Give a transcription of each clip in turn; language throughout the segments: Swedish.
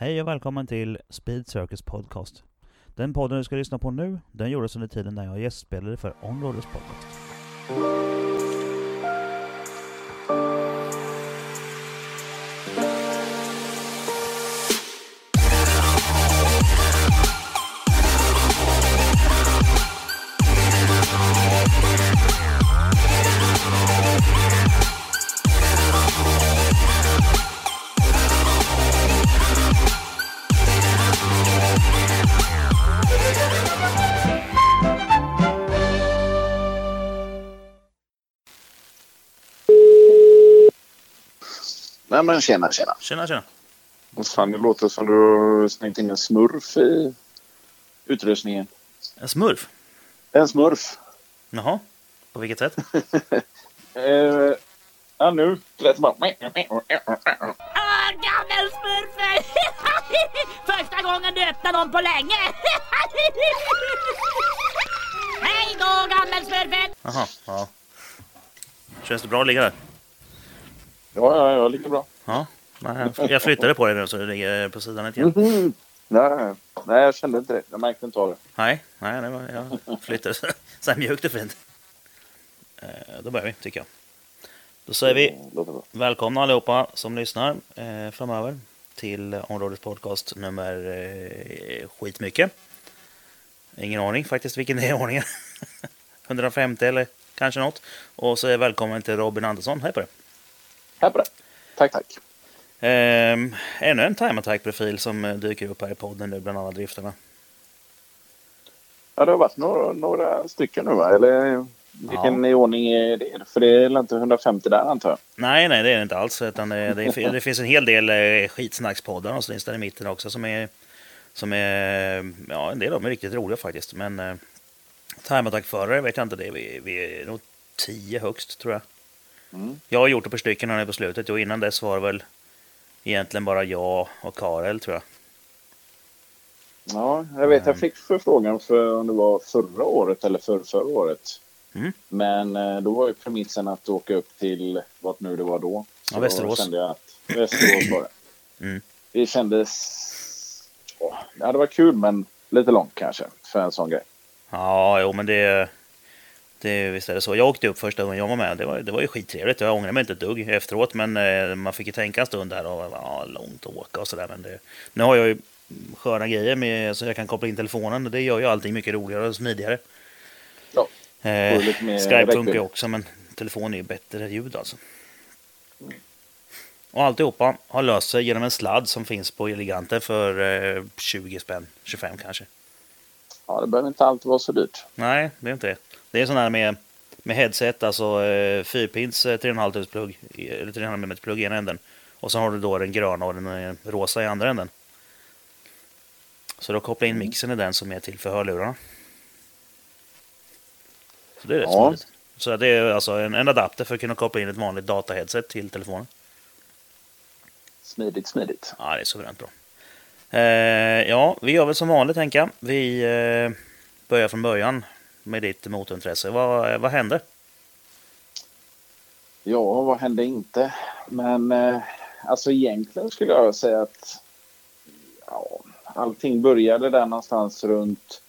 Hej och välkommen till Speed Circus Podcast. Den podden du ska lyssna på nu, den gjordes under tiden när jag gästspelade för Onroaders Podcast. Nej men tjena tjena. Tjena tjena! Fan det låter som du har slängt in en smurf i utrustningen. En smurf? En smurf. Jaha, på vilket sätt? Eh, ja nu lät det bara... Gammelsmurfen! Första gången du öppnar dem på länge! Hej då gammelsmurfen! Jaha, ja. Känns det bra att ligga där? Ja, ja, ja, lika bra. Ja. Jag- jag flyttade på det nu så det ligger på sidan lite grann. Mhm. Nej, nej, jag kände inte det. Jag märkte inte av det. Nej, nej, det var, jag flyttade så här mjukt och fint. Eh, Då börjar vi, tycker jag. Då säger vi välkomna allihopa som lyssnar eh, framöver till områdets podcast nummer eh, skitmycket. Ingen aning faktiskt vilken det är ordningen. 150 eller kanske något. Och så är välkommen till Robin Andersson. Hej på dig! Här på det. Tack, tack. Ehm, ännu en time attack-profil som eh, dyker upp här i podden nu bland alla driftarna. Ja, det har varit några, några stycken nu va? Eller vilken i ordning är det? För det är inte 150 där antar jag? Nej, nej, det är det inte alls. Utan det, det, det finns en hel del eh, skitsnackspoddar och så finns det i mitten också som är, som är, ja, en del av dem är riktigt roliga faktiskt. Men eh, time attack-förare vet jag inte, det vi, vi är nog tio högst tror jag. Mm. Jag har gjort ett par stycken här nu på slutet och innan dess var det väl egentligen bara jag och Karel tror jag. Ja, jag vet. Jag fick förfrågan för om det var förra året eller för förra året. Mm. Men eh, då var ju premissen att åka upp till vart nu det var då. Så Ja, Västerås. Kände jag att Västerås var det. Mm. Det kändes... Ja, det var kul men lite långt kanske för en sån grej. Ja, jo men det, det visst är det så. Jag åkte upp första gången jag var med. Det var, det var ju skittrevligt. Jag ångrar mig inte ett dugg efteråt. Men eh, man fick ju tänka en stund där och ja, långt att åka och sådär. Men det, nu har jag ju sköna grejer med så jag kan koppla in telefonen. Det gör ju allting mycket roligare och smidigare. Ja, Eh, Skype funkar ju också men telefon är ju bättre ljud alltså. Och alltihopa har löst sig genom en sladd som finns på Eleganten för eh, 20 spänn, 25 kanske. ja, det behöver inte alltid vara så dyrt. Nej, det är inte det. Det är sån här med, med headset, alltså eh, fyrpins eh, 3,5 tums plugg, eller 3,5 mm plugg i ena änden. Och så har du då den gröna och den eh, rosa i andra änden. Så då kopplar in mixen i den som är till för hörlurarna. Så det är rätt Ja. smidigt. Så det är alltså en, en adapter för att kunna koppla in ett vanligt dataheadset till telefonen. Smidigt, smidigt. Ja, det är suveränt bra. Eh, ja, vi gör väl som vanligt tänker jag. Vi eh, börjar från början med ditt motorintresse. Vad, vad hände? Ja, vad hände inte? Men eh, alltså egentligen skulle jag säga att ja, allting började där någonstans runt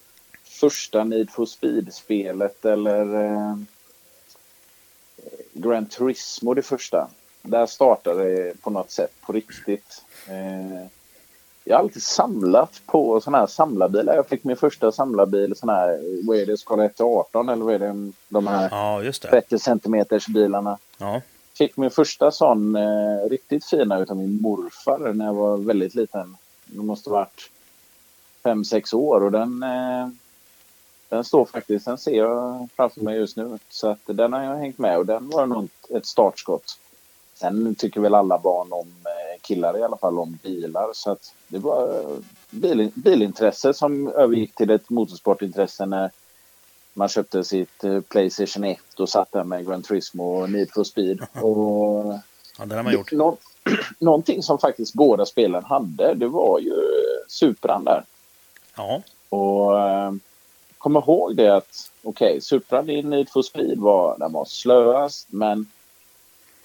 första Need for Speed-spelet eller eh, Grand Turismo det första. Där startade det på något sätt på riktigt. Eh, jag har alltid samlat på sådana här samlarbilar. Jag fick min första samlarbil, sån här, vad är det, skala 1 18 eller vad är det, de här Ja, just det. 30 centimeters bilarna Ja, fick min första sån eh, riktigt fina utav min morfar när jag var väldigt liten. Det måste ha varit fem sex år och den, eh, den står faktiskt, den ser jag framför mig just nu. Så att den har jag hängt med och den var nog ett startskott. Sen tycker väl alla barn om, killar i alla fall, om bilar. Så att det var eh, bil, bilintresse som övergick till ett motorsportintresse när man köpte sitt eh, Playstation 1 och satt där med Gran Turismo och Need for Speed. Och ja det har man gjort. Nå- någonting som faktiskt båda spelen hade, det var ju Supran där. Ja, Och eh, kom ihåg det att okej, Supran i Need for Speed var, den var slöast, men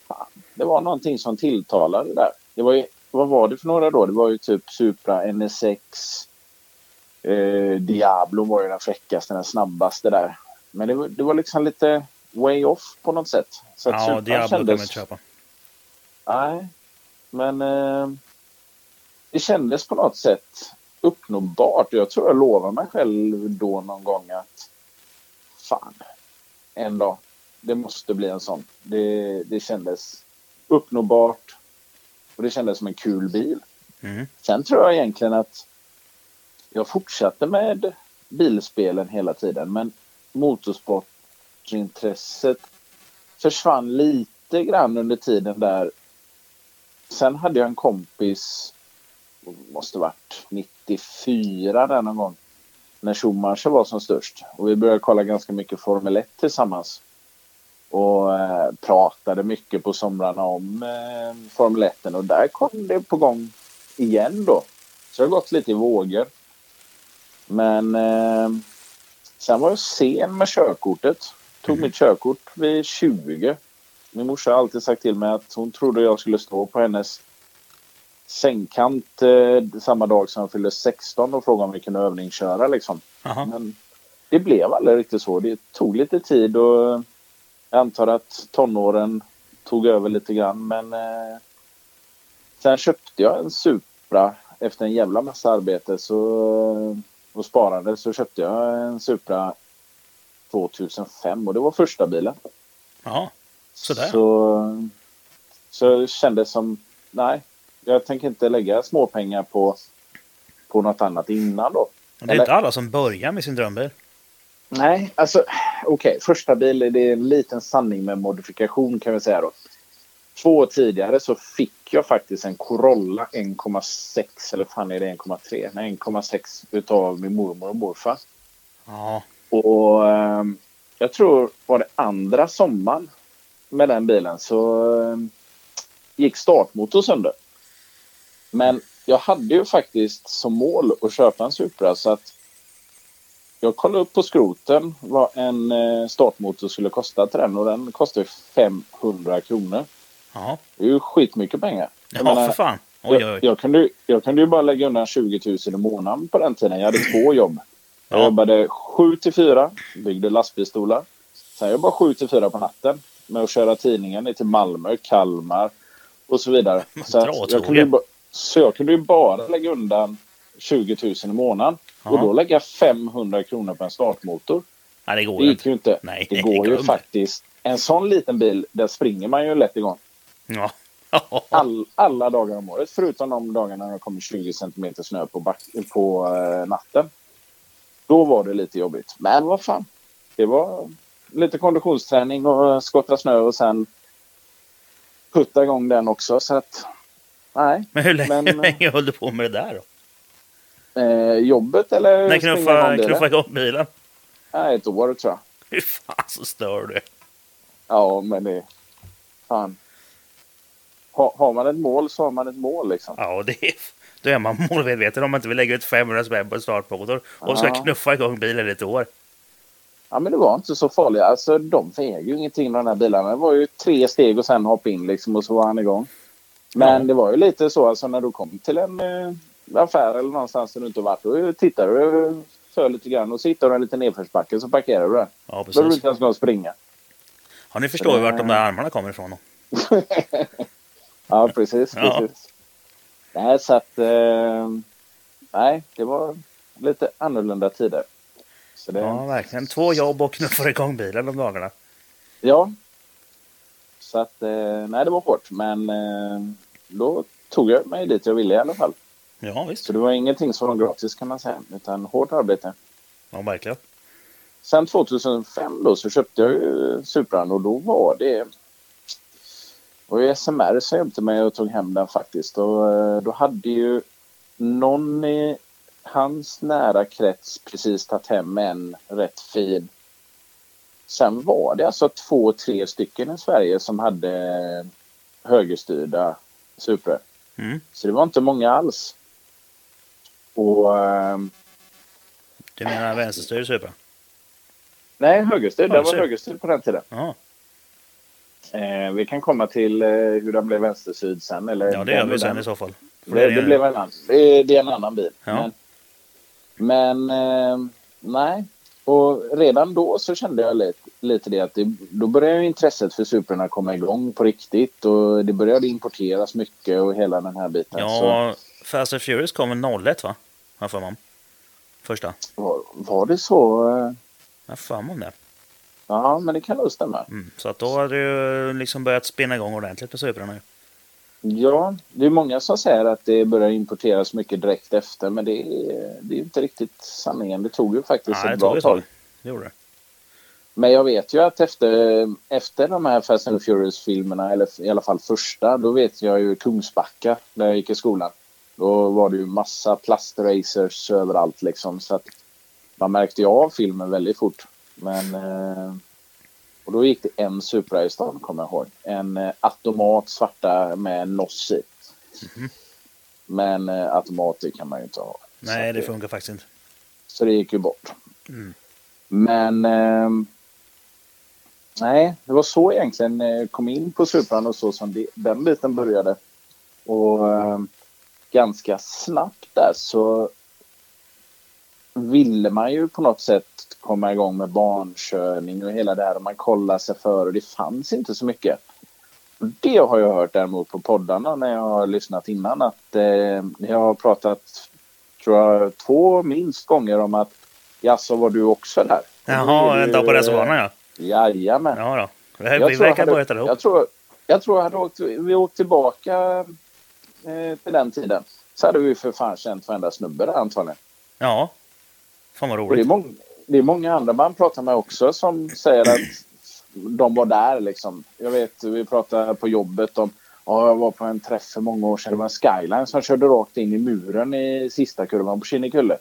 fan, det var någonting som tilltalade där. Det var ju vad var det för några då? Det var ju typ Supra NSX. Eh, Diablo var ju den fräckaste, den snabbaste där. Men det var, det var liksom lite way off på något sätt. Så Ja, Supran Diablo kan man kändes- inte köpa. Nej, men eh, det kändes på något sätt uppnåbart. Jag tror jag lovade mig själv då någon gång att fan, en dag, det måste bli en sån. Det, det kändes uppnåbart och det kändes som en kul bil. Mm. Sen tror jag egentligen att jag fortsatte med bilspelen hela tiden, men motorsportintresset försvann lite grann under tiden där. Sen hade jag en kompis, måste varit 94 där någon gång, när Schumacher var som störst. Och vi började kolla ganska mycket Formel 1 tillsammans. Och eh, pratade mycket på somrarna om eh, Formel 1 och där kom det på gång igen då. Så det har gått lite i vågor. Men eh, sen var jag sen med körkortet. Tog mitt körkort vid 20. Min morsa har alltid sagt till mig att hon trodde jag skulle stå på hennes sängkant eh, samma dag som jag fyllde 16 och fråga om vi kunde övningsköra liksom. Men det blev aldrig riktigt så. Det tog lite tid och jag antar att tonåren tog över lite grann. Men eh, sen köpte jag en Supra efter en jävla massa arbete så, och sparande så köpte jag en Supra 2005 och det var första bilen. Jaha. Sådär. Så, så det kändes som, nej, jag tänker inte lägga småpengar på, på något annat innan då. Det är inte alla som börjar med sin drömbil. Nej, alltså okej. Första bil det är en liten sanning med modifikation kan vi säga då. Två år tidigare så fick jag faktiskt en Corolla 1,6 eller fan är det 1,3? Nej 1,6 utav min mormor och morfar. Ja. Och ehm, jag tror var det andra sommaren med den bilen så ehm, gick startmotorn sönder. Men jag hade ju faktiskt som mål att köpa en Supra så att jag kollade upp på skroten vad en eh, startmotor skulle kosta till den och den kostar ju 500 kronor. Ja. Det är ju skitmycket pengar. Ja, Jag menar, för fan. Oj, jag, oj. jag, kunde, jag kunde ju bara lägga undan 20 000 i månaden på den tiden. Jag hade två jobb. Jag Ja. jobbade 7 till 4, byggde lastbilsstolar. Sen jobbade jag 7 till 4 på natten med att köra tidningen ner till Malmö, Kalmar och så vidare. Så, jag kunde ju, så jag kunde ju bara lägga undan 20 000 i månaden. Och då lägga 500 kronor på en startmotor. Nej, det går Det gick inte. ju inte. Nej, det det går ju faktiskt. En sån liten bil, där springer man ju lätt igång. Ja. All, alla dagar om året, förutom de dagarna när det kommer 20 cm snö på, back, på eh, natten. Då var det lite jobbigt. Men vad fan. Det var lite konditionsträning och skotta snö och sen putta igång den också. Så att, nej. Men hur länge, Men, hur länge höll du på med det där då? Eh, jobbet eller springa knuffa, knuffa igång bilen? Nej, ett år tror jag. Hur fan så stör du? Ja, men det... Fan. Ha, har man ett mål så har man ett mål liksom. Ja, det är, då är man målmedveten om man inte vill lägga ut 500 spänn på en startmotor och ska Ja. knuffa igång bilen i ett år. Ja, men det var inte så farligt. Alltså, de väger ju ingenting de här bilarna. Det var ju tre steg och sen hoppa in liksom och så var han igång. Men Ja. det var ju lite så alltså när du kom till en eh, affär eller någonstans där du inte varit. Då tittar du för lite grann och så hittar du en liten nedförsbacke så parkerar du där. Ja, Då behöver du precis. inte ens gå och springa. Ja, ni förstår ju vart de där armarna kommer ifrån. Då. Ja, precis. Ja. precis. Nej, så att... Eh, nej, det var lite annorlunda tider. Det, Ja, verkligen. Två jobb och knuffar igång bilen de dagarna. Ja. Så att, eh, nej det var hårt. Men eh, då tog jag mig dit jag ville i alla fall. Ja, visst. Så det var ingenting som var gratis kan man säga. Utan hårt arbete. Ja, verkligen. Sen 2005 då så köpte jag ju Supran och då var det... Det var ju SMR som hjälpte mig och tog hem den faktiskt. Och eh, då hade ju någon i hans nära krets precis tagit hem en rätt fin. Sen var det alltså två, tre stycken i Sverige som hade högerstyrda Supra. Mm. Så det var inte många alls. Och... ehm, Du menar vänsterstyrd Supra? Nej, högerstyrd. Den var Högerstyrd. på den tiden. Eh, vi kan komma till eh, hur den blev vänstersyd sen. Eller Ja, det gör vi sen den. i så fall. För Det, är det, blev en annan, det, det är en annan bil. Ja. Men, men eh, nej. Och redan då så kände jag lite, lite det att det, då började intresset för Suprarna komma igång på riktigt och det började importeras mycket och hela den här biten. Så Ja, Fast and Furious kom väl 01 va? Har för mig. Första. var, var det så? eh, Jag har för mig det. Ja, men det kan nog stämma. Mm. Så att då hade det ju liksom börjat spinna igång ordentligt med Suprarna ju. Ja, det är många som säger att det börjar importeras mycket direkt efter, men det är, det är inte riktigt sanningen. Det tog ju faktiskt Nej, ett bra tag. tag. Det gjorde det. Men jag vet ju att efter, efter de här Fast and Furious-filmerna, eller i alla fall första, då vet jag ju Kungsbacka, där jag gick i skolan. Då var det ju massa plastracers överallt liksom, så att man märkte ju av filmen väldigt fort. Men... Eh, och då gick det en Supra i stan, kommer jag ihåg. En eh, automat svarta med NOS i. Men eh, automater kan man ju inte ha. Nej, det att funkar faktiskt inte. så det gick ju bort. Mm. Men... ehm, nej, det var så egentligen eh, kom in på Supran och så som det, den biten började. Och ehm, ganska snabbt där så ville man ju på något sätt komma igång med barnkörning och hela det här och man kollade sig för och det fanns inte så mycket. Det har jag hört däremot på poddarna när jag har lyssnat innan att eh, jag har pratat tror jag två minst gånger om att jaså var du också där? Jaha, en dag på reservanen ja. Jajamän. Ja då. Vi Jag vi tror jag verkar börja ihop. Jag tror, jag tror jag hade åkt, vi åkt tillbaka eh, till den tiden. Så hade vi för fan känt varenda snubbe där antagligen. Ja. Fan vad Och det, är roligt. många, det är många andra man pratar med också som säger att de var där liksom. Jag vet, vi pratade på jobbet om Ja, jag var på en träff för många år sedan. Det var en skyline som körde rakt in i muren i sista kurvan på Kinnekulle.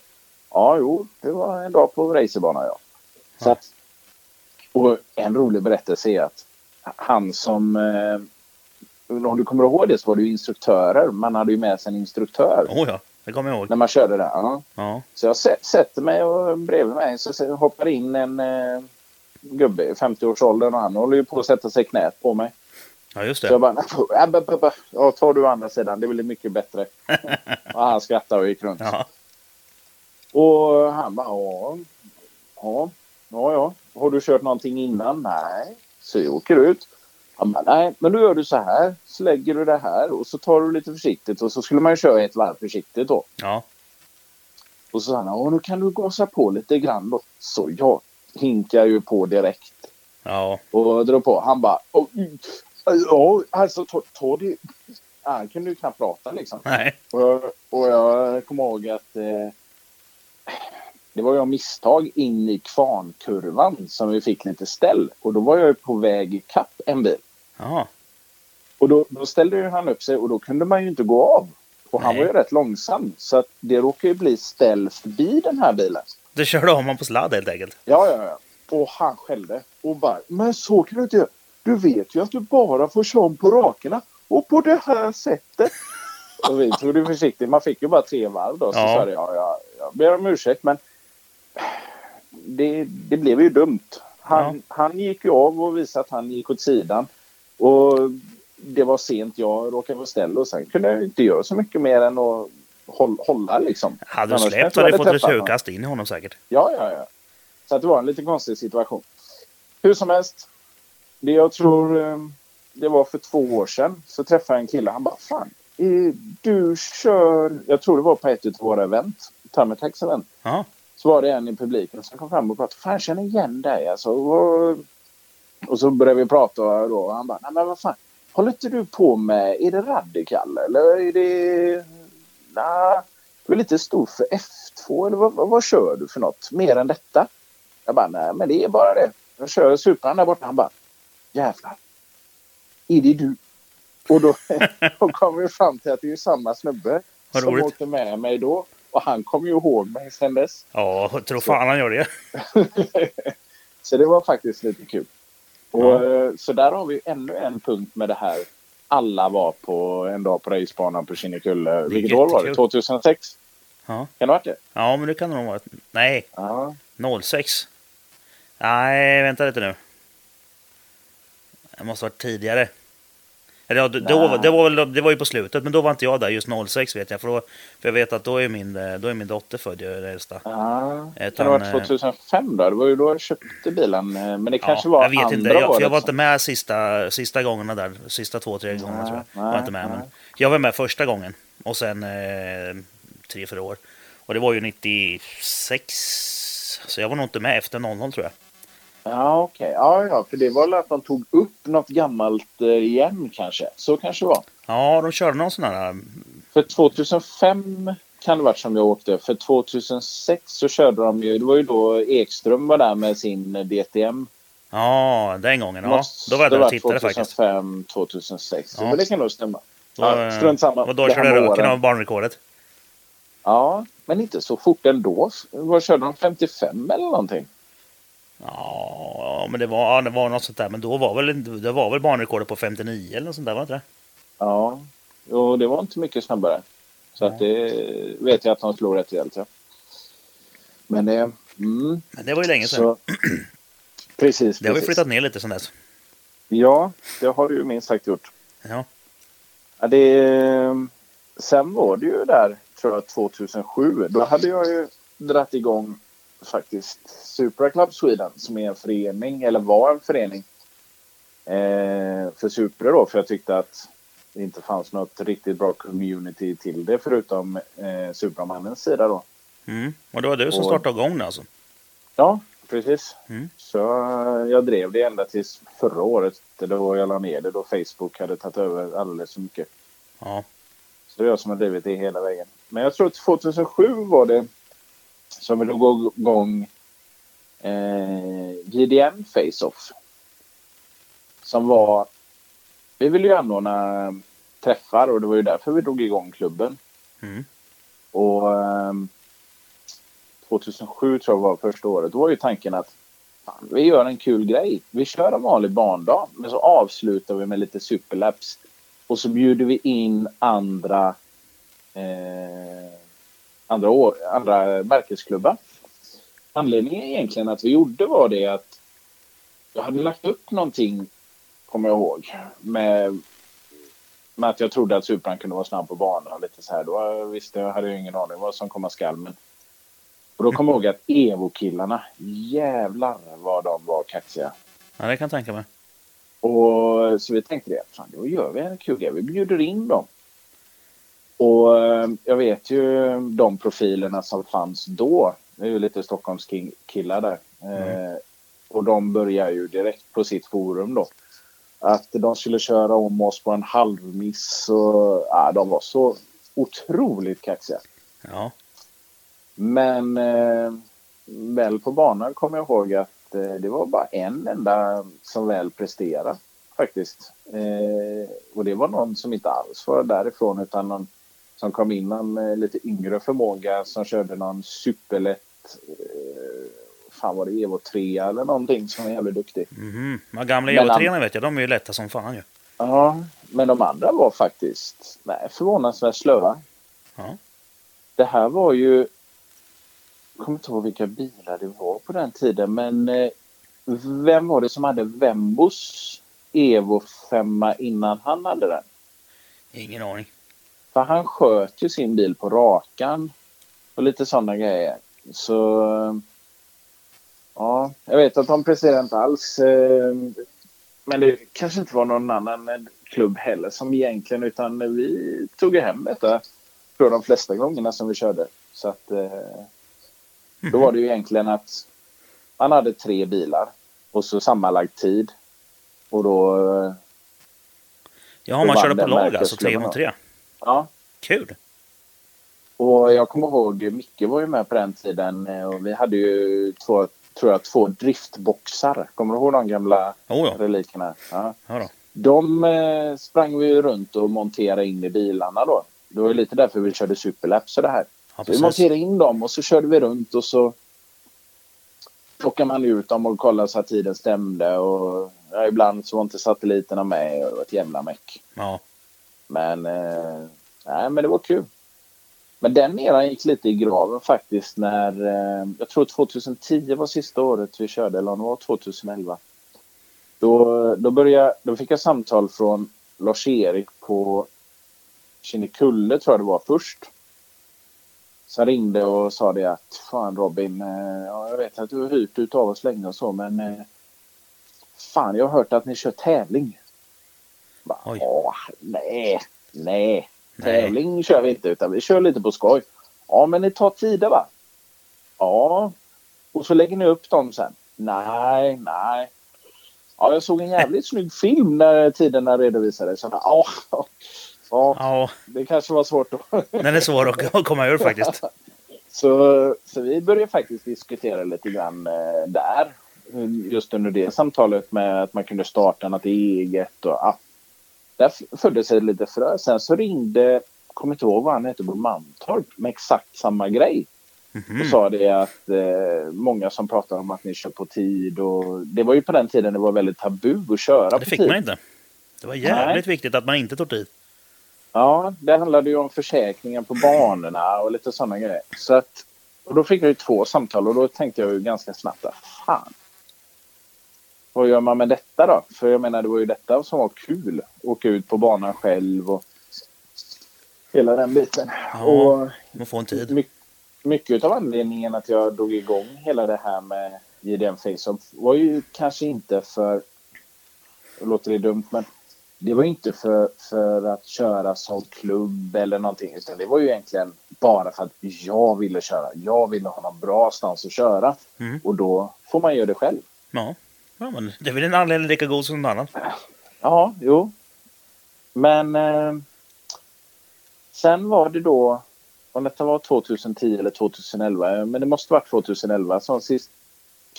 Ja, jo, det var en dag på racerbana, ja. Så att, och en rolig berättelse är att han som... Eh, om du kommer ihåg det så var det ju instruktörer. Man hade ju med sig en instruktör Oh ja, det kommer jag ihåg. när man körde där. Ja. Ja. Så jag sä- sätter mig och bredvid mig så hoppar in en eh, gubbe i 50-årsåldern och han håller ju på att sätta sig knät på mig. ja, just Så jag det. bara, "Nej, b- b- b- ja, tar du andra sidan, det blir mycket bättre. och han skrattade och gick runt. Ja. Och han bara, ja, ja, ja, ja. Har du kört någonting innan? Nej. Så jag åker ut. Nej, men då gör du så här. Så lägger du det här och så tar du lite försiktigt. Och så skulle man ju köra ett varv försiktigt då. Ja. Och så sa han, ja, nu kan du gasa på lite grann då. Så jag hinkar ju på direkt. Ja. Och drar på. Han bara, "Åh, mm, ja, alltså ta, ta det. Han kunde ju knappt prata liksom. Nej. Och jag, och jag kommer ihåg att eh, det var ju av misstag in i kvarnkurvan som vi fick lite ställ. Och då var jag ju på väg ikapp en bil. Ja. Och då, då ställde ju han upp sig och då kunde man ju inte gå av. Och han Nej. var ju rätt långsam. Så att det råkade ju bli ställ förbi den här bilen. Du körde om honom på sladd helt enkelt. Ja, ja, ja. Och han skällde. Och bara, men så kan du inte göra. Du vet ju att du bara får köra om på rakerna. Och på det här sättet. och vi tog det försiktigt. Man fick ju bara tre varv då. Så Ja. sa det, ja, ja, jag ber om ursäkt men det, det blev ju dumt. Han, han gick ju av och visade att han gick åt sidan. Och det var sent. Jag råkade vara ställ och sen kunde jag inte göra så mycket mer än att hålla, hålla liksom. Hade du släppt hade du fått honom. returkast in i honom säkert. Ja, ja, ja. Så det var en lite konstig situation. Hur som helst. Det jag tror eh, det var för två år sedan så träffade jag en kille. Han bara, fan, du kör... Jag tror det var på ett av våra event. Termitex event. Ja. Så var det en i publiken som kom fram och pratade. Fan, jag känner igen dig alltså. Och, och så började vi prata då. Och han bara, nej men vad fan. Håller inte du på med, är det Radical eller är det... Nej, du är lite stor för F2 eller vad, vad, vad kör du för något? Mer än detta? Jag bara, nej men det är bara det. Jag kör Supran där borta. Han bara, jävlar. Är det du? Och då, då kom vi fram till att det är samma snubbe som åkte med mig då. Och han kom ju ihåg mig sen dess. Ja, tror fan han gör det. Så det var faktiskt lite kul. Och, Ja. eh, Så där har vi ännu en punkt med det här. Alla var på en dag på racebanan på Kinnekulle. Vilket år var det? jättekul. 2006? Ja. Kan det ha varit det? Ja, men det kan det nog vara. Nej, Ja. 06. Nej, vänta lite nu. Det måste ha varit tidigare. Eller ja, då, då, det, var väl, det var ju på slutet, men då var inte jag där. Just 06 vet jag. För, då, för jag vet att då är min, eh, då är min dotter född, ju, det äldsta. Ja, Utan, det ha varit eh, 2005 då? Det var ju då jag köpte bilen. eh, Men det kanske var jag vet andra inte, jag, för året jag var inte med sista, sista gångerna där. Sista två, tre gångerna Nej, tror jag. nej, var inte med, nej. men jag var med första gången. Och sen eh, tre, fyra år. Och det var ju 96. Så jag var nog inte med efter 00 tror jag. Ja, okej. Ja, ja, för det var väl att de tog upp något gammalt eh, igen kanske. Så kanske det var. Ja, de körde någon sån här... För 2005 kan det varit som jag åkte. För 2006 så körde de ju, det var ju då Ekström var där med sin DTM. Ja, den gången. Ja. Då var jag där det och tittade faktiskt. 2005, 2006. Ja. Men det kan nog stämma. Då, Ja, strunt samma. Och då körde röken av banrekordet. Ja, men inte så fort ändå. Vad körde de? 55 eller någonting? Ja, men det var, det var något sånt där. Men då var väl, det var väl banrekordet på 59 eller något sånt där, var det inte det? Ja, och det var inte mycket snabbare. Så att det vet jag att de slog rätt rejält. Ja. Men det... Mm, Men det var ju länge sedan. så, precis, det har vi precis. flyttat ner lite sedan dess. Ja, det har du ju minst sagt gjort. Ja. Ja, det, sen var det ju där, tror jag, 2007. Då hade jag ju dratt igång faktiskt Supra Club Sweden som är en förening, eller var en förening eh, för Supra då. För jag tyckte att det inte fanns något riktigt bra community till det förutom eh, Supramannens sida då. Mm. Och det var du som Och- startade igång det alltså? Ja, precis. Mm. Så eh, jag drev det ända tills förra året då jag la ner det då Facebook hade tagit över alldeles för mycket. Ja. Så det är jag som har drivit det hela vägen. Men jag tror att 2007 var det som vi drog igång eh, JDM Face-Off. Som var... Vi ville ju anordna träffar och det var ju därför vi drog igång klubben. Mm. Och ehm, 2007 tror jag var första året. Då var ju tanken att fan, vi gör en kul grej. Vi kör en vanlig barndag, men så avslutar vi med lite superlaps. Och så bjuder vi in andra eh, andra, år, andra märkesklubbar. Anledningen egentligen att vi gjorde var det att jag hade lagt upp någonting, kommer jag ihåg, med, med att jag trodde att Supran kunde vara snabb på banan lite så här. Då visste jag, hade jag ingen aning vad som komma skall. Men... Och då kommer jag ihåg att Evo-killarna, jävlar vad de var kaxiga. ja, det kan jag tänka mig. Och så vi tänkte det, fan, då gör vi en kul grej. Vi bjuder in dem. Och eh, jag vet ju de profilerna som fanns då. Det är ju lite Stockholms king- killar där. Eh, och de börjar ju direkt på sitt forum då. Att de skulle köra om oss på en halvmiss. Och, ja, de var så otroligt kaxiga. Ja. Men eh, väl på banan kommer jag ihåg att eh, det var bara en enda som väl presterade faktiskt. Eh, och det var någon som inte alls var därifrån utan någon som kom in med lite yngre förmåga som körde någon superlätt eh, fan var det Evo 3 eller någonting som var jävligt duktig. Mhm. De gamla han- Evo-treorna vet jag, de är ju lätta som fan ju. Ja, men de andra var faktiskt nej, förvånansvärt slöa. Ja. Det här var ju... Jag kommer inte ihåg vilka bilar det var på den tiden, men eh, vem var det som hade Vembos Evo 5 innan han hade den? Ingen aning. För han sköt ju sin bil på rakan och lite sådana grejer. Så... Ja, jag vet att de presterade inte alls. eh, Men det kanske inte var någon annan klubb heller som egentligen, utan vi tog hem detta tror de flesta gångerna som vi körde. Så att eh, då var det ju egentligen att man hade tre bilar och så sammanlagd tid. Och då, Ja, man körde på lag alltså, tre mot tre. Ja. Kul! Och jag kommer ihåg, Micke var ju med på den tiden eh, och vi hade ju två, tror jag, två driftboxar. Kommer du ihåg de gamla Oh, ja. relikerna? Ja. Ja. De eh, sprang vi ju runt och monterade in i bilarna då. Det var ju lite därför vi körde superlaps och det här. Ja, vi monterade in dem och så körde vi runt och så plockade man ut dem och kollade så att tiden stämde. Och ja, ibland så var inte satelliterna med och det var ett jävla meck. Ja. Men, eh, nej, men det var kul. Men den eran gick lite i graven faktiskt när, eh, jag tror 2010 var sista året vi körde, eller om det var 2011. Då, då, började, då fick jag samtal från Lars-Erik på Kinnekulle tror jag det var först. Så han ringde och sa det att fan Robin, eh, ja, jag vet att du har hyrt ut av oss länge och så men eh, fan jag har hört att ni kör tävling. Bara. "Åh, nej, nej, tävling kör vi inte utan vi kör lite på skoj. Ja men ni tar tider va? Ja. Och så lägger ni upp dem sen? Nej, nej. Ja, jag såg en jävligt snygg film när tiderna redovisades. Så, ja, ja, Ja, det kanske var svårt att den är svår att komma ur faktiskt. Så, så vi började faktiskt diskutera lite grann eh, där. Just under det samtalet med att man kunde starta något eget. Och, ja. Där föddes sig lite frö. Sen så ringde, kommer inte ihåg vad han hette på Mantorp, med exakt samma grej. Och Mhm. sa det att eh, många som pratar om att ni kör på tid. Och, det var ju på den tiden det var väldigt tabu att köra Det på fick tid. man inte. Det var jävligt viktigt att man inte tog tid. Ja, det handlade ju om försäkringen på banorna och lite sådana grejer. Så att, och då fick jag ju två samtal och då tänkte jag ju ganska snabbt att fan. Vad gör man med detta då? För jag menar det var ju detta som var kul. Åka ut på banan själv och hela den biten. Ja. Och Man får en tid. my, mycket av anledningen att jag drog igång hela det här med JDM Face-Off var ju kanske inte för, låter det dumt, men det var ju inte för, för att köra som klubb eller någonting, utan det var ju egentligen bara för att jag ville köra. Jag ville ha någon bra stans att köra Mm. och då får man göra det själv. Ja. Ja, men det är väl en anledning lika god som någon annan. Ja, jo. Men eh, sen var det då, om detta var 2010 eller 2011, eh, men det måste varit 2011 som sist.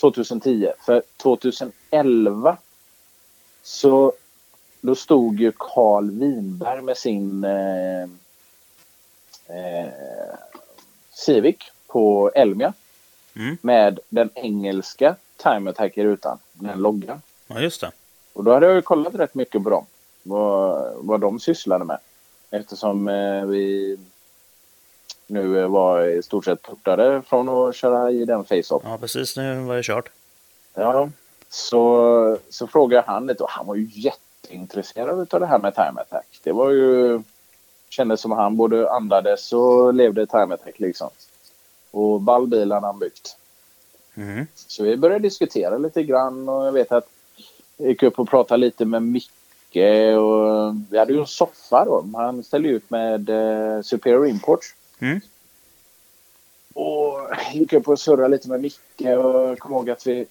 2010. För 2011 så då stod ju Carl Winberg med sin eh, eh, Civic på Elmia Mm. med den engelska Time Attack i rutan, den loggan. Ja, just det. Och då hade jag ju kollat rätt mycket på dem. Vad, vad de sysslade med. Eftersom eh, vi nu var i stort sett portade från att köra i den face-off. Ja, precis. Nu var det kört. Ja, så, så frågade han lite och han var ju jätteintresserad av det här med time attack. Det var ju... Kändes som han både andades och levde time attack liksom. Och ball bil hade han byggt. Mm. Så vi började diskutera lite grann och jag vet att jag gick upp och pratade lite med Micke och vi hade ju en soffa då. Han ställde ut med eh, Superior Imports. Mm. Och gick upp och surrade lite med Micke och kommer ihåg att vi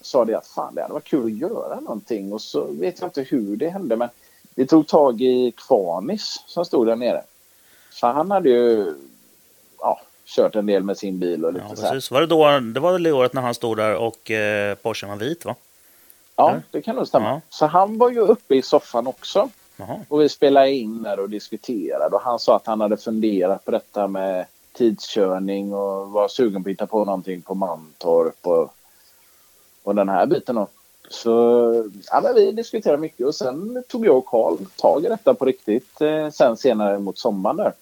sa det att fan det hade varit kul att göra någonting och så vet jag inte hur det hände men vi tog tag i Kvanis som stod där nere. Så han hade ju ja, kört en del med sin bil och lite Ja, så här. Var det, då, det var väl det året när han stod där och eh, Porschen var vit, va? Ja, det kan nog stämma. Ja. Så han var ju uppe i soffan också. Jaha. Och vi spelade in där och diskuterade. Och han sa att han hade funderat på detta med tidskörning och var sugen på att hitta på någonting på Mantorp och, och den här biten. Då. Så ja, vi diskuterade mycket och sen tog jag och Karl tag i detta på riktigt eh, sen senare mot sommaren där.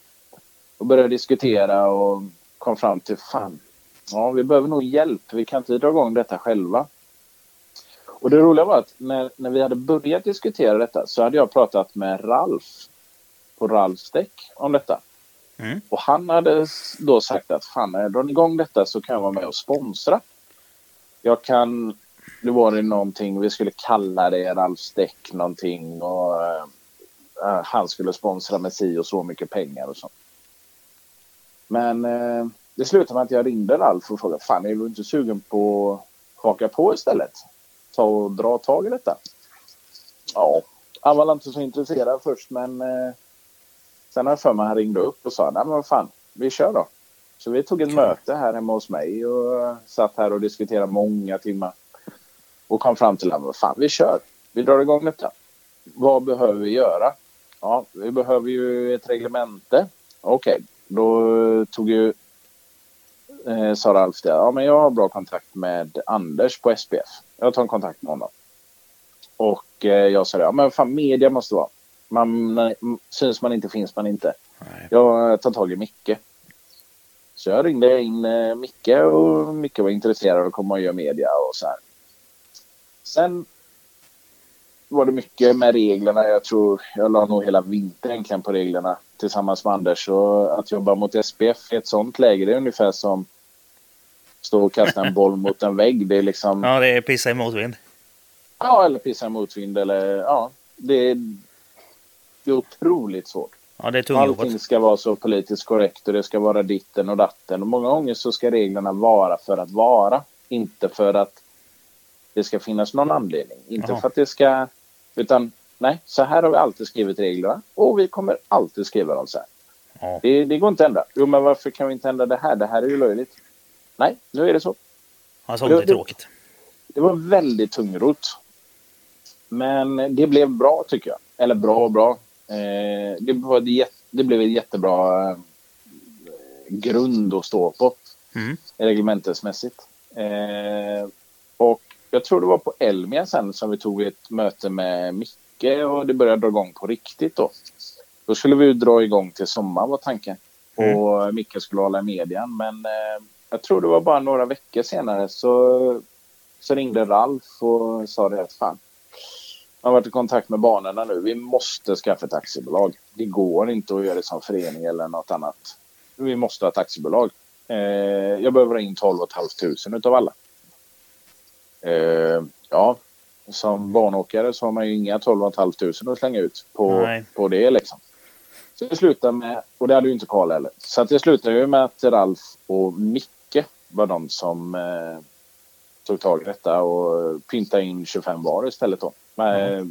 Och började diskutera och kom fram till fan, ja vi behöver nog hjälp. Vi kan inte dra igång detta själva. Och det roliga var att när, när vi hade börjat diskutera detta så hade jag pratat med Ralf på Ralfs däck om detta. Mm. Och han hade då sagt att fan, när jag drar igång detta så kan jag vara med och sponsra. Jag kan, det var det någonting, vi skulle kalla det Ralfs däck någonting och eh, han skulle sponsra med si och så mycket pengar och så. Men eh, det slutade med att jag ringde Ralf och frågade, fan är du inte sugen på att haka på istället? ta och dra tag i detta. Ja, han var inte så intresserad först men eh, sen har jag för mig han ringde upp och sa nej men vad fan, vi kör då. Så vi tog ett möte här hemma hos mig och satt här och diskuterade många timmar. Och kom fram till att vad fan, vi kör. Vi drar igång detta. Vad behöver vi göra? Ja, vi behöver ju ett reglemente. Okej, då tog ju eh, sa Ralf det. Ja, men jag har bra kontakt med Anders på SPF. Jag tar en kontakt med honom. Och eh, jag sa det. Ja, men fan media måste vara. Man, syns man inte finns man inte. Nej. Jag tar tag i Micke. Så jag ringde in eh, Micke och Micke var intresserad av att komma och göra media och så här. Sen var det mycket med reglerna. Jag tror jag la nog hela vintern egentligen på reglerna tillsammans med Anders. Och att jobba mot SPF i ett sånt läge, det är ungefär som stå och kasta en boll mot en vägg. Det är liksom... Ja, det är pissa i motvind. Ja, eller pissa i motvind eller ja. Det är, det är otroligt svårt. Ja, det är tungjobbat. Allting ska vara så politiskt korrekt och det ska vara ditten och datten. Och många gånger så ska reglerna vara för att vara. Inte för att det ska finnas någon anledning. Inte Jaha. för att det ska... Utan nej, så här har vi alltid skrivit reglerna. Och vi kommer alltid skriva dem så här. Ja. Det, det går inte att ändra. Jo, men varför kan vi inte ändra det här? Det här är ju löjligt. Nej, nu är det så. Ja, sånt är Det- tråkigt. Det var väldigt tungrot. Men det blev bra tycker jag. Eller bra och bra. Eh, det, var jät- det blev en jättebra eh, grund att stå på Mm. reglementesmässigt. Eh, och jag tror det var på Elmia sen som vi tog ett möte med Micke och det började dra igång på riktigt då. Då skulle vi ju dra igång till sommar var tanken. Mm. Och Micke skulle hålla i median. Men eh, jag tror det var bara några veckor senare så, så ringde Ralf och sa det att fan. Jag har varit i kontakt med banorna nu. Vi måste skaffa ett aktiebolag. Det går inte att göra det som förening eller något annat. Vi måste ha ett aktiebolag. Eh, jag behöver ha in 12 500 utav alla. Eh, ja, som banåkare så har man ju inga 12 500 att slänga ut på, Nej. på det liksom. Så det slutade med, och det hade ju inte Karl heller. Så att det slutade ju med att Ralf och Micke var de som eh, tog tag i detta och pyntade in 25 var istället då. Men, eh,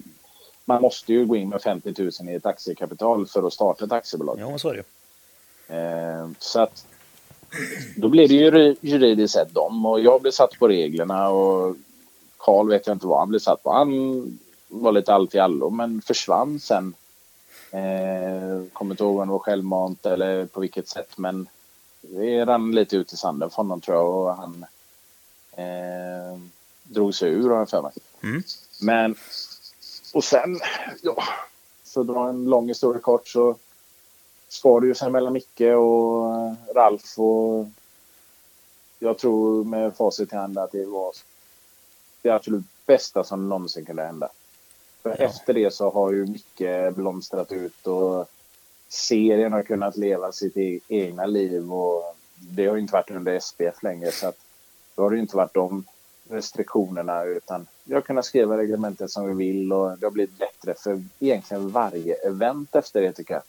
Man måste ju gå in med 50 000 i ett aktiekapital för att starta ett aktiebolag. Ja, så är det. Eh, så att då blev det ju ri- juridiskt sett dem och jag blev satt på reglerna och Karl vet jag inte vad han blev satt på. Han var lite allt i allo men försvann sen. Eh, kommer inte ihåg om det var självmant eller på vilket sätt men det rann lite ut i sanden för honom tror jag och han eh, drog sig ur har jag för mig. Mm. Men och sen, ja, för att dra en lång historia kort så skar det ju sig mellan Micke och eh, Ralf och jag tror med facit i hand att det var det absolut bästa som någonsin kunde hända. För Ja. efter det så har ju Micke blomstrat ut och serien har kunnat leva sitt e- egna liv och det har ju inte varit under SPF längre så att då har det ju inte varit de restriktionerna utan vi har kunnat skriva reglementet som vi vill och det har blivit bättre för egentligen varje event efter det tycker jag.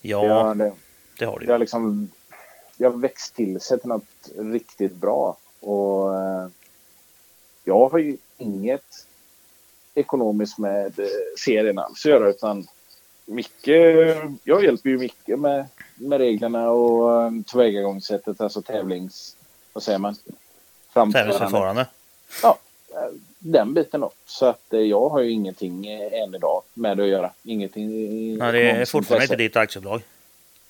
Ja, Det har, det, det har det ju. har liksom jag växt till sig till något riktigt bra och eh, jag har ju inget ekonomiskt med eh, serien alls att göra utan mycket, jag hjälper ju mycket med, med reglerna och eh, tillvägagångssättet, alltså tävlings, vad säger man? Framförande. Tävlingsförfarande. Ja, den biten då. Så att eh, jag har ju ingenting eh, än idag med det att göra. Ingenting Nej, det är fortfarande intresse. inte ditt aktiebolag.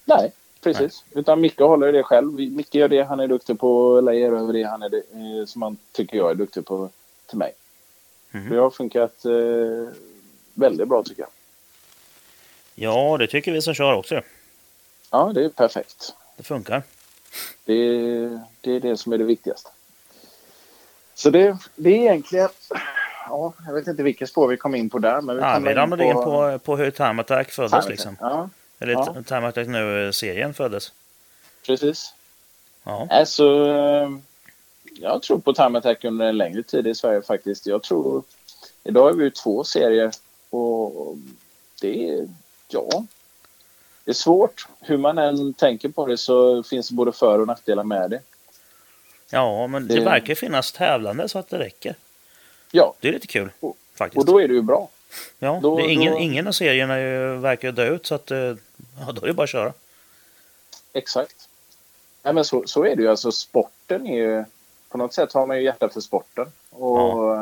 Nej, precis. Utan Micke håller det själv. Micke gör det han är duktig på, lejer över det han är, eh, som han tycker jag är duktig på till mig. Mhm. Det har funkat eh, väldigt bra tycker jag. Ja, det tycker vi som kör också. Ja, det är perfekt. Det funkar. Det, det är det som är det viktigaste. Så det, det är egentligen... Ja, jag vet inte vilket spår vi kom in på där. Men vi Ja, vi ramlade in på, på hur Time Attack föddes Time liksom. Ja, Eller Ja. Time Attack nu-serien föddes. precis. Ja. Alltså, eh, jag tror på Time Attack under en längre tid i Sverige faktiskt. Jag tror... Idag har vi ju två serier och det är... Ja. Det är svårt. Hur man än tänker på det så finns det både för och nackdelar med det. Ja, men det, Det- verkar finnas tävlande så att det räcker. Ja, Det är lite kul Och- faktiskt. och då är det ju bra. ja, då- det är ingen, då- ingen av serierna ju verkar dö ut så att eh, ja, då är det bara att köra. Exakt. Nej, men så, så är det ju. Alltså, sporten är ju... På något sätt har man ju hjärta för sporten. Och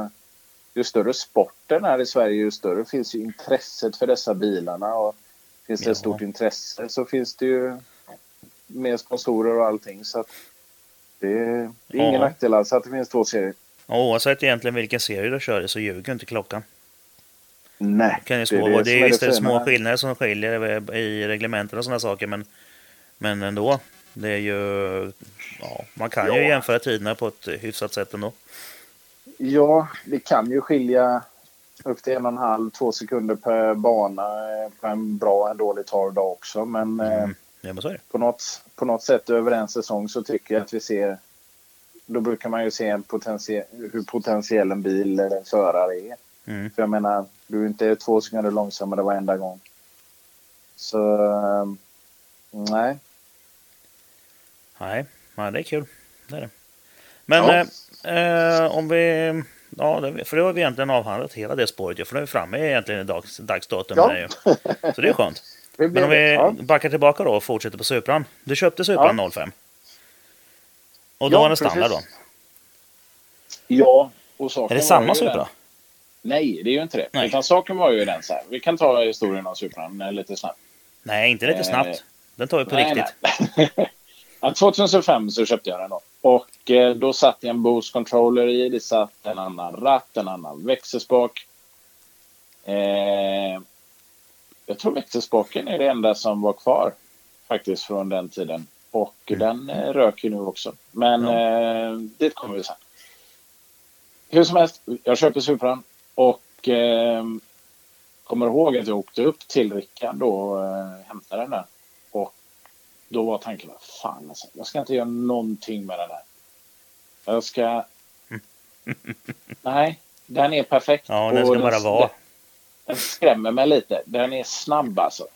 ju större sporten är i Sverige, ju större finns ju intresset för dessa bilarna. Och finns det Ja. ett stort intresse så finns det ju mer sponsorer och allting. Så att det, det är ingen Ja. nackdel alls att det finns två serier. Och oavsett egentligen vilken serie du kör i så ljuger inte klockan. Nej, Kan ju det är det det är är visst det det små skillnader som skiljer i reglementen och sådana saker men, men ändå. Det är ju, ja, man kan ju Ja. jämföra tiderna på ett hyfsat sätt ändå. Ja, det kan ju skilja upp till en och en halv, två sekunder per bana eh, på en bra, en dålig torr dag också. Men eh, Mm. Ja, men så är det. på, något, på något sätt över en säsong så tycker jag att vi ser... Då brukar man ju se en potentie, hur potentiell en bil eller en förare är. Mm. För jag menar, du är inte två sekunder långsammare varenda gång. Så... eh, Nej. Nej, ja, det är kul. Det är det. Men Ja. eh, eh, om vi... Ja, det, för då har vi egentligen avhandlat hela det spåret för nu är vi framme egentligen i dags, dagsdatum. Ja. Här, ju. Så det är skönt. Det Men om vi. Ja. backar tillbaka då och fortsätter på Supran. Du köpte Supran 05. Och då Ja, var den standard då? precis. ja, och saken Är det samma Supra? den- Nej, det är ju inte det. Nej. Utan saken var ju den så här. Vi kan ta historien om Supran eh, lite snabbt. Nej, inte lite Eh, snabbt. Den tar vi på Nej, riktigt. nej. ja, 2005 så köpte jag den då. Och eh, då satt jag en Boost controller i. Det satt en annan ratt, en annan växelspak. Eh, jag tror växelspaken är det enda som var kvar faktiskt från den tiden. Och den eh, rök ju nu också. Men Ja. eh, dit kommer vi sen. Hur som helst, jag köper Supran och eh, kommer ihåg att jag åkte upp till Rickard då och eh, hämtade den där. Och då var tanken, vad fan alltså, jag ska inte göra någonting med den här. Jag ska... Nej, den är perfekt. Ja, den ska bara vara. Den skrämmer mig lite. Den är snabb alltså.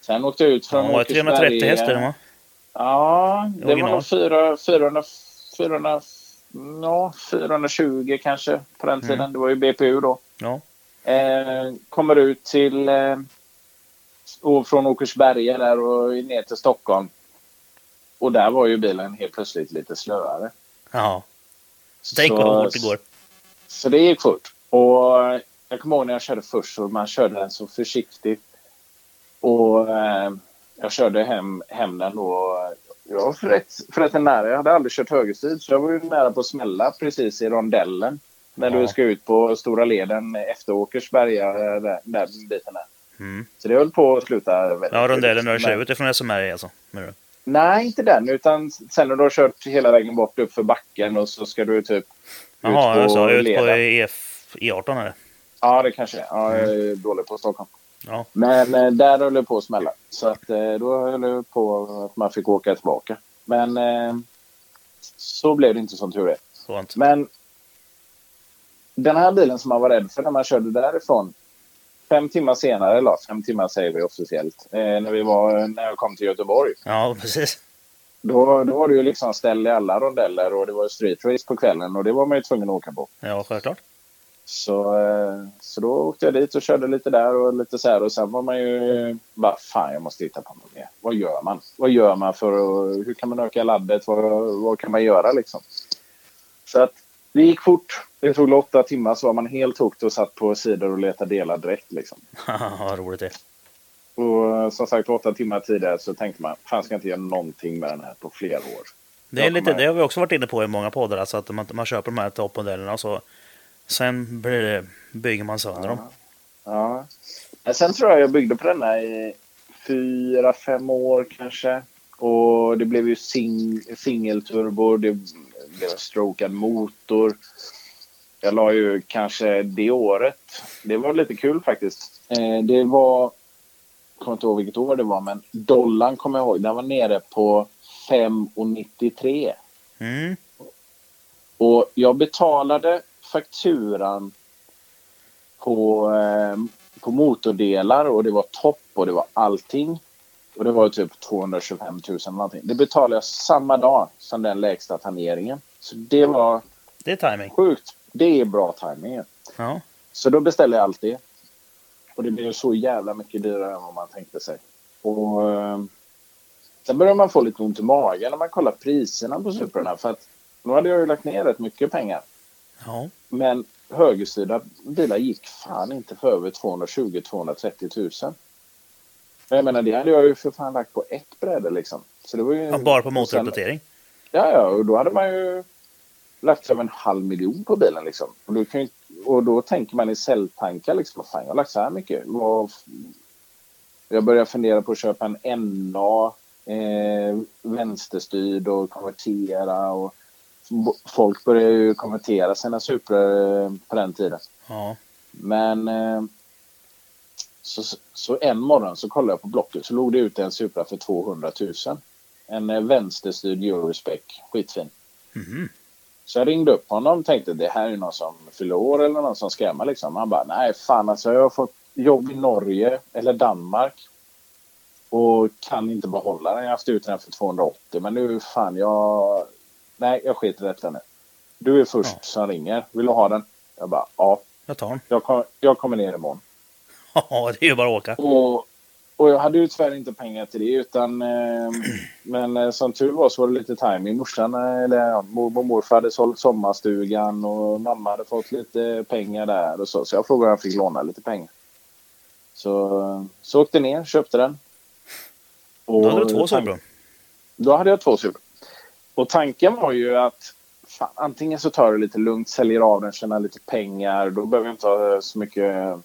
Sen åkte jag ut från Ja, var det 330 hästar va? Ja, det var nog 400, 400, 400, ja, 420 kanske på den tiden. Mm. Det var ju BPU då. Ja. Eh, kommer ut till eh, från Åkersberga där och ner till Stockholm. Och där var ju bilen helt plötsligt lite slöare. Ja. Tänk vad fort det går. Så det gick fort. Och jag kommer ihåg när jag körde först så man körde den så försiktigt. Och eh, jag körde hem, hem den då. Jag var rätt nära. Jag hade aldrig kört högerstyrd så jag var ju nära på att smälla precis i rondellen. När Ja. du ska ut på stora leden efter Åkersberga, eh, där, där biten är. Mm. Så det höll på att sluta väldigt Ja, rondellen när du Men- kör utifrån SMR alltså. du? Nej, inte den. Utan sen när du har kört hela vägen bort upp för backen och så ska du typ Jaha, ut på leden. EF, E18 är det. Ja, det kanske är. Ja, jag är dålig på Stockholm. Ja. Men eh, där höll det på att smälla. Så att, eh, då höll det på att man fick åka tillbaka. Men eh, så blev det inte som tur är. Skönt. Men den här bilen som man var rädd för när man körde därifrån. Fem timmar senare, eller fem timmar säger vi officiellt, när, vi var, när jag kom till Göteborg. Ja, precis. Då, då var det ju liksom ställ i alla rondeller och det var street race på kvällen och det var man ju tvungen att åka på. Ja, självklart. Så, eh, så då åkte jag dit och körde lite där och lite så här. Och sen var man ju bara, fan jag måste hitta på något mer. Vad gör man? Vad gör man för att, hur kan man öka laddet? Vad, vad kan man göra liksom? Så att det gick fort. Det tog åtta timmar så var man helt hooked och satt på sidor och letade delar direkt liksom. Vad roligt det. Och eh, som sagt åtta timmar tidigare så tänkte man, fan ska jag inte göra någonting med den här på flera år. Det, är lite, det har vi också varit inne på i många poddar, alltså att man, man köper de här toppmodellerna och så sen blir det, bygger man sönder dem. Ja. Men sen tror jag jag byggde på denna i fyra, fem år kanske. Och det blev ju sing, singelturbo, det blev en strokad motor. Jag la ju kanske det året. Det var lite kul faktiskt. Eh, det var, jag kommer inte ihåg vilket år det var, men dollarn kommer jag ihåg. Den var nere på 5,93. Mm. Och jag betalade fakturan på, eh, på motordelar och det var topp och det var allting. Och det var typ 225 000 någonting. Det betalade jag samma dag som den lägsta tangeringen. Så det var Det är timing. sjukt. Det är bra timing. Ja. Så då beställde jag allt det. Och det blev så jävla mycket dyrare än vad man tänkte sig. Och eh, sen börjar man få lite ont i magen när man kollar priserna på Suprarna. För att nu hade jag ju lagt ner rätt mycket pengar. Ja. Men högerstyrda bilar gick fan inte för över 220-230 000. Men Jag menar, det hade jag ju för fan lagt på ett bräde liksom. Så det var ju... Ja, Bara på och motoruppdatering. Ja, ja, och då hade man ju lagt över en halv miljon på bilen liksom. Och, kan ju, och då tänker man i celltankar liksom, vad fan, jag har lagt så här mycket. Vad, jag börjar fundera på att köpa en NA, eh, vänsterstyrd och konvertera. Och folk börjar ju konvertera sina Supra eh, på den tiden. Ja. Men eh, så, så en morgon så kollade jag på Blocket så låg det ut en Supra för 200 000. En eh, vänsterstyrd Eurospec, skitfin. Mhm. Så jag ringde upp honom och tänkte det här är någon som fyller år eller någon som skrämmer liksom. Han bara nej fan alltså jag har fått jobb i Norge eller Danmark. Och kan inte behålla den. Jag har haft ut den för 280 men nu fan jag... Nej jag skiter i detta nu. Du är först Ja. som ringer. Vill du ha den? Jag bara ja. Jag tar den. Jag, kom, jag kommer ner imorgon. Ja, det är ju bara att åka. Och, och jag hade ju tyvärr inte pengar till det utan eh, men eh, som tur var så var det lite timing. Morsan eh, eller ja, mormor och morfar hade sålt sommarstugan och mamma hade fått lite pengar där och så. Så jag frågade om jag fick låna lite pengar. Så, så åkte ner, köpte den. Och Då hade du två Subaru. Då hade jag två Subaru. Och tanken var ju att fan, antingen så tar det lite lugnt, säljer av den, tjänar lite pengar. Då behöver jag inte ha så mycket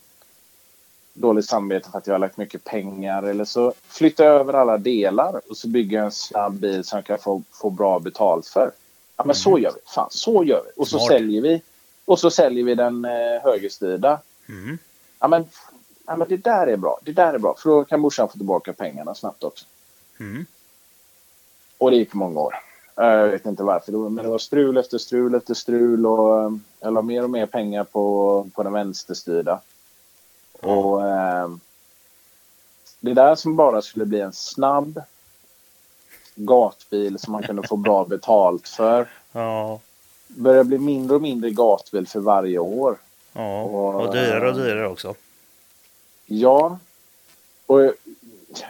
dåligt samvete för att jag har lagt mycket pengar. Eller så flyttar jag över alla delar och så bygger jag en snabb bil som jag kan få, få bra betalt för. Ja, men så gör vi. Fan, så gör vi. Och så Smart. säljer vi. Och så säljer vi den eh, högerstyrda. Mm. Ja, men, ja, men det där är bra. Det där är bra. För då kan morsan få tillbaka pengarna snabbt också. Mm. Och det gick många år. Eh, Jag vet inte varför. Men det var strul efter strul efter strul. Och eh, jag la mer och mer pengar på, på den vänsterstyrda. Och eh, det där som bara skulle bli en snabb gatbil som man kunde få bra betalt för. Ja. Börjar bli mindre och mindre gatbil för varje år. Ja. Och- Och dyrare och dyrare också. Ja. Och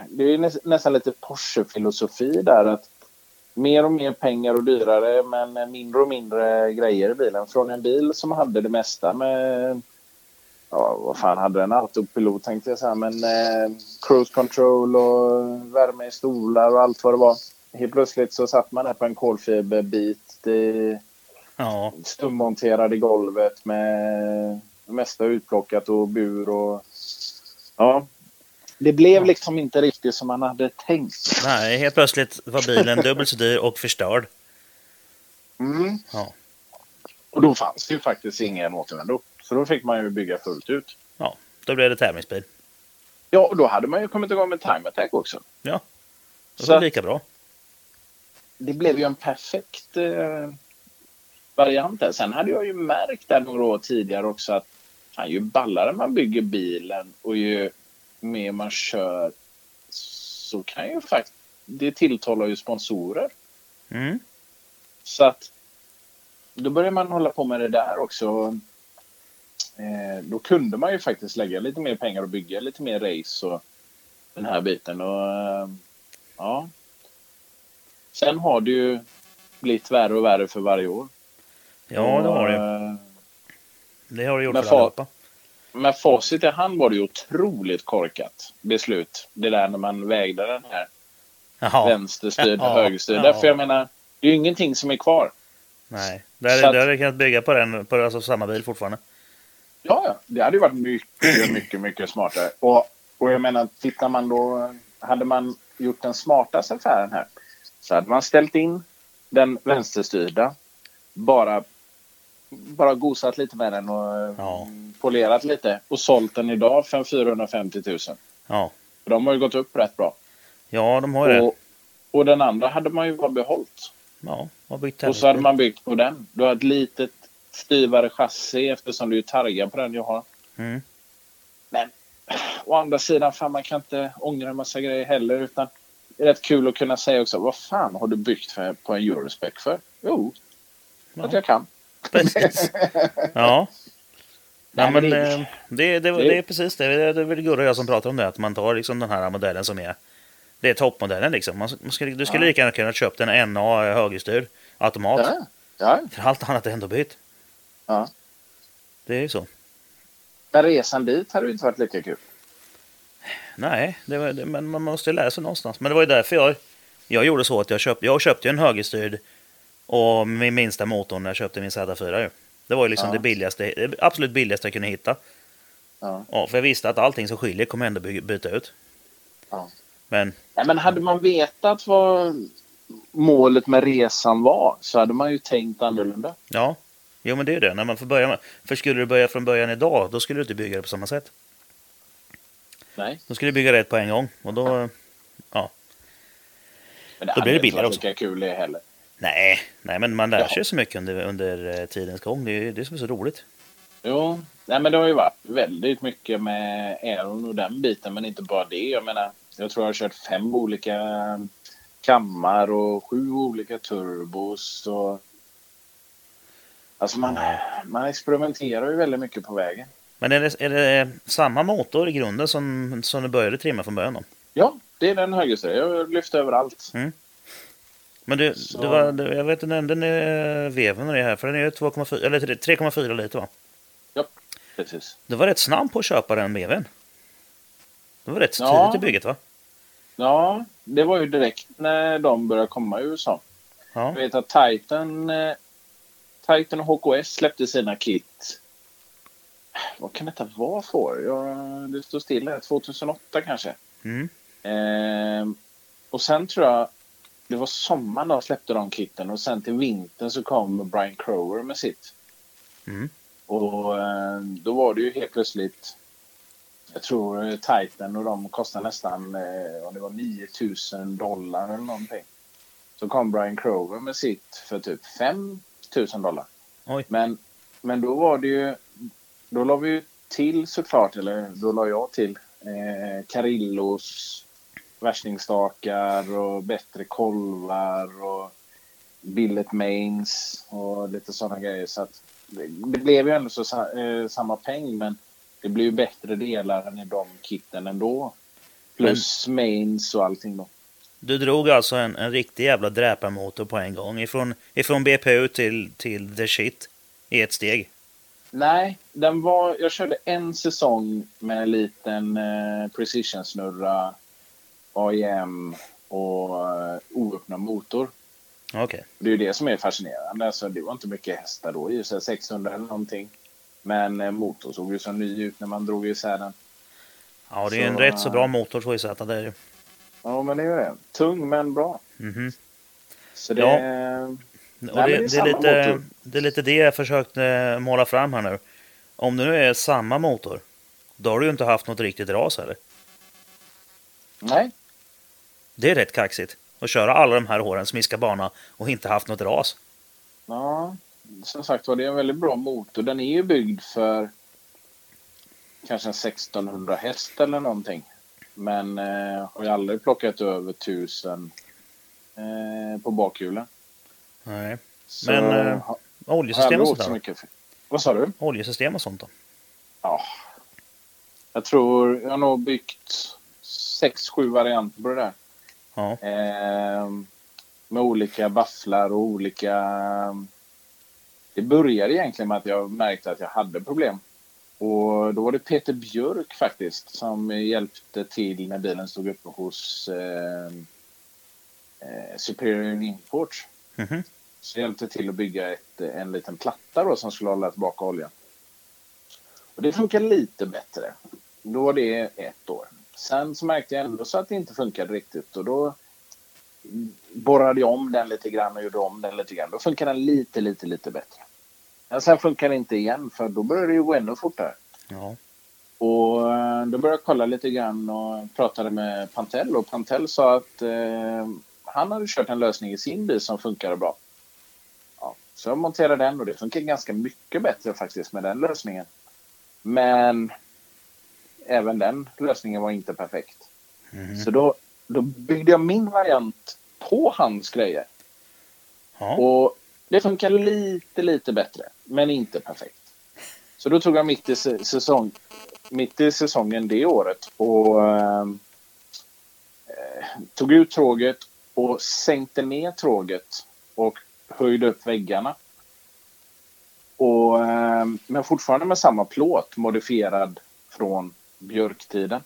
det är nä- nästan lite Porsche-filosofi där. att Mer och mer pengar och dyrare men mindre och mindre grejer i bilen. Från en bil som hade det mesta med... Ja, vad fan hade den? Autopilot tänkte jag säga. Men eh, cruise control och värme i stolar och allt vad det var. Helt plötsligt så satt man där på en kolfiberbit. Det Ja. stummonterad i golvet med det mesta utplockat och bur och... Ja. Det blev liksom inte riktigt som man hade tänkt. Nej, helt plötsligt var bilen dubbelt så dyr och förstörd. Mm. Ja. Och då fanns det ju faktiskt ingen återvändo. Så då fick man ju bygga fullt ut. Ja, då blev det tävlingsbil. Ja, och då hade man ju kommit igång med time attack också. Ja, det var lika bra. det blev ju en perfekt eh, variant där. Sen hade jag ju märkt där några år tidigare också att fan, ju ballare man bygger bilen och ju mer man kör så kan ju faktiskt det tilltalar ju sponsorer. Mm. Så att då börjar man hålla på med det där också. Eh, då kunde man ju faktiskt lägga lite mer pengar och bygga lite mer race och den här biten. Och, eh, ja. Sen har det ju blivit värre och värre för varje år. Ja, det har det. Eh, Det har det gjort Men för allihopa. Med facit i hand var det ju otroligt korkat beslut. Det där när man vägde den här Jaha. vänsterstyrd Ja, högerstyrd. ja. För jag menar, det är ju ingenting som är kvar. Nej, Så att- där hade kunnat bygga på den, på alltså samma bil fortfarande. Ja, ja. Det hade ju varit mycket, mycket, mycket smartare. Och, och jag menar, tittar man då... Hade man gjort den smartaste affären här så hade man ställt in den vänsterstyrda, bara, bara gosat lite med den och Ja. polerat lite och sålt den idag för en 450 000. Ja, de har ju gått upp rätt bra. ja de har ju det. Och, och den andra hade man ju bara behållit. Ja, har byggt Och så hade man byggt på den. Du har ett litet styvare chassi eftersom du är targad på den jag har. Mm. Men å andra sidan, fan, man kan inte ångra en massa grejer heller. Utan det är rätt kul att kunna säga också, vad fan har du byggt för, på en Eurospec för? Jo, Ja. att jag kan. Precis. Ja. Nej, men men det- det, det, är precis det. Det är väl Gurra och jag som pratar om det. Att man tar liksom den här modellen som är det är toppmodellen. Liksom. Man, man skulle, du skulle lika gärna kunna köpt en NA högerstyrd automat. Ja, ja. För allt annat är ändå bytt. ja. Det är ju så. Men resan dit hade ju inte varit lika kul. Nej, det var, det, men man måste ju lära sig någonstans. Men det var ju därför jag, jag gjorde så att jag köpte, jag köpte en högerstyrd och min minsta motorn när jag köpte min Z4 ju. Det var ju liksom Ja. det billigaste, det absolut billigaste jag kunde hitta. Ja. Ja, för jag visste att allting som skiljer kommer jag ändå by- byta ut. Ja. Men Nej, men hade man vetat vad målet med resan var så hade man ju tänkt annorlunda. ja, Jo, men det är ju det. När man får börja med... För skulle du börja från början idag, då skulle du inte bygga det på samma sätt. Nej. Då skulle du bygga rätt på en gång. Och då... Ja. Men Då hade blir det billigare också. lika kul det heller. Nej, nej, men man lär Ja. sig så mycket under, under eh, tidens gång. Det är ju det som är så roligt. Jo, nej men det har ju varit väldigt mycket med Aeron och den biten, men inte bara det. Jag menar, jag tror jag har kört fem olika kammar och sju olika turbos. Och... Alltså man, man experimenterar ju väldigt mycket på vägen. Men är det, är det samma motor i grunden som, som du började trimma från början? Då? Ja, det är den högersta. Jag har lyft överallt. Men du, Så- du var, du, jag vet du nämnde eh, veven det här, för den är ju 2,4 eller 3,4 liter va? Ja, precis. Du var rätt snabb på att köpa den veven. Det var rätt Ja. tidigt i bygget va? Ja, det var ju direkt när de började komma i USA. Ja. Jag vet att Titan, eh, Titan och HKS släppte sina kit. Vad kan detta vara för? Jag, det står still här. 2008 kanske. Mm. Eh, och sen tror jag det var sommaren de släppte de kitten och sen till vintern så kom Brian Crower med sitt. Mm. Och eh, då var det ju helt plötsligt jag tror eh, Titan och de kostar nästan eh, om det var 9000 dollar eller någonting. Så kom Brian Crover med sitt för typ 5000 dollar. Oj. Men, men då var det ju, då la vi ju till såklart, eller då la jag till eh, Carillos värstingstakar och bättre kolvar och billet mains och lite sådana grejer. Så att det, blev ju ändå så, eh, samma peng men det blir ju bättre delar än i de kitten ändå. Plus mains och allting då. Du drog alltså en, en riktig jävla dräparmotor på en gång. Ifrån, ifrån BPU till, till the shit i ett steg. Nej, den var, jag körde en säsong med en liten eh, precision-snurra, AIM och eh, oöppnad motor. Okej. Det är ju det som är fascinerande. Alltså, det var inte mycket hästar då, i och för sig 600 eller någonting. Men eh, motorn såg ju så ny ut när man drog isär den. Ja, det är en Så, rätt så eh, bra motor 2JZ. Det är det. Ja, men det är ju det. Tung men bra. Mhm. Så det... Ja. Men det, det är det, är lite, motor. det är lite det jag försökte eh, måla fram här nu. Om det nu är samma motor, då har du ju inte haft något riktigt ras heller. Nej, Det är rätt kaxigt. Att köra alla de här åren, smiska bana och inte haft något ras. Ja, som sagt var, det är en väldigt bra motor. Den är ju byggd för kanske en 1600 häst eller någonting. Men eh, har ju aldrig plockat över 1000 eh, på bakhjulen. Nej. Så Men, eh, Oljesystem och sånt så mycket. Vad sa du? Oljesystem och sånt då. Ja. Jag tror jag har nog byggt sex, sju varianter på det där. Ja. Eh, med olika bafflar och olika... Det började egentligen med att jag märkte att jag hade problem. Och då var det Peter Björk faktiskt som hjälpte till när bilen stod uppe hos eh, eh, Superior Import. Mhm. Så hjälpte till att bygga ett, en liten platta då som skulle hålla tillbaka oljan. Och det funkar lite bättre. Då var det ett år. Sen så märkte jag ändå så att det inte funkade riktigt och då borrade jag om den lite grann och gjorde om den lite grann. Då funkar den lite, lite, lite bättre. Men sen funkar det inte igen för då började det ju gå ännu fortare. Ja. Och eh, då började jag kolla lite grann och pratade med Pantel och Pantel sa att eh, han hade kört en lösning i sin bil som funkade bra. Ja, så jag monterade den och det funkar ganska mycket bättre faktiskt med den lösningen. Men även den lösningen var inte perfekt. Mhm. Så då, då byggde jag min variant på hans grejer. Ja. Och det funkar lite, lite bättre, men inte perfekt. Så då tog jag mitt i, sä- säsong, mitt i säsongen det året och ehm, eh, tog ut tråget och sänkte ner tråget och höjde upp väggarna. Och, ehm, men fortfarande med samma plåt, modifierad från björktiden.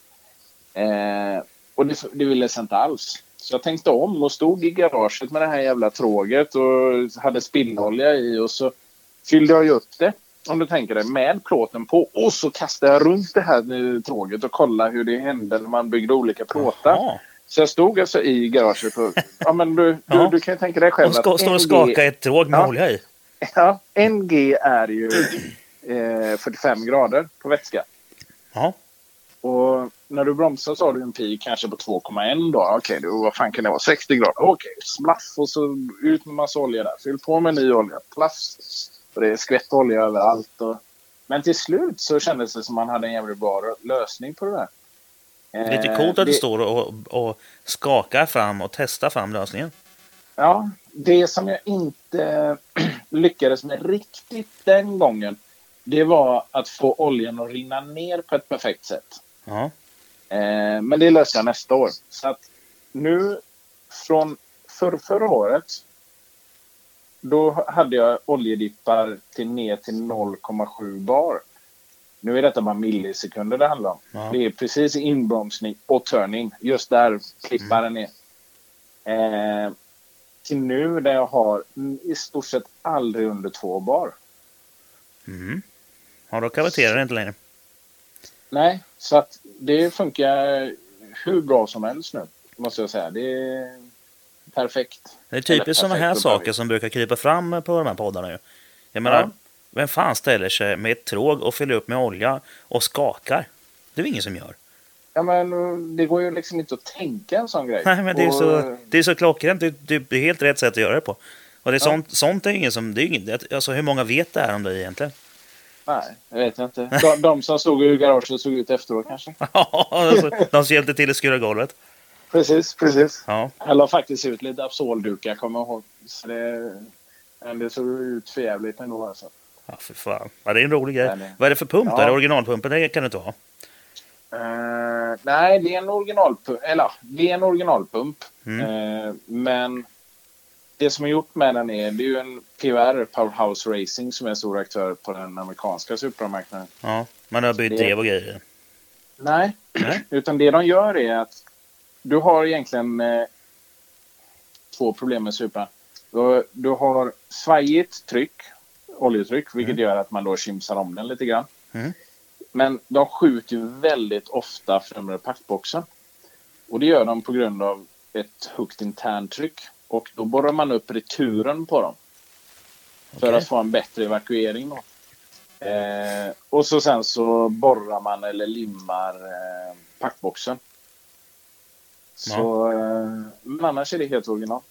Eh, och det, det ville sig inte alls. Så jag tänkte om och stod i garaget med det här jävla tråget och hade spillolja i och så fyllde jag upp det, om du tänker dig, med plåten på. Och så kastade jag runt det här tråget och kollade hur det hände när man byggde olika plåtar. Så jag stod alltså i garaget och... Ja, men du, du, Ja. du kan ju tänka dig själv ska, står och en skaka del- ett tråg med Ja. olja i. Ja, en G är ju eh, 45 grader på vätska. Ja. Och när du bromsar så har du en pi kanske på 2,1 då. Okej, då vad fan kan det vara? 60 grader. Okej, splaff och så ut med massa olja där. Fyll på med ny olja. Plafs. Och det är skvätt olja överallt. Och... Men till slut så kändes det som man hade en jävligt bra lösning på det där. Lite Eh, coolt att du det- står och, och skakar fram och testar fram lösningen. Ja, det som jag inte lyckades med riktigt den gången, det var att få oljan att rinna ner på ett perfekt sätt. Ja. Eh, men det löser jag nästa år. Så att nu från för, förra året, då hade jag oljedippar till ner till 0,7 bar. Nu är detta bara millisekunder det handlar om. Ja. Det är precis inbromsning och turning. Just där klippar den ner. Eh, till nu där jag har mm, i stort sett aldrig under två bar. Mm. Ja, då kaviterar det inte längre. Nej, så att det funkar hur bra som helst nu. Måste jag säga. Det är perfekt. Det är typiskt sådana här saker som brukar krypa fram på de här poddarna. Ju. Jag menar, Ja. vem fan ställer sig med ett tråg och fyller upp med olja och skakar? Det är ingen som gör. Ja, men det går ju liksom inte att tänka en sån grej. Nej, men det är Och- så, det är så klockrent. Det, det, är helt rätt sätt att göra det på. Och det är Ja. sånt, sånt är ingen som... Det är ingen, alltså, hur många vet det här om det egentligen? Nej, jag vet inte. De, de som stod i garaget såg ut efteråt kanske. Ja, alltså, de som hjälpte till att skura golvet. Precis, precis. Ja, Jag la faktiskt ut lite Absoldukar, kommer jag ihåg. Så det, men det såg ut för jävligt ändå alltså. ja för fan. Ja, det är en rolig grej. Det- Vad är det för pump? Ja. Är det originalpumpen? Det kan du inte ha. Eh, nej, det är en originalpump. Eller det är en originalpump. Mm. Eh, men det som är gjort med den är, det är ju en POR, Powerhouse Racing, som är en stor aktör på den amerikanska supermarknaden. Ja, man har bytt Det- drev och grejer. Nej, Nej. utan det de gör är att du har egentligen eh, två problem med Supra. Du, du har svajigt tryck, oljetryck, vilket gör att man då kimsar om den lite grann. Mm. Men de skjuter ju väldigt ofta främre packboxen. Och det gör de på grund av ett högt interntryck. Och då borrar man upp returen på dem. För Okej. att få en bättre evakuering. Då. Eh, och så sen så borrar man eller limmar eh, packboxen. Så, eh, men annars är det helt original.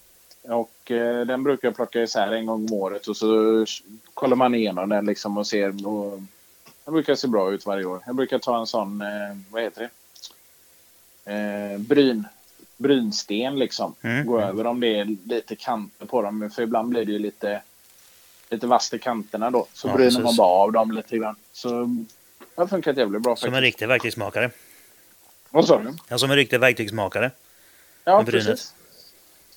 Och eh, den brukar jag plocka isär en gång om året och så kollar man igenom den liksom och ser. Och, den brukar se bra ut varje år. Jag brukar ta en sån, eh, vad heter det? Eh, bryn, brynsten liksom. Mm. Gå över om det är lite kanter på dem. För ibland blir det ju lite, lite vasst i kanterna då. Så Ja, bryner precis. man bara av dem lite grann. Så det har funkat jävligt bra Som en faktiskt. riktig verktygsmakare. Vad sa du? Ja, som en riktig verktygsmakare. Ja, precis.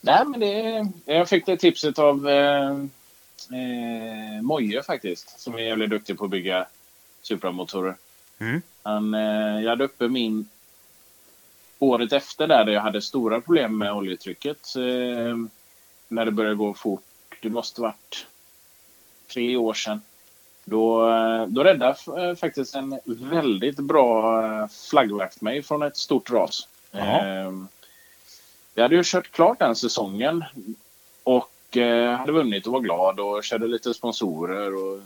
Nej, men det, jag fick det tipset av eh, eh, Moje faktiskt. Som är jävligt duktig på att bygga Supra-motorer. Mm. Han, eh, jag hade uppe min... Året efter där, där jag hade stora problem med oljetrycket. Eh, när det började gå fort. Det måste varit tre år sedan. Då, eh, då räddade eh, faktiskt en väldigt bra eh, flaggvakt mig från ett stort ras. Eh, jag hade ju kört klart den säsongen och eh, hade vunnit och var glad och körde lite sponsorer och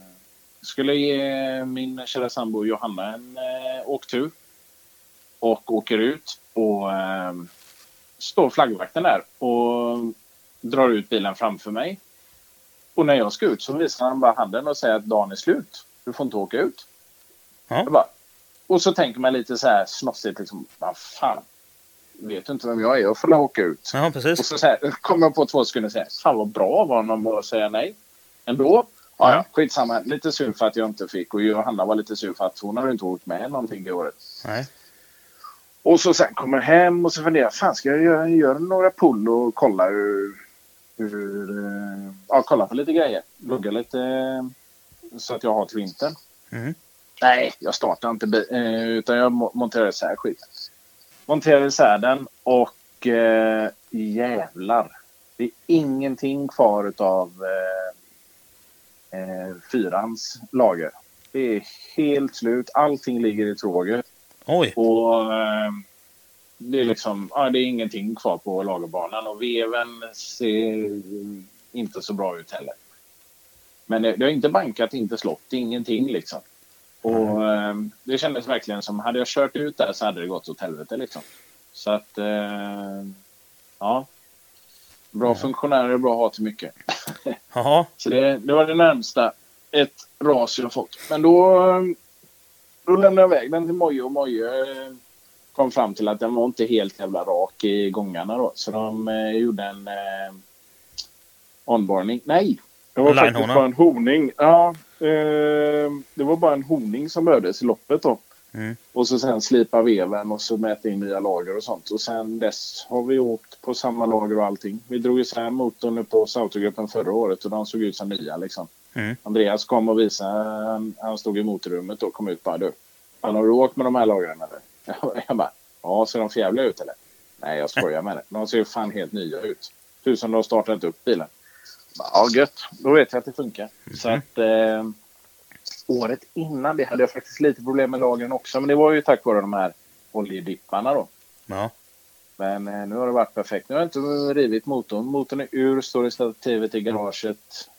skulle ge min kära sambo Johanna en eh, åktur. Och åker ut och eh, står flaggvakten där och drar ut bilen framför mig. Och när jag ska ut så visar han bara handen och säger att dagen är slut. Du får inte åka ut. Jag bara, och så tänker man lite så här snossigt liksom, vad fan. Vet du inte vem jag är? Jag får åka ut. Ja, Och precis. så, så här, kommer jag på två sekunder och säger, fan vad bra var honom att säga nej. Ändå. Ja, ja, skitsamma. Lite sur för att jag inte fick och Johanna var lite sur för att hon hade inte åkt med någonting det året. Nej. Och så sen kommer jag hem och så funderar fan ska jag göra, göra några pull och kolla hur... hur eh, ja, kolla på lite grejer. Lugga lite eh, så att jag har till vintern. Mm. Nej, jag startar inte eh, utan jag mo- monterar isär skiten. Monterar isär den och eh, jävlar. Det är ingenting kvar utav eh, eh, fyrans lager. Det är helt slut. Allting ligger i tråget. Oj. Och eh, det är liksom, ja, det är ingenting kvar på lagerbanan och veven ser inte så bra ut heller. Men det, det har inte bankat, inte slått, ingenting liksom. Och eh, det kändes verkligen som, hade jag kört ut där så hade det gått åt helvete liksom. Så att, eh, ja. Bra funktionärer är bra att ha till mycket. Så det, det var det närmsta ett ras jag fått. Men då, då lämnade jag iväg den till Moje och Moje eh, kom fram till att den var inte helt jävla rak i gångarna då. Så de eh, gjorde en eh, onboarding. Nej, det var En faktiskt linehona. bara en honing. Ja, eh, det var bara en honing som behövdes i loppet då. Mm. Och så sen slipa veven och så mäta in nya lager och sånt. Och sen dess har vi åkt på samma lager och allting. Vi drog isär motorn på Sautogruppen förra året och de såg ut som nya liksom. Mm. Andreas kom och visade, han, han stod i motorrummet och kom ut bara du. Han har du åkt med de här lagren eller? Jag bara, ja ser de förjävliga ut eller? Nej jag skojar med det. De ser ju fan helt nya ut. Tur som de har startat upp bilen. Ja gött, då vet jag att det funkar. Så att eh, året innan det hade jag faktiskt lite problem med lagren också. Men det var ju tack vare de här oljedipparna då. ja. Men eh, nu har det varit perfekt. Nu har jag inte rivit motorn. Motorn är ur, står i stativet i garaget eh,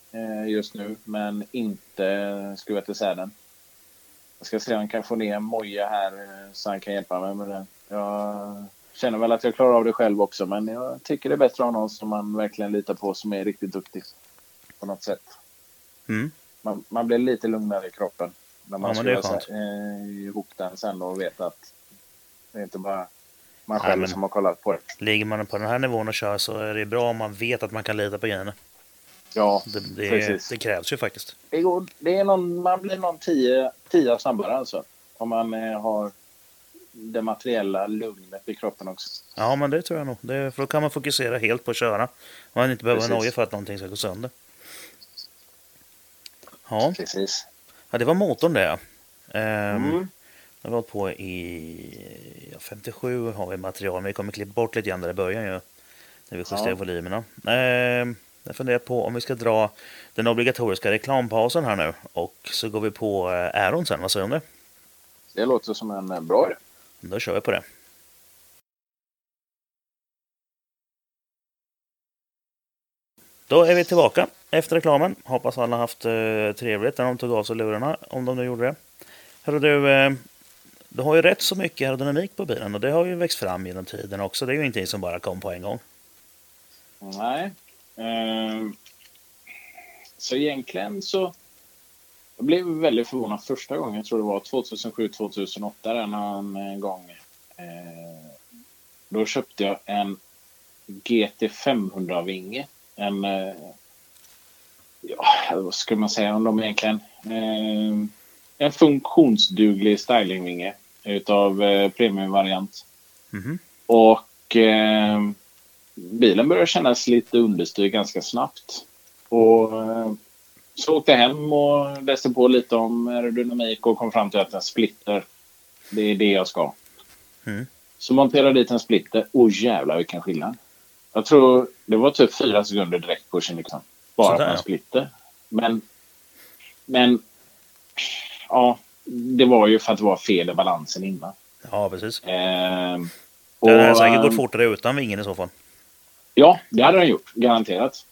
just nu. Men inte skruvat isär den. Jag ska se om jag kan få ner moja här eh, så han kan hjälpa mig med den. Jag känner väl att jag klarar av det själv också. Men jag tycker det är bättre att ha någon som man verkligen litar på som är riktigt duktig. På något sätt. Mm. Man, man blir lite lugnare i kroppen. När man Ja, det skönt. eh, ihop den sen och vet att det är inte bara man Nej, själv men- som har kollat på det. Ligger man på den här nivån och kör så är det bra om man vet att man kan lita på grejerna. Ja, Det, det, Precis. det krävs ju faktiskt. det går, det är någon, man blir någon tio, tio snabbare alltså. Om man eh, har det materiella lugnet i kroppen också. Ja, men det tror jag nog. Det, för då kan man fokusera helt på att köra. Man inte behöver noja för att någonting ska gå sönder. Ja, Precis. ja det var motorn det. Ehm, Mm. Det har hållit på i ja, 57 har vi material, men vi kommer klippa bort lite grann där i början ju. När vi justerar Ja. volymerna. Ehm, jag funderar på om vi ska dra den obligatoriska reklampausen här nu. Och så går vi på eh, Aron sen, vad säger du om det? Det låter som en eh, bra idé. Då kör vi på det. Då är vi tillbaka efter reklamen. Hoppas alla haft eh, trevligt när de tog av sig lurarna, om de nu gjorde det. Hörru du, eh, du har ju rätt så mycket aerodynamik på bilen och det har ju växt fram genom tiden också. Det är ju ingenting som bara kom på en gång. Nej. Ehm, så egentligen så... Jag blev väldigt förvånad första gången. Jag tror det var 2007-2008 där någon gång. Eh, då köpte jag en GT500-vinge. En... Eh, ja, vad ska man säga om dem egentligen? Eh, en funktionsduglig stylingvinge utav eh, premiumvariant. Mhm. Och eh, bilen började kännas lite understyrd ganska snabbt. Och eh, så åkte jag hem och läste på lite om aerodynamik och kom fram till att en splitter, det är det jag ska. Mm. Så monterade jag dit en splitter. Åh jävlar vilken skillnad. Jag tror det var typ fyra sekunder direkt på liksom. Bara Sådär, på en splitter. Men, men ja, det var ju för att det var fel i balansen innan. Ja, precis. Ehm, Det hade och, säkert gått ehm, fortare utan vingen i så fall. Ja, det hade den gjort. Garanterat.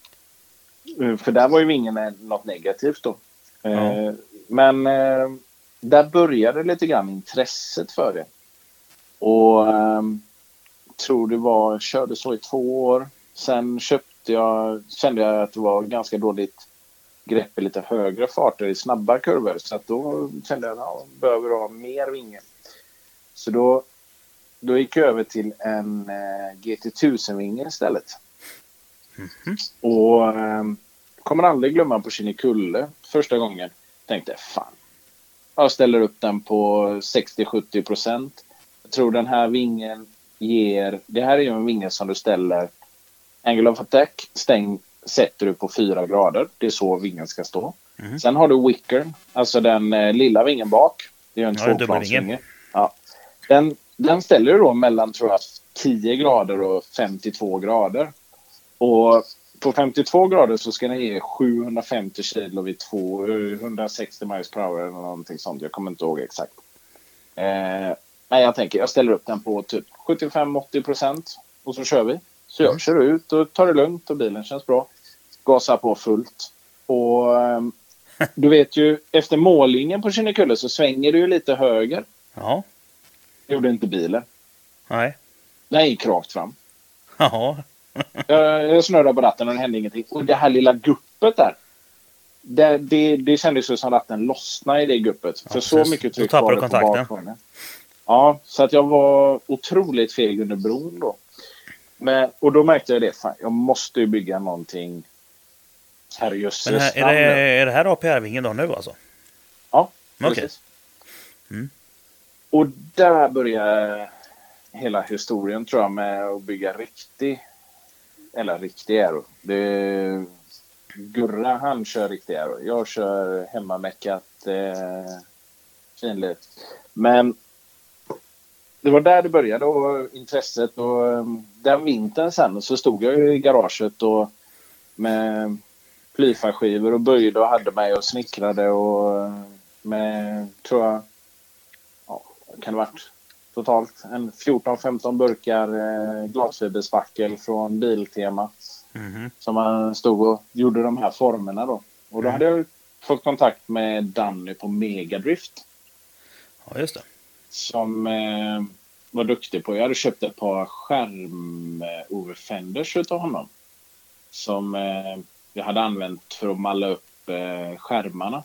Eh, För där var ju vingen eh, något negativt då. Eh, Ja. Men eh, där började lite grann intresset för det. Och tror det var, körde så i två år. Sen köpte jag, kände jag att det var ganska dåligt grepp i lite högre farter i snabba kurvor. Så att då kände jag att jag behöver ha mer vinge. Så då, då gick jag över till en eh, GT1000-vinge istället. Och eh, kommer aldrig glömma på Kinnekulle första gången. Tänkte fan. Jag ställer upp den på 60-70 procent. Jag tror den här vingen ger... Det här är ju en vinge som du ställer... Angle of attack stäng, sätter du på 4 grader. Det är så vingen ska stå. Mhm. Sen har du wickern, alltså den eh, lilla vingen bak. Det är en Ja, tvåplansvinge. Ja. Den, den ställer du då mellan tror jag, 10 grader och 52 grader. Och på 52 grader så ska den ge 750 kilo vid 260 miles per hour eller någonting sånt. Jag kommer inte ihåg exakt. Eh, men jag tänker, jag ställer upp den på typ 75-80 procent och så kör vi. Så jag kör ut och tar det lugnt och bilen känns bra. Gasar på fullt. Och eh, du vet ju, efter mållinjen på Kinnekulle så svänger du ju lite höger. Ja. Det gjorde inte bilen. Nej. Den gick rakt fram. Jaha. Jag, jag snurrade på ratten och det hände ingenting. Och det här lilla guppet där. Det, det, det kändes ju som att den lossnade i det guppet. Ja, För så precis. mycket tryck var det på kontakten. bakgrunden. Ja, så att jag var otroligt feg under bron då. Men, och då märkte jag det. Fan, jag måste ju bygga någonting herrejösses Men här, är, det, är det här APR-vingen då nu alltså? Ja, precis. Mm. Och där börjar hela historien tror jag med att bygga riktig, eller riktig aero. Det, Gurra han kör riktig aero. Jag kör hemmameckat eh, finligt. Men det var där det började och intresset och eh, den vintern sen så stod jag ju i garaget och med plyfaskivor och böjde och hade mig och snickrade och eh, med, tror jag, kan det varit totalt en 14-15 burkar eh, glasfiberspackel från Biltema Mhm. som man stod och gjorde de här formerna då. Och då Mm. hade jag fått kontakt med Danny på Megadrift Ja, just det. som eh, var duktig på. Jag hade köpt ett par skärm-over-fenders utav honom. Som eh, jag hade använt för att malla upp eh, skärmarna.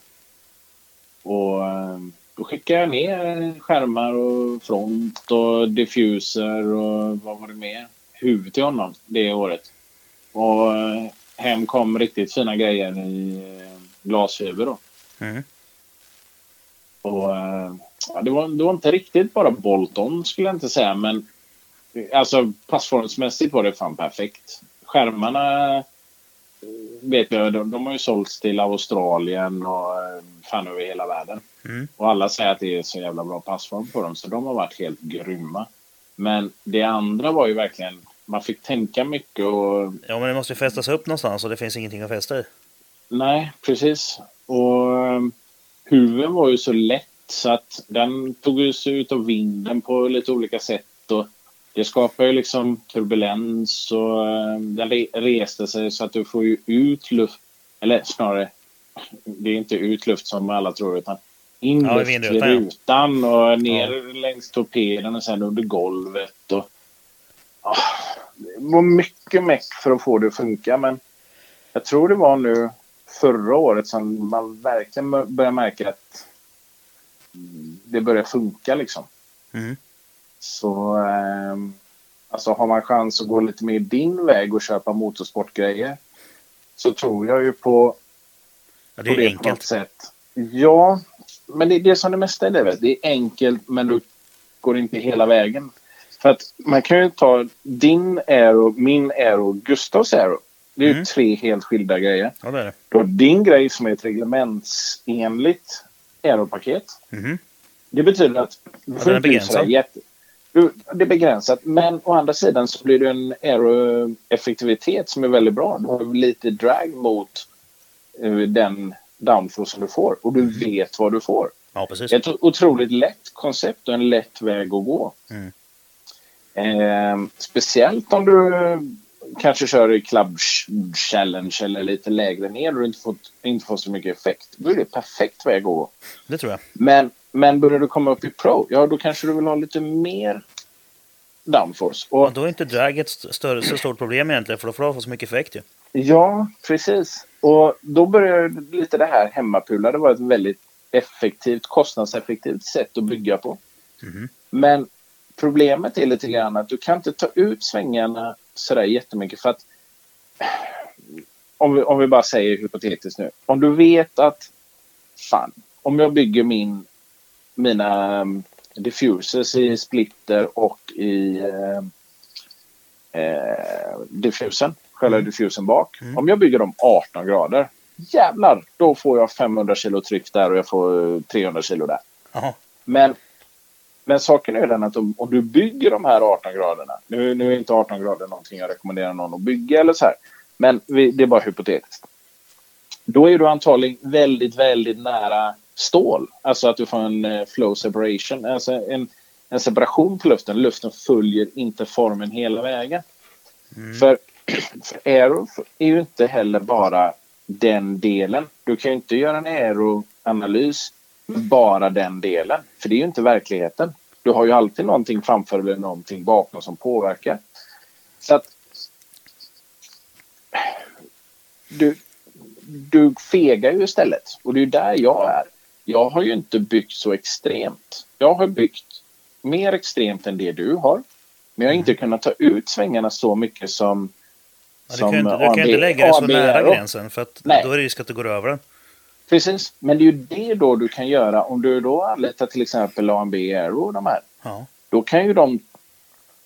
Och eh, då skickade jag ner skärmar och front och diffuser och vad var det mer? Huvud till honom det året. Och eh, hem kom riktigt fina grejer i eh, glasfiber då. Mm. Och, eh, ja, det, var, det var inte riktigt bara Bolton skulle jag inte säga, men alltså passformsmässigt var det fan perfekt. Skärmarna vet jag, de, de har ju sålts till Australien och fan över hela världen. Mm. Och alla säger att det är så jävla bra passform på dem, så de har varit helt grymma. Men det andra var ju verkligen, man fick tänka mycket och Ja, men det måste ju fästas upp någonstans och det finns ingenting att fästa i. Nej, precis. Och um, huven var ju så lätt så att den tog ju sig ut av vinden på lite olika sätt. Och det skapar ju liksom turbulens och um, den re- reste sig så att du får ju ut luft. Eller snarare, det är inte ut luft som alla tror utan in Ja, i ja. rutan och ner längs torpeden och sen under golvet. Och, Ah, det var mycket meck för att få det att funka men jag tror det var nu förra året som man verkligen började märka att det börjar funka liksom. Mm. Så eh, alltså har man chans att gå lite mer din väg och köpa motorsportgrejer så tror jag ju på, Ja, det på är det ju på något enkelt. sätt. Ja, men det är det som det mesta i livet. Det är enkelt men du går inte hela vägen. För att man kan ju ta din aero, min aero, Gustavs aero. Det är ju Mm. tre helt skilda grejer. Ja, det är det. Du har din grej som är ett reglementsenligt aeropaket. Mhm. Det betyder att du Ja, den är begränsad. jätte... Du, det är begränsat, men å andra sidan så blir det en aeroeffektivitet som är väldigt bra. Du har lite drag mot eh, den downforce som du får och Mm. du vet vad du får. Ja, precis. Ett otroligt lätt koncept och en lätt väg att gå. Mm. Eh, speciellt om du kanske kör i Club Challenge eller lite lägre ner och du inte får, inte får så mycket effekt. Då är det perfekt väg att gå. Det tror jag. Men, men börjar du komma upp i Pro, ja då kanske du vill ha lite mer downforce. Och, Och då är inte drag ett st- större, så stort problem egentligen, för då får du så mycket effekt ju. Ja, precis. Och då börjar lite det här hemmapula. Det var ett väldigt effektivt, kostnadseffektivt sätt att bygga på. Mhm. Men problemet är lite grann att du kan inte ta ut svängarna sådär jättemycket för att om vi, om vi bara säger hypotetiskt nu. Om du vet att fan, om jag bygger min, mina diffusers i splitter och i eh, eh, diffusen, själva diffusen bak. Mm. Om jag bygger dem 18 grader, jävlar, då får jag 500 kilo tryck där och jag får eh, 300 kilo där. Men, men saken är den att om, om du bygger de här 18 graderna, nu, nu är inte 18 grader någonting jag rekommenderar någon att bygga eller så här, men vi, det är bara hypotetiskt. Då är du antagligen väldigt, väldigt nära stål. Alltså att du får en eh, flow separation, alltså en, en separation på luften. Luften följer inte formen hela vägen. Mm. För, för aero är ju inte heller bara den delen. Du kan ju inte göra en aeroanalys med bara den delen. För det är ju inte verkligheten. Du har ju alltid någonting framför eller någonting bakom som påverkar. Så att du, du fegar ju istället. Och det är ju där jag är. Jag har ju inte byggt så extremt. Jag har byggt mer extremt än det du har. Men jag har inte kunnat ta ut svängarna så mycket som Ja, du kan ju inte, du kan ju inte lägga det så nära gränsen för att Nej. då är det risk att du går över den. Precis, men det är ju det då du kan göra om du då anlitar till exempel AMB Aero och de här. Ja, Då kan ju de,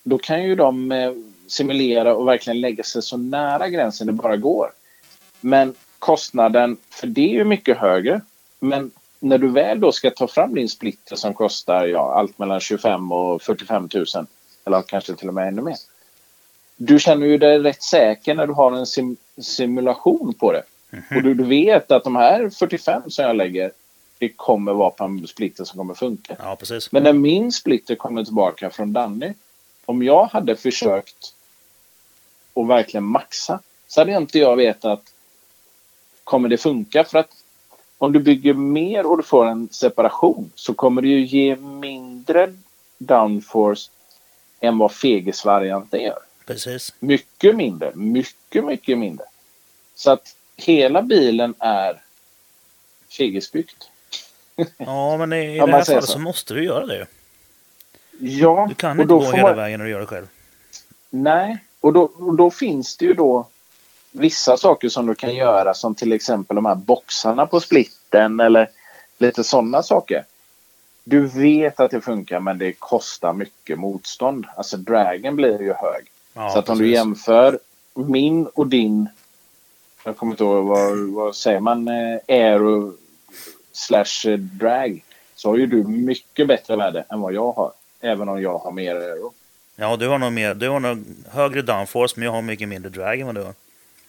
då kan ju de eh, simulera och verkligen lägga sig så nära gränsen det bara går. Men kostnaden för det är ju mycket högre. Men när du väl då ska ta fram din splitter som kostar ja, allt mellan 25 och 45 000 eller kanske till och med ännu mer. Du känner ju dig rätt säker när du har en sim simulation på det. Och du, du vet att de här 45 som jag lägger, det kommer vara på en splitter som kommer funka. ja. Men när min splitter kommer tillbaka från Danny, om jag hade försökt att verkligen maxa så hade inte jag vetat kommer det funka. För att om du bygger mer och du får en separation så kommer det ju ge mindre downforce än vad Feges-varianten gör. precis. Mycket mindre, mycket, mycket mindre. Så att hela bilen är Fegesbyggt. Ja, men i, i det här fallet så. så. måste du göra det. Ja, Du kan inte gå hela man- vägen när du gör det själv. Nej, och då, och då finns det ju då vissa saker som du kan göra som till exempel de här boxarna på splitten eller lite sådana saker. Du vet att det funkar men det kostar mycket motstånd. Alltså dragen blir ju hög. Ja, så att om du precis. jämför min och din, jag kommer inte ihåg vad, vad säger man, eh, aero slash eh, drag. Så har ju du mycket bättre värde än vad jag har. Även om jag har mer aero. Ja, du har nog mer, du har nog högre downforce men jag har mycket mindre drag än vad du har.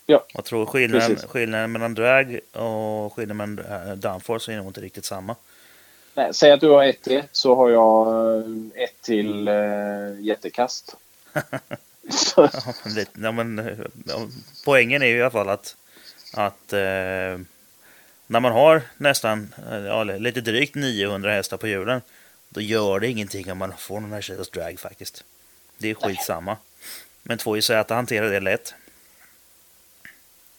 Ja, Jag tror skillnaden, Precis. skillnaden mellan drag och skillnaden mellan eh, downforce är nog inte riktigt samma. Nej, säg att du har ett till så har jag eh, ett till eh, jättekast. Ja, men lite- ja, men, eh, poängen är ju i alla fall att, att eh, när man har nästan ja, lite drygt 900 hästar på hjulen då gör det ingenting om man får någon här kilos drag faktiskt. Det är skitsamma. Men 2JZ hanterar det lätt.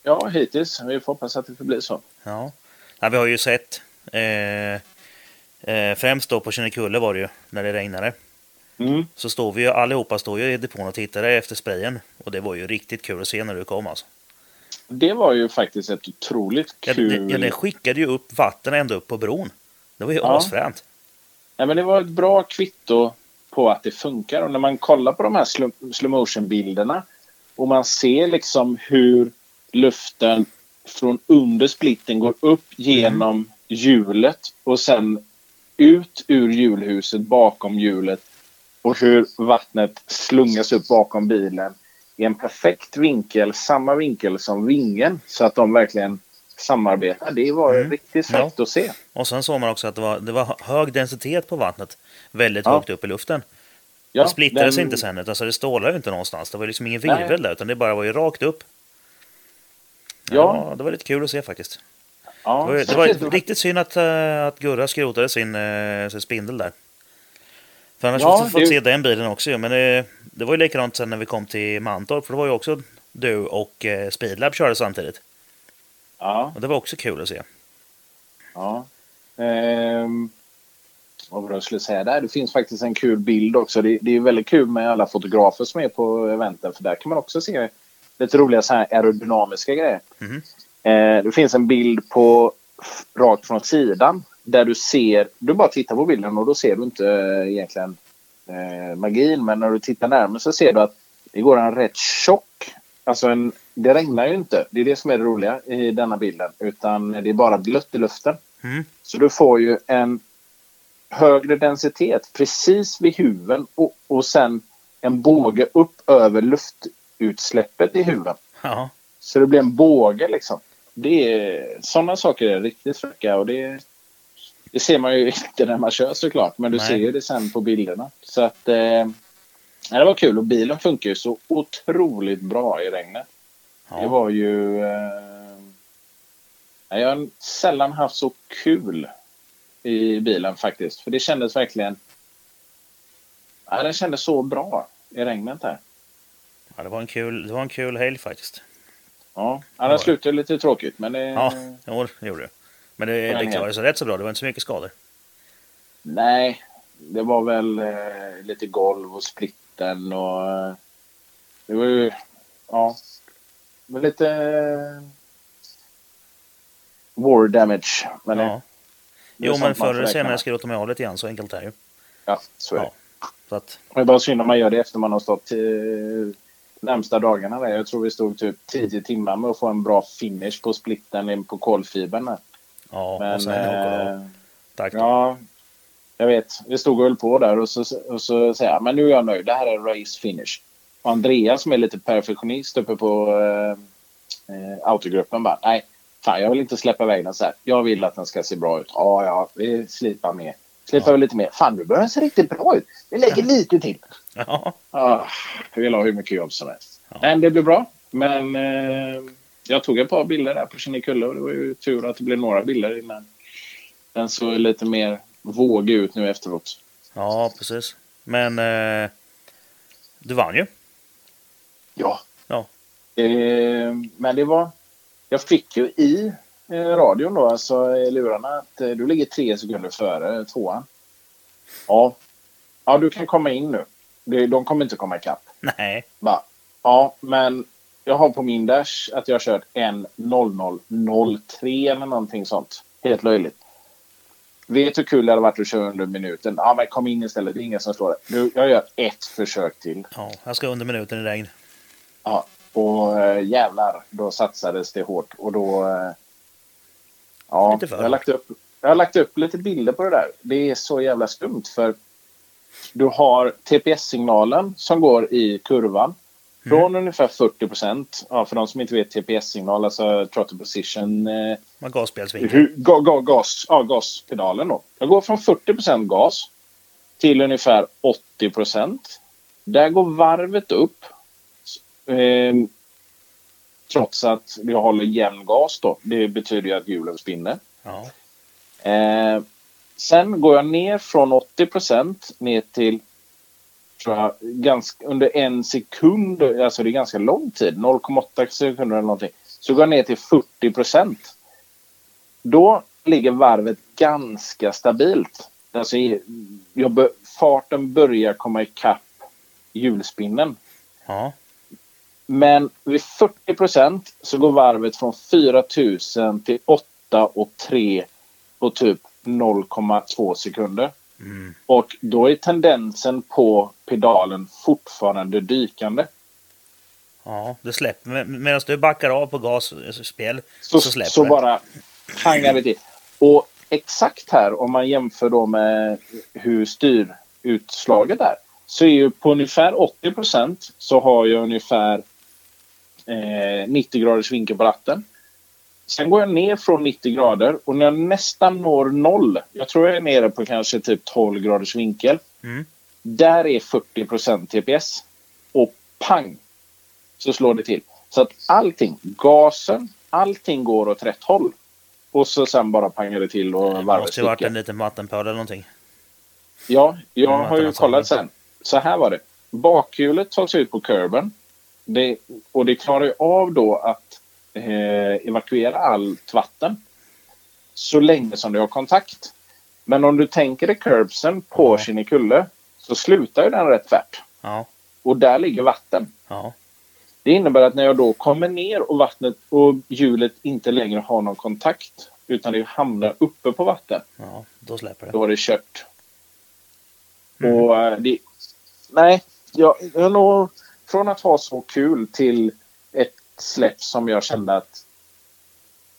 Ja, hittills. Vi får hoppas att det förblir så. Ja. ja, vi har ju sett eh, eh, främst då på Kinnekulle var det ju när det regnade. Mm. Så står vi ju allihopa står ju i depån och tittade efter sprayen. Och det var ju riktigt kul att se när du kom alltså. Det var ju faktiskt ett otroligt Ja, kul... det, ja, den skickade ju upp vatten ända upp på bron. Det var ju Ja. asfränt. Nej, men det var ett bra kvitto på att det funkar. Och när man kollar på de här slow, slow motion bilderna och man ser liksom hur luften från under splitten går upp genom hjulet och sen ut ur hjulhuset bakom hjulet och hur vattnet slungas upp bakom bilen i en perfekt vinkel, samma vinkel som vingen så att de verkligen samarbetar. Det var Mm. riktigt fräckt Ja. att se. Och sen såg man också att det var, det var hög densitet på vattnet. Väldigt Ja. högt upp i luften. Ja, det splittrades den- inte sen, utan så det stålade inte någonstans. Det var liksom ingen virvel där, utan det bara var ju rakt upp. Ja. Ja, det var lite kul att se faktiskt. Ja, Det var, det var riktigt synd att, eh, att Gurra skrotade sin, eh, sin spindel där. För annars Ja, hade vi fått det- se den bilen också. Men det, det var ju likadant sen när vi kom till Mantorp. För det var ju också du och eh, Speedlab körde samtidigt. Ja, Och det var också kul att se. ja. Ehm, vad var det jag skulle säga där? Det finns faktiskt en kul bild också. Det, det är väldigt kul med alla fotografer som är på eventen. För där kan man också se lite roliga så här aerodynamiska grejer. Mhm. Eh, det finns en bild på rakt från sidan. Där du ser, du bara tittar på bilden och då ser du inte eh, egentligen eh, magin. Men när du tittar närmare så ser du att det går en rätt tjock, alltså en, det regnar ju inte. Det är det som är det roliga i denna bilden. Utan det är bara blött i luften. Mm. Så du får ju en högre densitet precis vid huven och, och sen en båge upp över luftutsläppet i huven. Ja, Så det blir en båge liksom. Det är, sådana saker är riktigt fräcka och det, det ser man ju inte när man kör såklart. Men du Nej. ser ju det sen på bilderna. Så att eh, det var kul och bilen funkar ju så otroligt bra i regnet. ja. Det var ju... Eh, Jag har sällan haft så kul i bilen faktiskt. För det kändes verkligen... Ja, den kändes så bra i regnet här. Ja, det var en kul, det var en kul helg faktiskt. Ja, Ja. slutade lite tråkigt, men det... Ja, jo, det gjorde det. Men det, det klarade sig rätt så bra. Det var inte så mycket skador. Nej, det var väl eh, lite golv och splitten och... Eh, det var ju... Ja. Men lite... Eh, war damage. Men Ja. det, det Jo, men förr eller senare ska du ta med av lite grann. Så enkelt är det ju. Ja, så är det. Ja. Så att, Det är bara synd om man gör det efter man har stått eh, närmsta dagarna. Där. Jag tror vi stod typ 10 timmar med att få en bra finish på splitten in på kolfibern. ja, och Men sen du av. eh, Tack. ja, jag vet. Vi stod och höll på där och så, och så säger jag men nu är jag nöjd. Det här är race finish. Och Andreas som är lite perfektionist uppe på eh, eh, autogruppen bara nej, fan jag vill inte släppa iväg den så här. Jag vill att den ska se bra ut. Ja, ja, vi slipar med. Slipar Ja. lite mer. Fan, nu börjar den se riktigt bra ut. Vi lägger lite till. Ja, Ah, jag vill ha hur mycket jobb som helst. Ja. Men det blev bra. Men eh, jag tog ett par bilder där på Kinnekulle och det var ju tur att det blev några bilder innan den såg lite mer vågig ut nu efteråt. ja, precis. Men eh, du vann ju. Ja. Ja. Eh, men det var... Jag fick ju i eh, radion då, alltså i lurarna, att eh, du ligger tre sekunder före tvåan. Ja. Ja, du kan komma in nu. Det- De kommer inte komma ikapp. Nej. Va? Ja, men jag har på min dash att jag har kört en 0003 eller någonting sånt. Helt löjligt. Vet du hur kul det hade varit att köra under minuten? Ja, men kom in istället. Det är ingen som slår det. Nu, jag gör ett försök till. Ja, jag ska under minuten i regn. Ja, och äh, jävlar, då satsades det hårt. Och då... eh, ja, jag har, lagt upp, jag har lagt upp lite bilder på det där. Det är så jävla skumt för du har TPS-signalen som går i kurvan. Från ungefär 40 procent. Ja, för de som inte vet TPS-signal, alltså throttle position. Eh, gasspelsvinkel. ga, ga, gas, ja, gaspedalen då. Jag går från 40 procent gas till ungefär 80 procent. Där går varvet upp. Eh, trots att jag håller jämn gas då. Det betyder ju att hjulen spinner. Ja. Eh, sen går jag ner från 80 procent ner till tror jag, ganska, under en sekund, alltså det är ganska lång tid, 0,8 sekunder eller någonting. Så går jag ner till 40 procent. Då ligger varvet ganska stabilt. Alltså, jag farten börjar komma ikapp hjulspinnen. Ja. Men vid 40 procent så går varvet från 4000 till 8 och 3 på typ 0,2 sekunder. Mm. Och då är tendensen på pedalen fortfarande dykande. Ja, det släpper. Med- Medan du backar av på gasspel Så, så, släpper så det. bara pangar det till. Och exakt här, om man jämför då med hur styrutslaget är, så är ju på ungefär 80 procent så har jag ungefär eh, 90 graders vinkel på ratten. Sen går jag ner från 90 grader och när jag nästan når noll, jag tror jag är nere på kanske typ 12 graders vinkel. Mm. Där är 40 procent TPS. Och pang! Så slår det till. Så att allting, gasen, allting går åt rätt håll. Och så sen bara pangar det till och Det varvet måste ju varit en liten vattenpöl eller någonting. Ja, jag Mm, har ju kollat sen. Så här var det. Bakhjulet tas ut på kurben. Det, och det klarar ju av då att eh, evakuera allt vatten. Så länge som det har kontakt. Men om du tänker dig curbsen på Ja. Kinnekulle så slutar ju den rätt tvärt. Ja. Och där ligger vatten. Ja. Det innebär att när jag då kommer ner och vattnet och hjulet inte längre har någon kontakt utan det hamnar uppe på vatten, Ja, då släpper det. då är det kört. Mm. Och eh, det... Nej, jag, jag. Från att ha så kul till ett släpp som jag kände att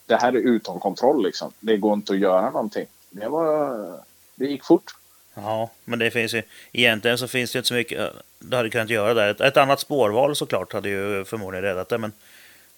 det här är utom kontroll liksom. Det går inte att göra någonting. Det var... Det gick fort. Ja, men det finns ju... Egentligen så finns det ju inte så mycket... eh, Du hade kunnat göra där. Ett, ett annat spårval såklart hade ju förmodligen räddat det, men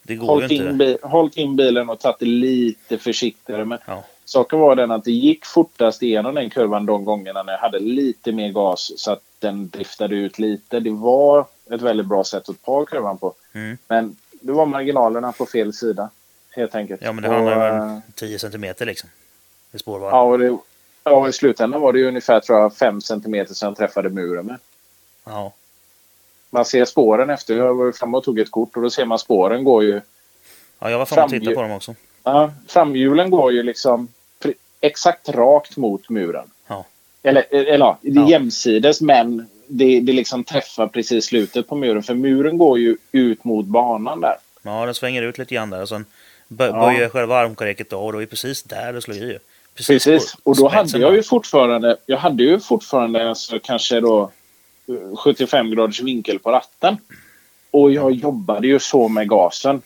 det går Hållt ju in, inte. bi- hållit in bilen och tagit det lite försiktigare. Men Ja. Saken var den att det gick fortast igenom den kurvan de gångerna när jag hade lite mer gas så att den driftade ut lite. Det var ett väldigt bra sätt att ta kurvan på. Mm. Men det var marginalerna på fel sida. helt enkelt. Ja, men det handlar eh, väl 10 centimeter liksom. I spårvagn. Ja, och det, ja, i slutändan var det ju ungefär tror jag, 5 centimeter som jag träffade muren med. Ja. Man ser spåren efter. Jag var ju framme och tog ett kort och då ser man spåren går ju. ja, jag var framme och tittade på dem också. Ja, framhjulen går ju liksom exakt rakt mot muren. Ja. Eller, eller det är Ja. jämsides men det, det liksom träffar precis slutet på muren. För muren går ju ut mot banan där. Ja, den svänger ut lite grann där och sen bö- Ja. böjer själva armkoreket då och då är precis där det slår i. Precis, Precis. Och då hade jag ju fortfarande, jag hade ju fortfarande alltså kanske då eh, 75 graders vinkel på ratten. Och jag jobbade ju så med gasen.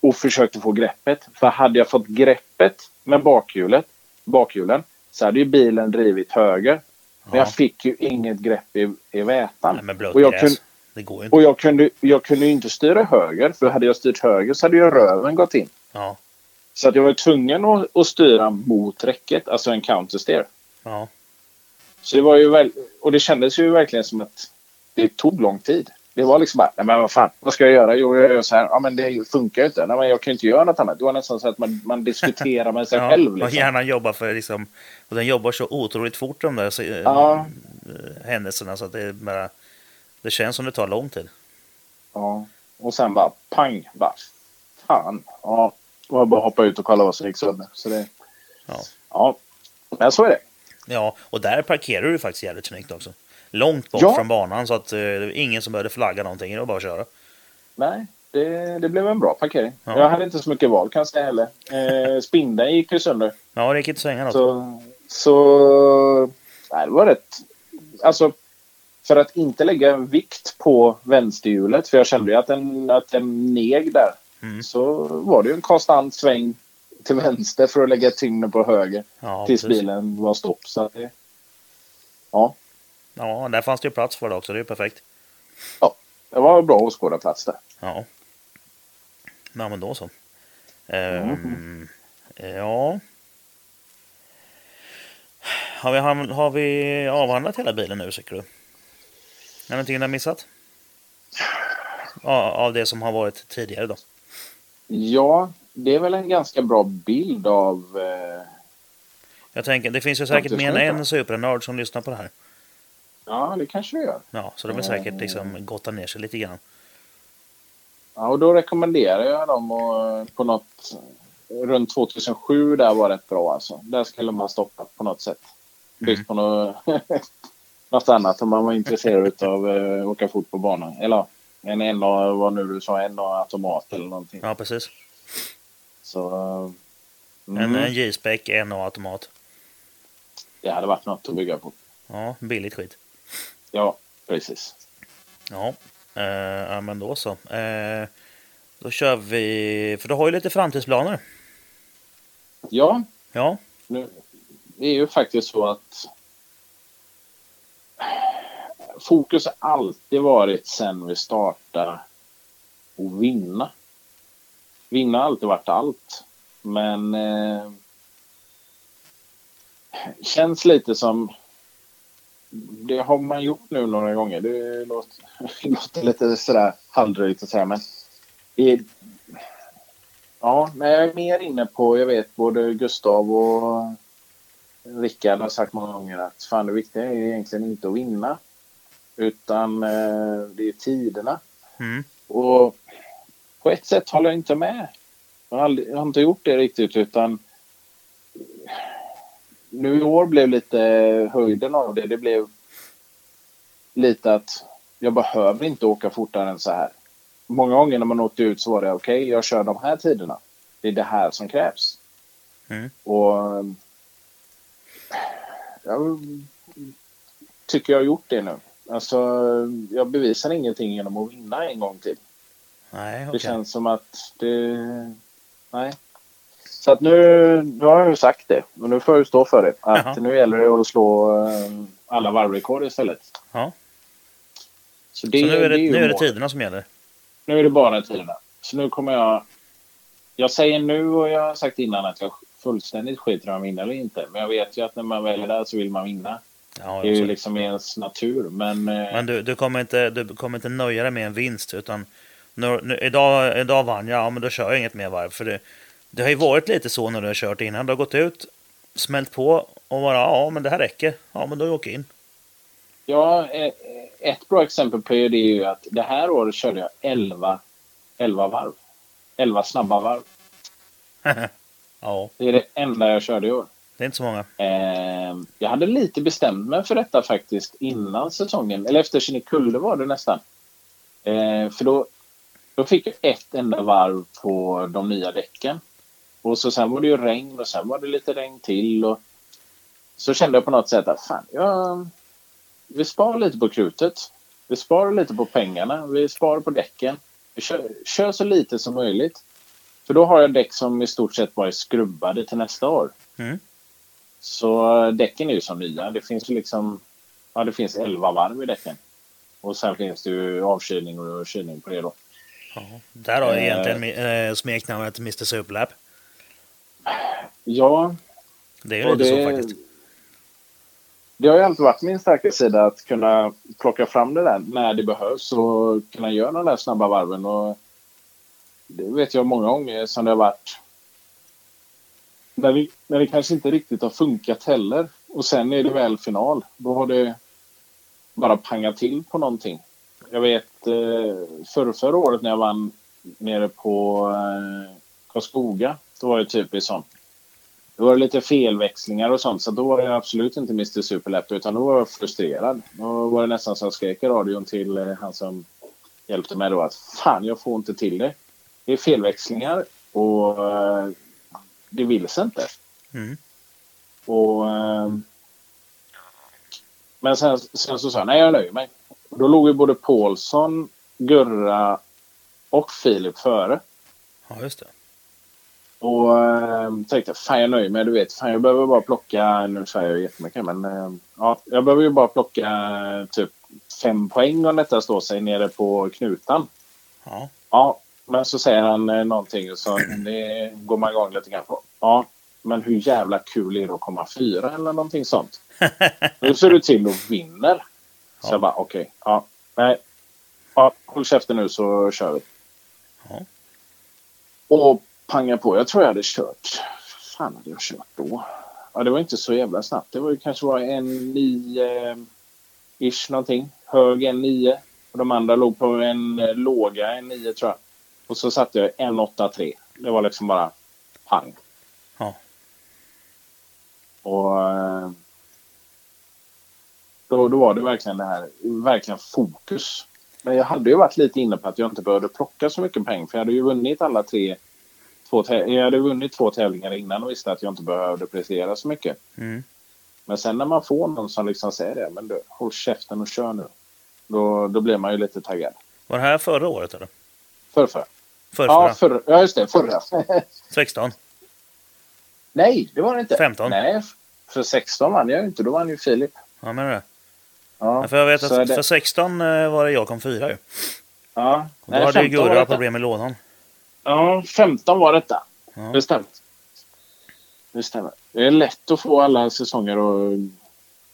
Och försökte få greppet. För hade jag fått greppet med bakhjulet, bakhjulen så hade ju bilen drivit höger. Men Ja. jag fick ju inget grepp i, i vätan. Nej, men och jag kunde- Det går inte. Och jag kunde, jag kunde inte styra höger. För hade jag styrt höger så hade ju röven gått in. Ja. Så att jag var tvungen att, att styra mot räcket. Alltså en countersteer. Ja. Så det var ju väl, och det kändes ju verkligen som att det tog lång tid. Det var liksom bara, nej men vad fan, vad ska jag göra? Jo, jag gör så här. Ja, men det funkar ju inte. Nej, men jag kan ju inte göra något annat. Det var nästan så att man, man diskuterar med sig ja. själv. Och Liksom. hjärnan jobbar för liksom... Och den jobbar så otroligt fort de där så, eh, Ja. händelserna så att det bara... Det känns som det tar lång tid. Ja. Och sen bara pang, bara fan. Ja, och jag bara hoppa ut och kolla vad som gick sönder. Så det, Ja. ja, men så är det. Ja, och där parkerar du faktiskt jävligt snyggt också. Långt bort Ja. från banan så att eh, det var ingen som behövde flagga någonting. Det var bara att köra. Nej, det, det blev en bra parkering. Ja. Jag hade inte så mycket val kan jag säga heller. Eh, spindeln gick ju sönder. Ja, det gick inte svänga något. Så, så nej, det var rätt. Alltså, för att inte lägga en vikt på vänsterhjulet, för jag kände ju att den, att den neg där, Mm. så var det ju en konstant sväng till vänster för att lägga tyngden på höger Ja, tills precis. bilen var stopp. Så att det, ja, Ja, där fanns det ju plats för det också. Det är ju perfekt. det var en bra åskådarplats där. Ja. Ja, men då så. Ehm, Ja. Har vi, har vi avhandlat hela bilen nu, tycker du? Är det någonting du har missat? Ja, av det som har varit tidigare då. Ja, det är väl en ganska bra bild av... Eh, Jag tänker, det finns ju säkert mer än en supernörd som lyssnar på det här. Ja, det kanske det gör. Ja, så de vill säkert liksom gotta ner sig lite grann. Ja, och då rekommenderar jag dem och, på något runt 2007 där var rätt bra alltså. Där skulle man stoppa på något sätt. Byggt på något, något annat om man var intresserad av att uh, åka fort på banan. Eller en en vad nu du sa, en automat eller någonting. Ja, precis. Så eh, En, mm, en J-spec, en automat. det hade varit något att bygga på. Ja, billigt skit. Ja, precis. Ja, eh, men då så. Eh, då kör vi, för du har ju lite framtidsplaner. Ja, Ja, nu, det är ju faktiskt så att fokus har alltid varit sen vi startade att vinna. Vinna har alltid varit allt. Men eh, känns lite som det har man gjort nu några gånger. Det låter, låter lite sådär halvdrygt att säga men i, Ja, men jag är mer inne på, jag vet både Gustav och Rickard har sagt många gånger att fan det viktiga är egentligen inte att vinna. Utan eh, det är tiderna. mm. Och på ett sätt håller jag inte med. Jag har, aldrig, jag har inte gjort det riktigt utan nu i år blev lite höjden av det. Det blev lite att jag behöver inte åka fortare än så här. Många gånger när man åkte ut så var det okej, okay, jag kör de här tiderna. Det är det här som krävs. Mm. Och jag tycker jag har gjort det nu. Alltså, jag bevisar ingenting genom att vinna en gång till. nej Det okej. känns som att det... Nej. Så att nu, nu har jag ju sagt det. Och nu får jag stå för det. Att Jaha. nu gäller det att slå eh, alla varvrekord istället. Ja. Så, det, Så nu är det, ju nu är det tiderna som gäller. Nu är det bara tiderna. Så nu kommer jag... Jag säger nu och jag har sagt innan att jag fullständigt skiter i om jag vinner eller inte. Men jag vet ju att när man väljer där så vill man vinna. Ja, Det är ju liksom i ens natur. Men, eh, Men du, du, kommer inte, du kommer inte nöja dig med en vinst utan nu, nu, idag, idag vann jag, ja men då kör jag inget mer varv. För det, Det har ju varit lite så när du har kört innan. Du har gått ut, smält på och bara ja, men det här räcker. Ja, men då åker in. Ja, eh, ett bra exempel på det är ju att det här året körde jag 11, 11 varv. 11 snabba varv. ja, Det är det enda jag körde i år. det är inte så många. Eh, jag hade lite bestämt mig för detta faktiskt innan säsongen. Eller efter Kinnekulle var det nästan. Eh, för då, då fick jag ett enda varv på de nya däcken. Och så sen var det ju regn och sen var det lite regn till. Och så kände jag på något sätt att fan, jag, vi sparar lite på krutet. Vi sparar lite på pengarna. Vi sparar på däcken. Vi kör, kör så lite som möjligt. För då har jag däck som i stort sett bara är skrubbade till nästa år. Mm. Så eh, däcken är ju som nya. Det finns ju liksom... Ja, det finns 11 varv i däcken. Och sen finns det ju avkylning och kylning på det då. Ja. Där har jag Eh. egentligen eh, smeknamnet Mr Superlap. Ja, Det är ju det, så faktiskt. det har ju alltid varit min starka sida att kunna plocka fram det där när det behövs och kunna göra de där snabba varven. Och det vet jag många gånger som det har varit när det, när det kanske inte riktigt har funkat heller. Och sen är det väl final. Då har det bara pangat till på någonting. Jag vet eh, förra, förra året när jag vann nere på eh, Karlskoga. Då var det typiskt sånt. Då var det lite felväxlingar och sånt. Så då var jag absolut inte Mr Superlap utan då var jag frustrerad. Då var det nästan så jag skrek i radion till eh, han som hjälpte mig då att fan jag får inte till det. Det är felväxlingar och eh, det vill sig inte. Mm. Och, eh, men sen, sen så sa jag nej jag nöjer mig. Och Då låg ju både Paulsson, Gurra och Filip före. Ja, just det. Och eh, tänkte fan jag nöjer mig. Du vet, fan jag behöver bara plocka, nu säger jag jättemycket men eh, ja, jag behöver ju bara plocka eh, typ fem poäng om detta står sig nere på knutan. Ja. Ja, men så säger han eh, någonting och så det går man igång lite grann på. Ja, men hur jävla kul är det att komma fyra eller någonting sånt? Nu ser du till och vinner. Så Ja. jag bara okej, ja, nej. Ja, håll käften nu så kör vi. Ja. Och panga på. Jag tror jag hade kört. fan hade jag kört då? Ja, det var inte så jävla snabbt. Det var ju kanske var en nio ish någonting. Hög en nio. Och de andra låg på en eh, låga en nio tror jag. Och så satte jag en åtta tre. Det var liksom bara pang. Ja. Och eh, då, då var det verkligen det här, verkligen fokus. Men jag hade ju varit lite inne på att jag inte behövde plocka så mycket pengar. För jag hade ju vunnit alla tre. Två jag hade vunnit två tävlingar innan och visste att jag inte behövde prestera så mycket. Mm. Men sen när man får någon som liksom säger det. Men du, håll käften och kör nu. Då, då blir man ju lite taggad. Var det här förra året eller? Förra, förra. Förra, Ja, förra. Ja, just det. Förra. 16? Nej, det var det inte. 15? Nej, för 16 vann jag ju inte. Då vann ju Filip. Ja, menar du? Ja, Ja, för jag vet att det- för 16 eh, var det jag kom fyra ju. ja. Och då hade ju 15 var Gurra problem med lådan. Ja, 15 var detta. Ja. Det stämmer. Det stämmer. Det är lätt att få alla säsonger att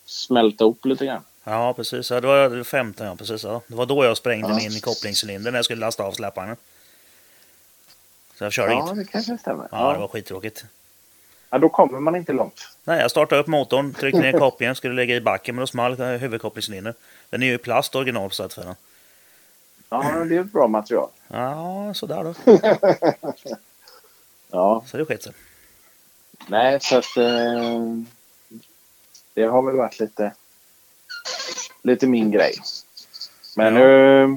smälta upp lite grann. Ja, precis. Ja, det var 15, ja. Precis, ja. Det var då jag sprängde Ja. min kopplingscylinder när jag skulle lasta av släpvagnen. Så jag körde Ja, inte. det kanske stämmer. Ja, det Ja. var skittråkigt. Ja, då kommer man inte långt. Nej, jag startade upp motorn, tryckte ner kopplingen, skulle lägga i backen, men då small huvudkopplingscylindern. Den är ju plast original på sätt för den. Ja, det är ett bra material. Ja, sådär då. Ja, Så det skit sig. nej, så att... Eh, det har väl varit lite, lite min grej. Men... Ja. Eh,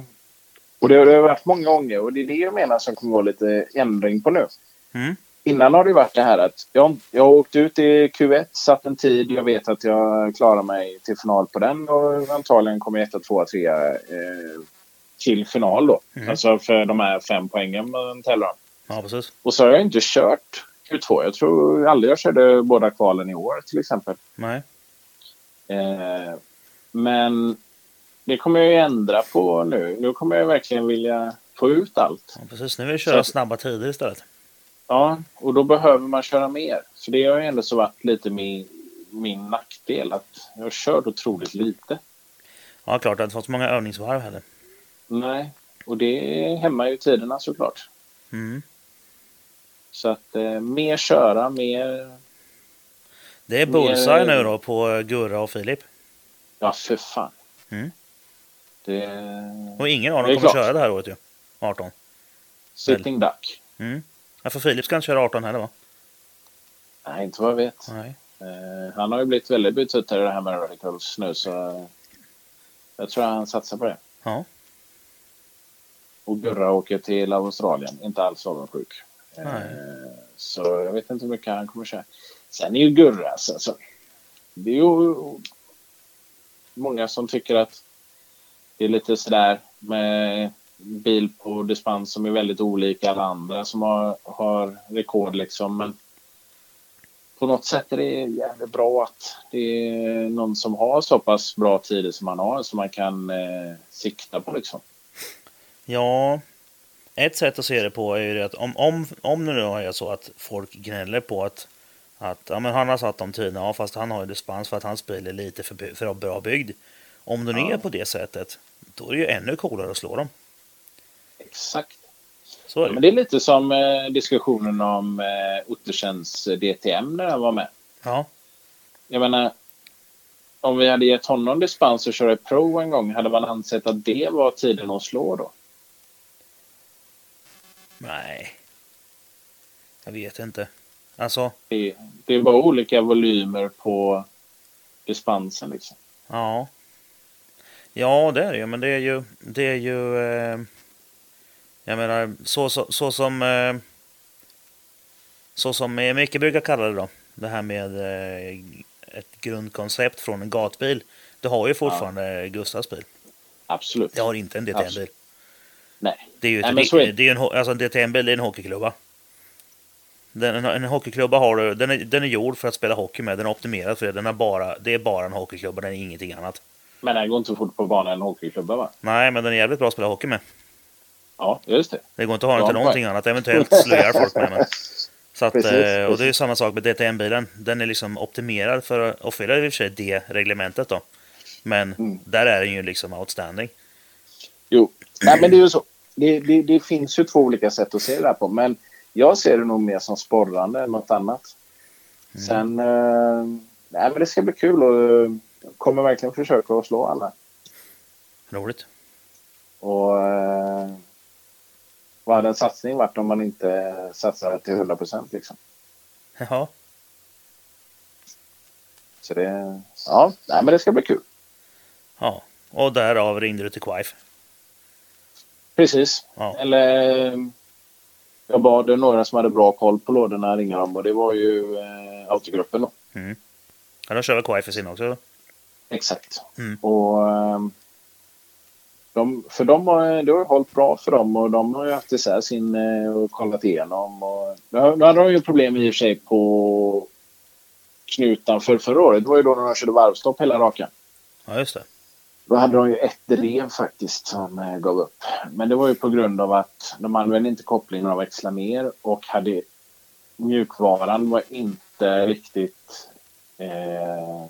och det har det varit många gånger och det är det jag menar som kommer vara lite ändring på nu. Mm. Innan har det varit det här att jag, jag har åkt ut i Q1, satt en tid, jag vet att jag klarar mig till final på den och antagligen kommer jag etta, tvåa, trea eh, till final då. Mm. Alltså för de här fem poängen man tävlar om. Ja, precis. Och så har jag inte kört Q2. Jag tror aldrig jag körde båda kvalen i år till exempel. Nej. Eh, men det kommer jag ju ändra på nu. Nu kommer jag verkligen vilja få ut allt. Ja, precis. Nu vill vi köra Så- snabba tider istället. Ja, och då behöver man köra mer. För det har ju ändå så varit lite min, min nackdel att jag har kört otroligt lite. Ja, klart. Jag har inte fått så många övningsvarv heller. Nej, och det hämmar ju tiderna såklart. Mm. Så att eh, mer köra, mer... Det är bullseye nu då på eh, Gurra och Filip. Ja, för fan. Mm. Det... Och ingen av dem kommer klart. köra det här året ju. 18. Sitting duck. Mm. Ja, för Filip ska inte köra 18 heller va? Nej, inte vad jag vet. Nej. Eh, han har ju blivit väldigt betuttad i det här med radicals nu så jag tror han satsar på det. Ja. Och Gurra åker till Australien. Inte alls avundsjuk. Eh, så jag vet inte hur mycket han kommer köra. Sen är ju Gurra alltså, alltså, Det är ju många som tycker att det är lite sådär med bil på dispens som är väldigt olika alla andra som har, har rekord liksom. Men på något sätt är det jävligt bra att det är någon som har så pass bra tider som man har som man kan eh, sikta på liksom. Ja, ett sätt att se det på är ju det att om, om, om det nu är så att folk gnäller på att, att ja, men han har satt de tiderna, ja, fast han har ju dispens för att hans bil är lite för, för bra byggd. Om det nu Ja. är på det sättet, då är det ju ännu coolare att slå dem. Exakt. Så är Ja, det men ju. det är lite som eh, diskussionen om eh, Ottersens DTM när han var med. Ja, Jag menar, om vi hade gett honom dispens att köra i Pro en gång, hade man ansett att det var tiden att slå då? Nej. Jag vet inte. Alltså, Det, det var olika volymer på dispensen liksom. ja. Ja, det är det ju, men det är ju, det är ju, eh, jag menar, så, så, så som, eh, så som Micke brukar kalla det då, det här med eh, ett grundkoncept från en gatbil. Det har ju fortfarande Gustavs bil. Absolut. Det har inte en DTM-bil. Nej. Det är ju Nej, det. det är en, alltså en det är en hockeyklubba. Den, en, en hockeyklubba har du, den är, den är gjord för att spela hockey med, den är optimerad för det. Den är bara, det är bara en hockeyklubba, den är ingenting annat. Men det går inte så fort på banan än hockeyklubbar va? Nej, men den är jävligt bra att spela hockey med. Ja, just det. Det går inte att ha den till poäng. någonting annat, eventuellt slöjar folk med. Men. Så att, Precis, eh, och det är precis. samma sak med DTM-bilen. Den är liksom optimerad för att uppfylla i och för sig det reglementet då. Men Mm. där är den ju liksom outstanding. Jo, Nej, men det är ju så. Det, det, det finns ju två olika sätt att se det här på. Men jag ser det nog mer som sporrande än något annat. Mm. Sen... Eh, nej, men det ska bli kul och eh, jag kommer verkligen försöka att slå alla. Roligt. Och eh, vad hade en satsning varit om man inte satsar till 100 procent liksom? Ja, Så det... Ja, nej, men det ska bli kul. ja. Och därav ringde du till Quife. Precis. Ja. Eller eh, jag bad några som hade bra koll på lådorna ringa dem och det var ju eh, autogruppen då. Ja, de kör väl Quife i sin också? Exakt. Mm. Och ehm, de, för de har, det har ju hållit bra för dem och de har ju haft isär sin eh, och kollat igenom. Och, nu hade de ju problem i och för sig på knutan för förra året. Det var ju då när de körde varvstopp hela rakan. Ja, just det. Då hade de ju ett rev faktiskt som eh, gav upp. Men det var ju på grund av att de använde inte kopplingen av växla ner och hade mjukvaran var inte riktigt eh,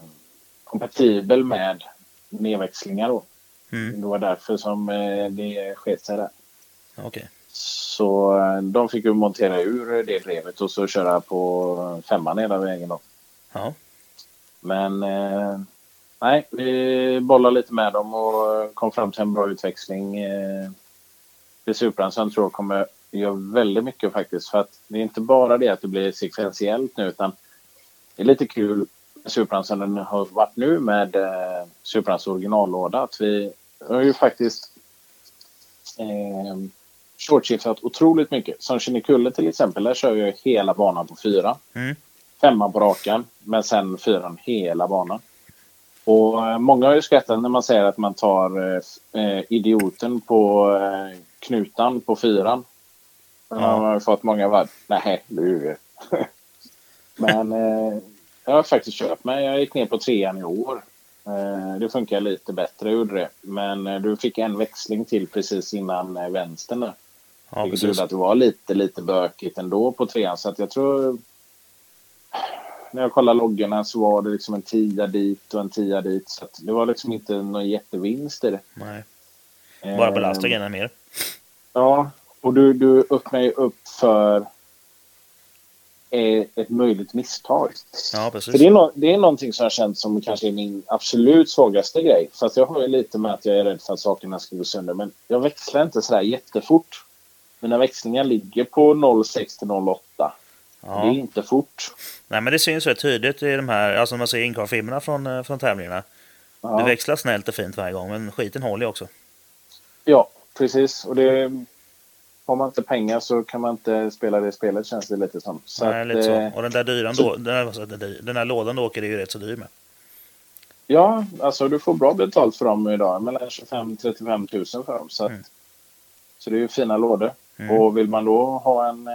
kompatibel med nedväxlingar då. Mm. Det var därför som eh, det sket sig där. Okej. Så eh, de fick ju montera ur det drevet och så köra på femman hela vägen då. Ja. Men eh, nej, vi bollade lite med dem och kom fram till en bra utväxling. Eh, det Supran som jag tror kommer göra väldigt mycket faktiskt. För att det är inte bara det att det blir sekventiellt nu utan det är lite kul med Supran som den har varit nu med eh, Suprans originallåda. Att vi har ju faktiskt eh, shortshiftat otroligt mycket. Som Kinnekulle till exempel, där kör jag hela banan på fyra. Mm. Femman på rakan, men sen fyran hela banan. Och eh, många har ju skrattat när man säger att man tar eh, idioten på eh, knutan på fyran. Ja. man har fått många varv. Nej, du. Men eh, jag har faktiskt köpt mig. Jag gick ner på trean i år. Eh, det funkar lite bättre, gjorde det. Men eh, du fick en växling till precis innan eh, vänstern där. Ja, Vilket gjorde att det var lite, lite bökigt ändå på trean. Så att jag tror... När jag kollade loggorna så var det liksom en tia dit och en tia dit. Så det var liksom inte någon jättevinst i det. Nej. Bara Eh, belastningen är mer. Ja, och du, du öppnar ju upp för är ett möjligt misstag. Ja, För precis. det är, no det är någonting som jag känt som kanske är min absolut svagaste grej. Fast jag har ju lite med att jag är rädd för att sakerna ska gå sönder. Men jag växlar inte sådär jättefort. Mina växlingar ligger på 06 till 08. Det är Ja. inte fort. Nej, men det syns rätt tydligt i de här, alltså när man ser inkvarfilmerna från, eh, från tävlingarna. Det Ja, växlar snällt och fint varje gång, men skiten håller ju också. ja precis. Och det, har man inte pengar så kan man inte spela det spelet känns det lite som. Så Nej, att, lite så. eh, Och den där dyran så- då, den, där- den här lådan du åker är ju rätt så dyr med. Ja, alltså du får bra betalt för dem idag. Mellan 25 35 000 för dem. Så, att, Mm. så det är ju fina lådor. Mm. Och vill man då ha en eh,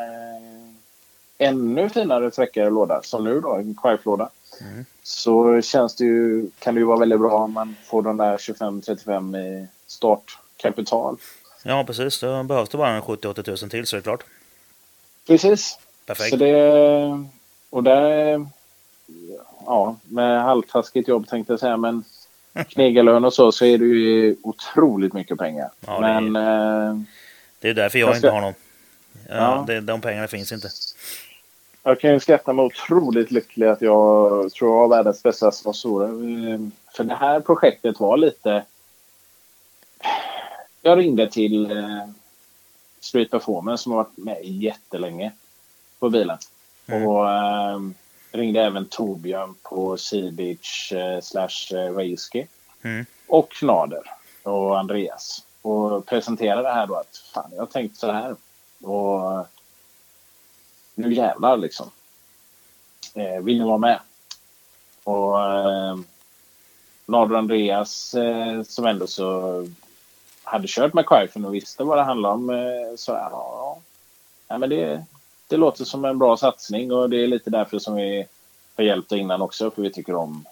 ännu finare träckare låda, som nu då, en Quife-låda. Mm. Så känns det ju, kan det ju vara väldigt bra om man får de där 25-35 i startkapital. Ja, precis. Då behövs det bara en 70-80 tusen till så är det klart. Precis. Perfekt. Så det, och där, ja, med halvtaskigt jobb tänkte jag säga, men knegarlön och så, så är det ju otroligt mycket pengar. Ja, det är- men eh, Det är därför jag, Jag ska- inte har någon. Ja, Ja. Det, de pengarna finns inte. Jag kan ju skatta mig otroligt lycklig att jag tror jag har världens bästa sponsorer. Eh, För det här projektet var lite... Jag ringde till eh, Street Performance som har varit med jättelänge på bilen. Mm. Och eh, ringde även Torbjörn på Sea Beach eh, slash eh, Raiski. Mm. Och Knader och Andreas. Och presenterade det här då att fan, jag har tänkt så här. Och nu jävlar liksom. Eh, vill ni vara med? Och eh, Nader Andreas eh, som ändå så hade kört med Quifen och visste vad det handlade om. Eh, så ja, ja. ja men det, det låter som en bra satsning och det är lite därför som vi har hjälpt innan också. För vi tycker om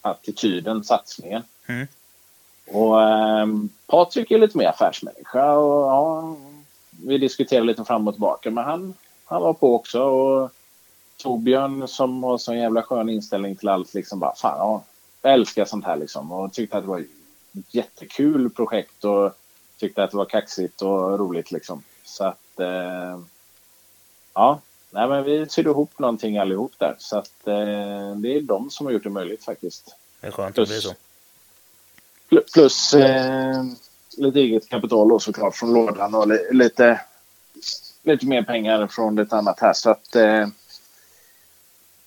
attityden, satsningen. Mm. Och ehm, Patrik är lite mer affärsmänniska och ja, vi diskuterar lite fram och tillbaka. Men han, han var på också. Och Torbjörn som har sån jävla skön inställning till allt liksom bara fan ja, jag älskar sånt här liksom. Och tyckte att det var ett jättekul projekt och tyckte att det var kaxigt och roligt liksom. Så att eh, ja, nej men vi sydde ihop någonting allihop där. Så att eh, det är de som har gjort det möjligt faktiskt. Det är skönt att det blir Plus- så. Pl- Plus eh, lite eget kapital då såklart från lådan och li- lite, lite mer pengar från lite annat här. Så att eh,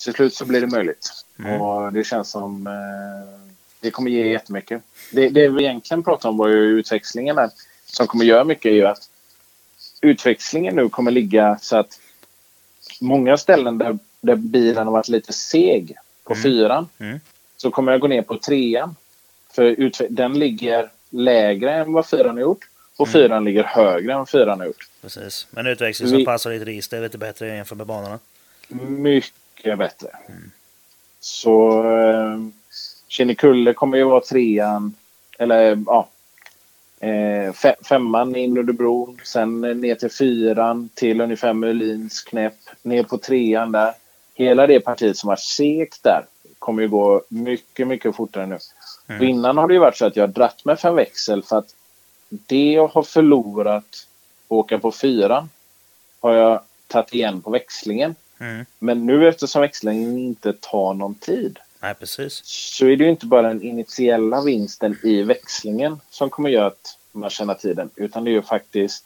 till slut så blir det möjligt. Mm. Och det känns som eh, det kommer ge jättemycket. Det, det vi egentligen pratade om var ju utväxlingen där. Som kommer göra mycket är ju att utväxlingen nu kommer ligga så att många ställen där, där bilen har varit lite seg på Mm. fyran Mm. så kommer jag gå ner på trean. För den ligger lägre än vad fyran har gjort och Mm. fyran ligger högre än fyran har gjort. Precis. Men utväxling Vi- passar ditt register är lite bättre jämfört med banorna. Mycket bättre. Så eh, Kinnekulle kommer ju vara trean. Eller ja. Eh, fe- femman in under bron. Sen ner till fyran. Till ungefär Melins knäpp. Ner på trean där. Hela det partiet som har segt där kommer ju gå mycket, mycket fortare nu. Mm. Och innan har det ju varit så att jag har dratt med fem växel för att det jag har förlorat på att åka på fyran har jag tagit igen på växlingen. Mm. Men nu eftersom växlingen inte tar någon tid Nej, precis. så är det ju inte bara den initiella vinsten i växlingen som kommer göra att man tjänar tiden. Utan det är ju faktiskt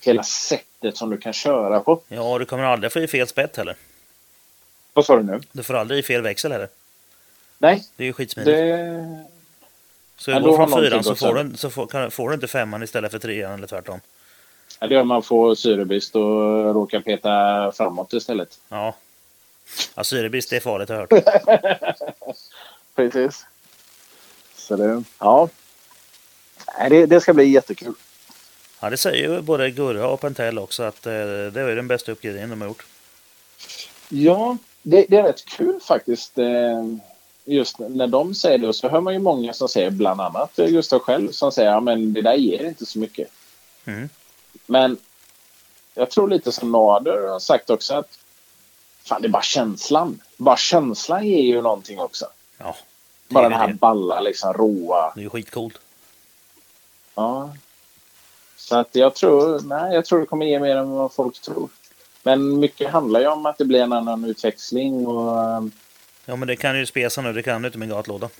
hela sättet som du kan köra på. Ja, du kommer aldrig få i fel spett heller. Vad sa du nu? Du får aldrig i fel växel heller. Nej, Det är ju skitsmidigt. det... Så Ja, du går har från fyran så, får du, så får, kan, får du inte femman istället för trean eller tvärtom. Ja, det gör man får syrebrist och råkar peta framåt istället. Ja. ja syrebrist det är farligt har jag hört. Precis. Så det... Ja. Det, det ska bli jättekul. Ja, det säger ju både Gurra och Pentel också att eh, det är den bästa uppgraderingen de har gjort. Ja, det, det är rätt kul faktiskt. eh, Just när de säger det. Och så hör man ju många som säger, bland annat Gustav själv, som säger att men det där ger inte så mycket. Mm. Men jag tror lite som Nader har sagt också att fan, det är bara känslan. Bara känslan ger ju någonting också. Ja, Bara den här det. balla, liksom råa. Det är ju skitcoolt. Ja. Så att jag tror, nej, jag tror det kommer ge mer än vad folk tror. Men mycket handlar ju om att det blir en annan utväxling och Ja, men det kan ju spesa nu. Det kan du inte med en gatlåda.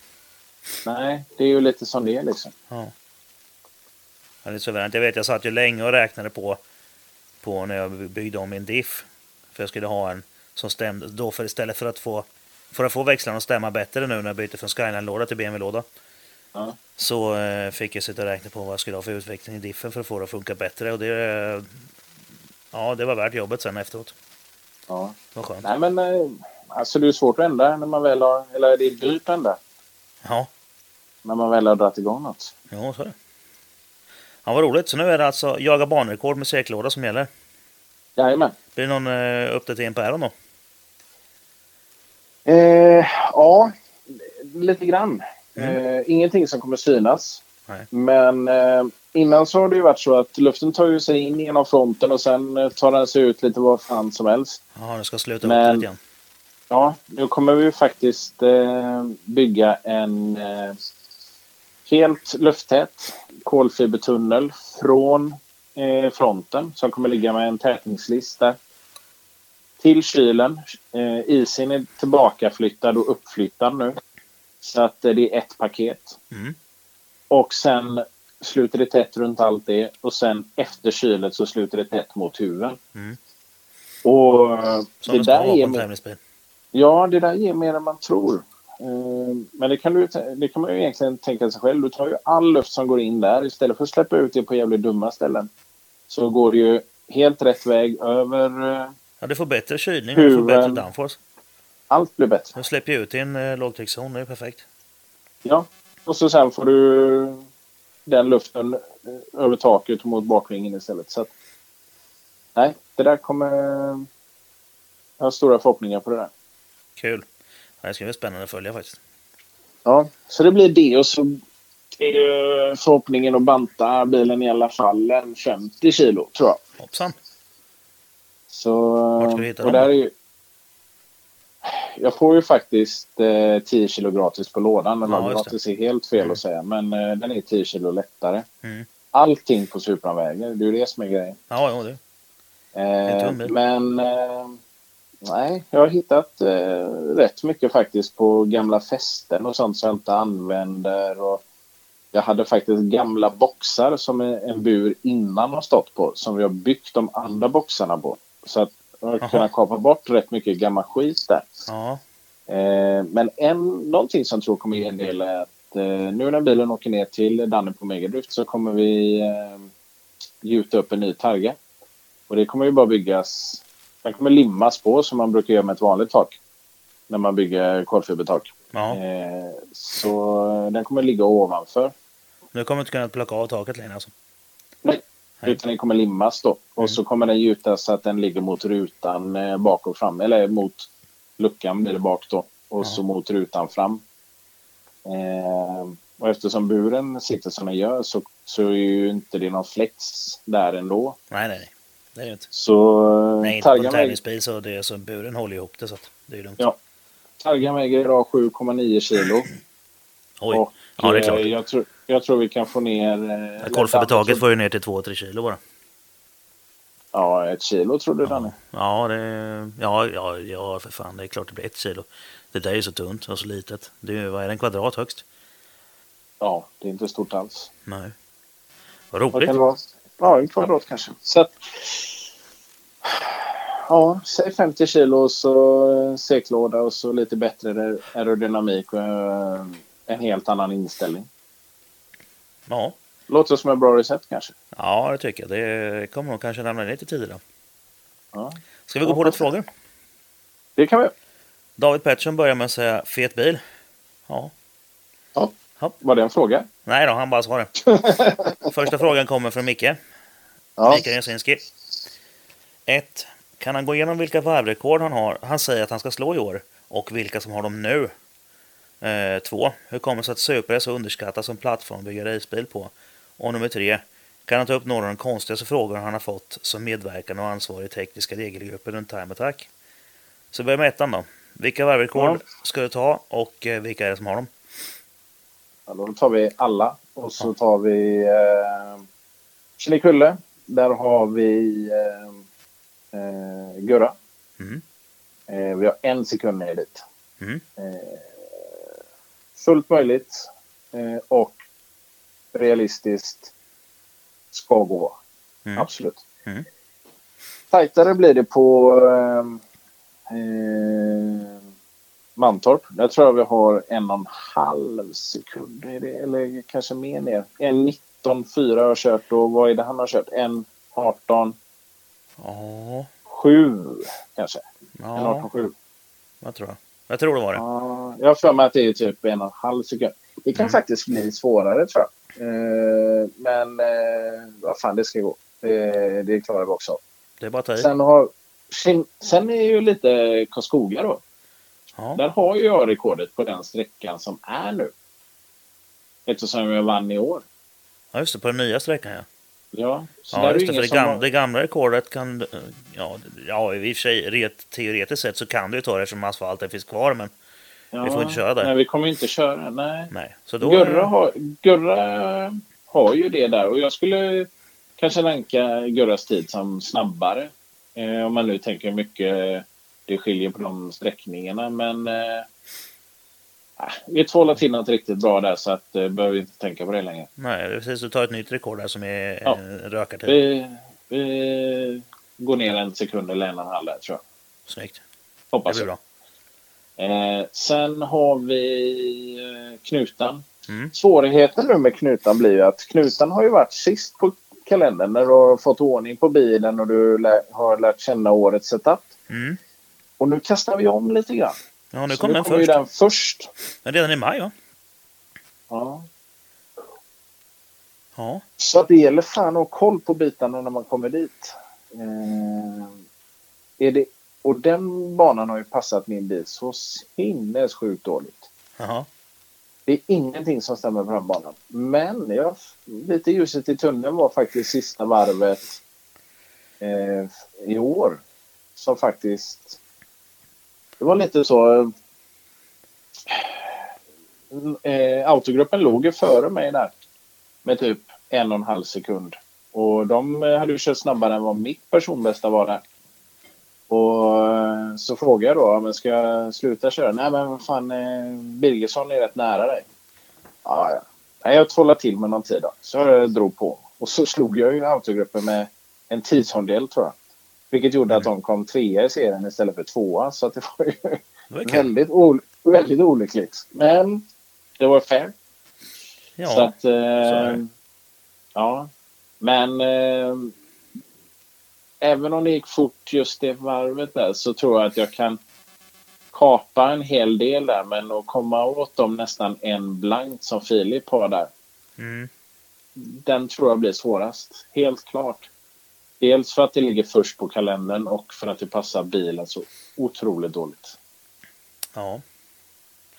nej, det är ju lite som det är liksom. Ja. ja det är suveränt. Jag vet, jag satt ju länge och räknade på, på när jag byggde om min diff. För jag skulle ha en som stämde. Då för istället för att få, för att få växlarna att stämma bättre nu när jag bytte från Skyline-låda till BMW-låda. Ja. Så eh, fick jag sitta och räkna på vad jag skulle ha för utveckling i diffen för att få det att funka bättre. Och det, ja, det var värt jobbet sen efteråt. Ja. Det var skönt. Nej, men eh, alltså det är svårt att ändra när man väl har, eller det är dyrt att ändra Ja, när man väl har dragit igång något. jo, så är det. Ja, vad roligt. Så nu är det alltså jaga banrekord med säklåda som gäller. Jajamän. Blir det någon eh, uppdatering på Aeron då? Eh, ja, lite grann. Mm. Eh, ingenting som kommer synas. Nej. Men eh, innan så har det ju varit så att luften tar ju sig in genom fronten och sen eh, tar den sig ut lite vad fan som helst. Ja, nu ska sluta Men- upp lite grann. Ja, nu kommer vi faktiskt eh, bygga en eh, helt lufttät kolfibertunnel från eh, fronten som kommer ligga med en tätningslist där. Till kylen. Eh, isen är tillbakaflyttad och uppflyttad nu. Så att eh, det är ett paket. Mm. Och sen sluter det tätt runt allt det och sen efter kylet så sluter det tätt mot huven. Mm. Och Som det där vara på Ja, det där ger mer än man tror. Eh, Men det kan, du, det kan man ju egentligen tänka sig själv. Du tar ju all luft som går in där istället för att släppa ut det på jävligt dumma ställen. Så går det ju helt rätt väg över... eh, Ja, du får bättre kylning och du får bättre downforce. Allt blir bättre. Du släpper ju ut i en eh, lågtryckszon. Det är perfekt. Ja. Och så sen får du den luften över taket mot bakvingen istället. Så att, nej, det där kommer... Jag har stora förhoppningar på det där. Kul. Ja, det ska bli spännande att följa faktiskt. Ja, så det blir det och så är ju förhoppningen att banta bilen i alla fall en 50 kilo tror jag. Hoppsan. Så, Vart ska du hitta och dem? där är ju, Jag får ju faktiskt eh, 10 kilo gratis på lådan. Eller Ja, det. gratis är helt fel att säga, men eh, den är 10 kilo lättare. Mm. Allting på Supran väger, det är ju det som är grejen. Ja, ja, det. Eh, tum bil. men eh, nej, jag har hittat eh, rätt mycket faktiskt på gamla fästen och sånt som jag inte använder. Och jag hade faktiskt gamla boxar som en bur innan har stått på som vi har byggt de andra boxarna på. Så att jag har kunnat kapa bort rätt mycket gammal skit där. Eh, men en, någonting som jag tror kommer ge en del är att eh, nu när bilen åker ner till Danne på Megadrift så kommer vi eh, gjuta upp en ny targa. Och det kommer ju bara byggas, den kommer limmas på som man brukar göra med ett vanligt tak. När man bygger kolfibertak. ja. Eh, så den kommer ligga ovanför. Nu kommer du inte kunna plocka av taket längre alltså. Nej. Nej. Utan den kommer limmas då. Och Mm. så kommer den gjutas så att den ligger mot rutan eh, bak och fram. Eller mot luckan blir det bak då. Och Ja. så mot rutan fram. Eh, och eftersom buren sitter som den gör så, så är ju inte det någon flex där ändå. Nej, nej, nej. Det är det inte. Så eh, Nej, inte på en targan, tävlingsbil så, det är så buren håller ihop det så det är lugnt. Ja. targan väger idag 7,9 kilo. Oj. Och, Ja, det är klart. eh, jag, tror, jag tror vi kan få ner... Eh, Kolfibertaket får ju ner till 2-3 kilo bara. Ja, ett kilo tror du Danne? Ja, det, ja, ja, ja, för fan. Det är klart det blir ett kilo. Det där är ju så tunt och så litet. Det är, vad är det, en kvadrat högst? Ja, det är inte stort alls. Nej. Vad Vad roligt. kan det vara? Ja, en kvadrat kanske. Så att, ja, säg 50 kilo och så eh, säcklåda och så lite bättre aerodynamik och eh, en helt annan inställning. Ja. Låter som ett bra recept kanske. ja, det tycker jag. Det kommer nog kanske ner lite tidigare. Ja, Ska vi gå Ja, på lite frågor? det kan vi. David Pettersson börjar med att säga fet bil. Ja. Var det en fråga? Nej då, han bara svarar. Första frågan kommer från Micke. Ja. Mikael Jasinski. 1. Kan han gå igenom vilka varvrekord han har? Han säger att han ska slå i år. Och vilka som har dem nu. 2. Hur kommer det sig att Supra är så underskattat som plattform att bygga racebil på? Och nummer 3. Kan han ta upp några av de konstigaste frågorna han har fått som medverkande och ansvarig i tekniska regelgrupper runt Time Attack? Så börjar med ettan då. Vilka varvrekord Ja. ska du ta och eh, vilka är det som har dem? Ja, då tar vi alla och så tar vi eh, Kinnekulle. Där har vi eh, eh, Gurra. Mm. Eh, vi har en sekund ner dit. Mm. Eh, fullt möjligt eh, och realistiskt ska gå. Mm. Absolut. Mm. Tajtare blir det på eh, eh, Mantorp. Där tror jag vi har en och en halv sekund. Eller kanske mer ner. En 19,4 har jag kört och vad är det han har kört? En 18, Ja, 7 kanske. Ja, 18, 7. vad tror jag? Jag tror det var det. Ja, jag har för mig att det är typ en och en halv sekund. Det kan Mm. faktiskt bli svårare tror jag. Eh, men eh, vad fan, det ska gå. Det, det klarar vi också. Det är bara att. Sen, har, sen är ju lite Karlskoga då. Ja. Där har ju jag rekordet på den sträckan som är nu. Eftersom jag vann i år. Ja, just det. På den nya sträckan ja. Ja, så där Ja, är just ju det. För det, gamla, har- det gamla rekordet kan... Ja, ja i och för sig ret, teoretiskt sett så kan du ju ta det eftersom asfalten finns kvar. Men ja, vi får inte köra där. Nej, vi kommer inte köra. Nej. nej. Så då... Gurra, har, Gurra har ju det där och jag skulle kanske ranka Gurras tid som snabbare. Eh, om man nu tänker mycket det skiljer på de sträckningarna. Men eh, vi två hålla till något riktigt bra där så att eh, behöver vi inte tänka på det längre. Nej, det precis. Du tar ett nytt rekord där som är Ja. ja. rökartid. Vi, vi går ner en sekund eller en och en halv där tror jag. Snyggt. Det Hoppas blir jag. bra. Eh, sen har vi eh, Knutan. Mm. Svårigheten nu med Knutan blir ju att Knutan har ju varit sist på kalendern när du har fått ordning på bilen och du lä- har lärt känna årets setup. Mm. Och nu kastar vi om lite grann. Ja, nu Så kom den kommer ju först. den först. Men redan i maj va? Ja. Ja. Så det gäller fan att ha koll på bitarna när man kommer dit. Eh, är det, och den banan har ju passat min bil så sinnessjukt dåligt. Jaha. Det är ingenting som stämmer på den banan. Men ja, lite ljuset i tunneln var faktiskt sista varvet eh, i år. Som faktiskt... Det var lite så... Eh, autogruppen låg ju före mig där. Med typ en och en halv sekund. Och de eh, hade ju kört snabbare än vad mitt personbästa var där. Och eh, så frågade jag då, men ska jag sluta köra? Nej men vad fan, eh, Birgersson är rätt nära dig. Ja, ja. Nej, jag tvålade till med någon tid då. Så jag drog på. Och så slog jag ju autogruppen med en tidsondel tror jag. Vilket gjorde att de kom trea i serien istället för tvåa. Så det var ju Det väldigt, ol- väldigt olyckligt. Men det var fair. Ja. så att, eh, ja. Men eh, även om det gick fort just det varvet där så tror jag att jag kan kapa en hel del där. Men att komma åt dem nästan en blank som Filip har där. Mm. Den tror jag blir svårast. Helt klart. Dels för att det ligger först på kalendern och för att det passar bilen så otroligt dåligt. Ja.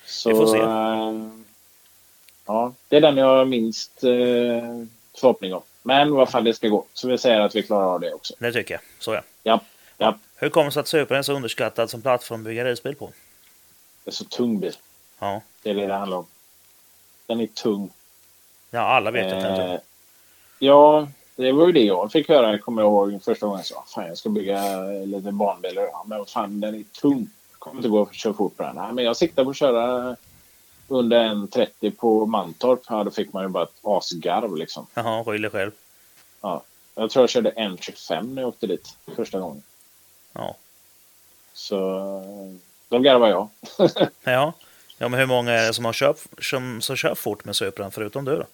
Så, Vi får se. eh, ja, det är den jag har minst eh, förhoppning om. Men vad fan det ska gå. Så vi säger att vi klarar av det också. Det tycker jag. Så ja. Ja, ja. Hur kommer det sig att Supern är så underskattad som plattform att bygga racebil på? Det är så tung bil. Ja. Det är det det handlar om. Den är tung. Ja, alla vet att den är Eh, tung. ja, det var ju det jag fick höra, kommer jag ihåg, första gången jag sa fan jag ska bygga lite barnbilar. Ja, men fan, den är tung. kommer inte gå att köra fort på den. Nej, men jag siktar på att köra under en 30 på Mantorp. Ja, då fick man ju bara ett asgarv liksom. Jaha, skyller själv. Ja. Jag tror jag körde 1.25 när jag åkte dit första gången. Ja. Så då garvar jag. Ja. ja, men hur många är det som har kört, som, som kör fort med Supran förutom du då?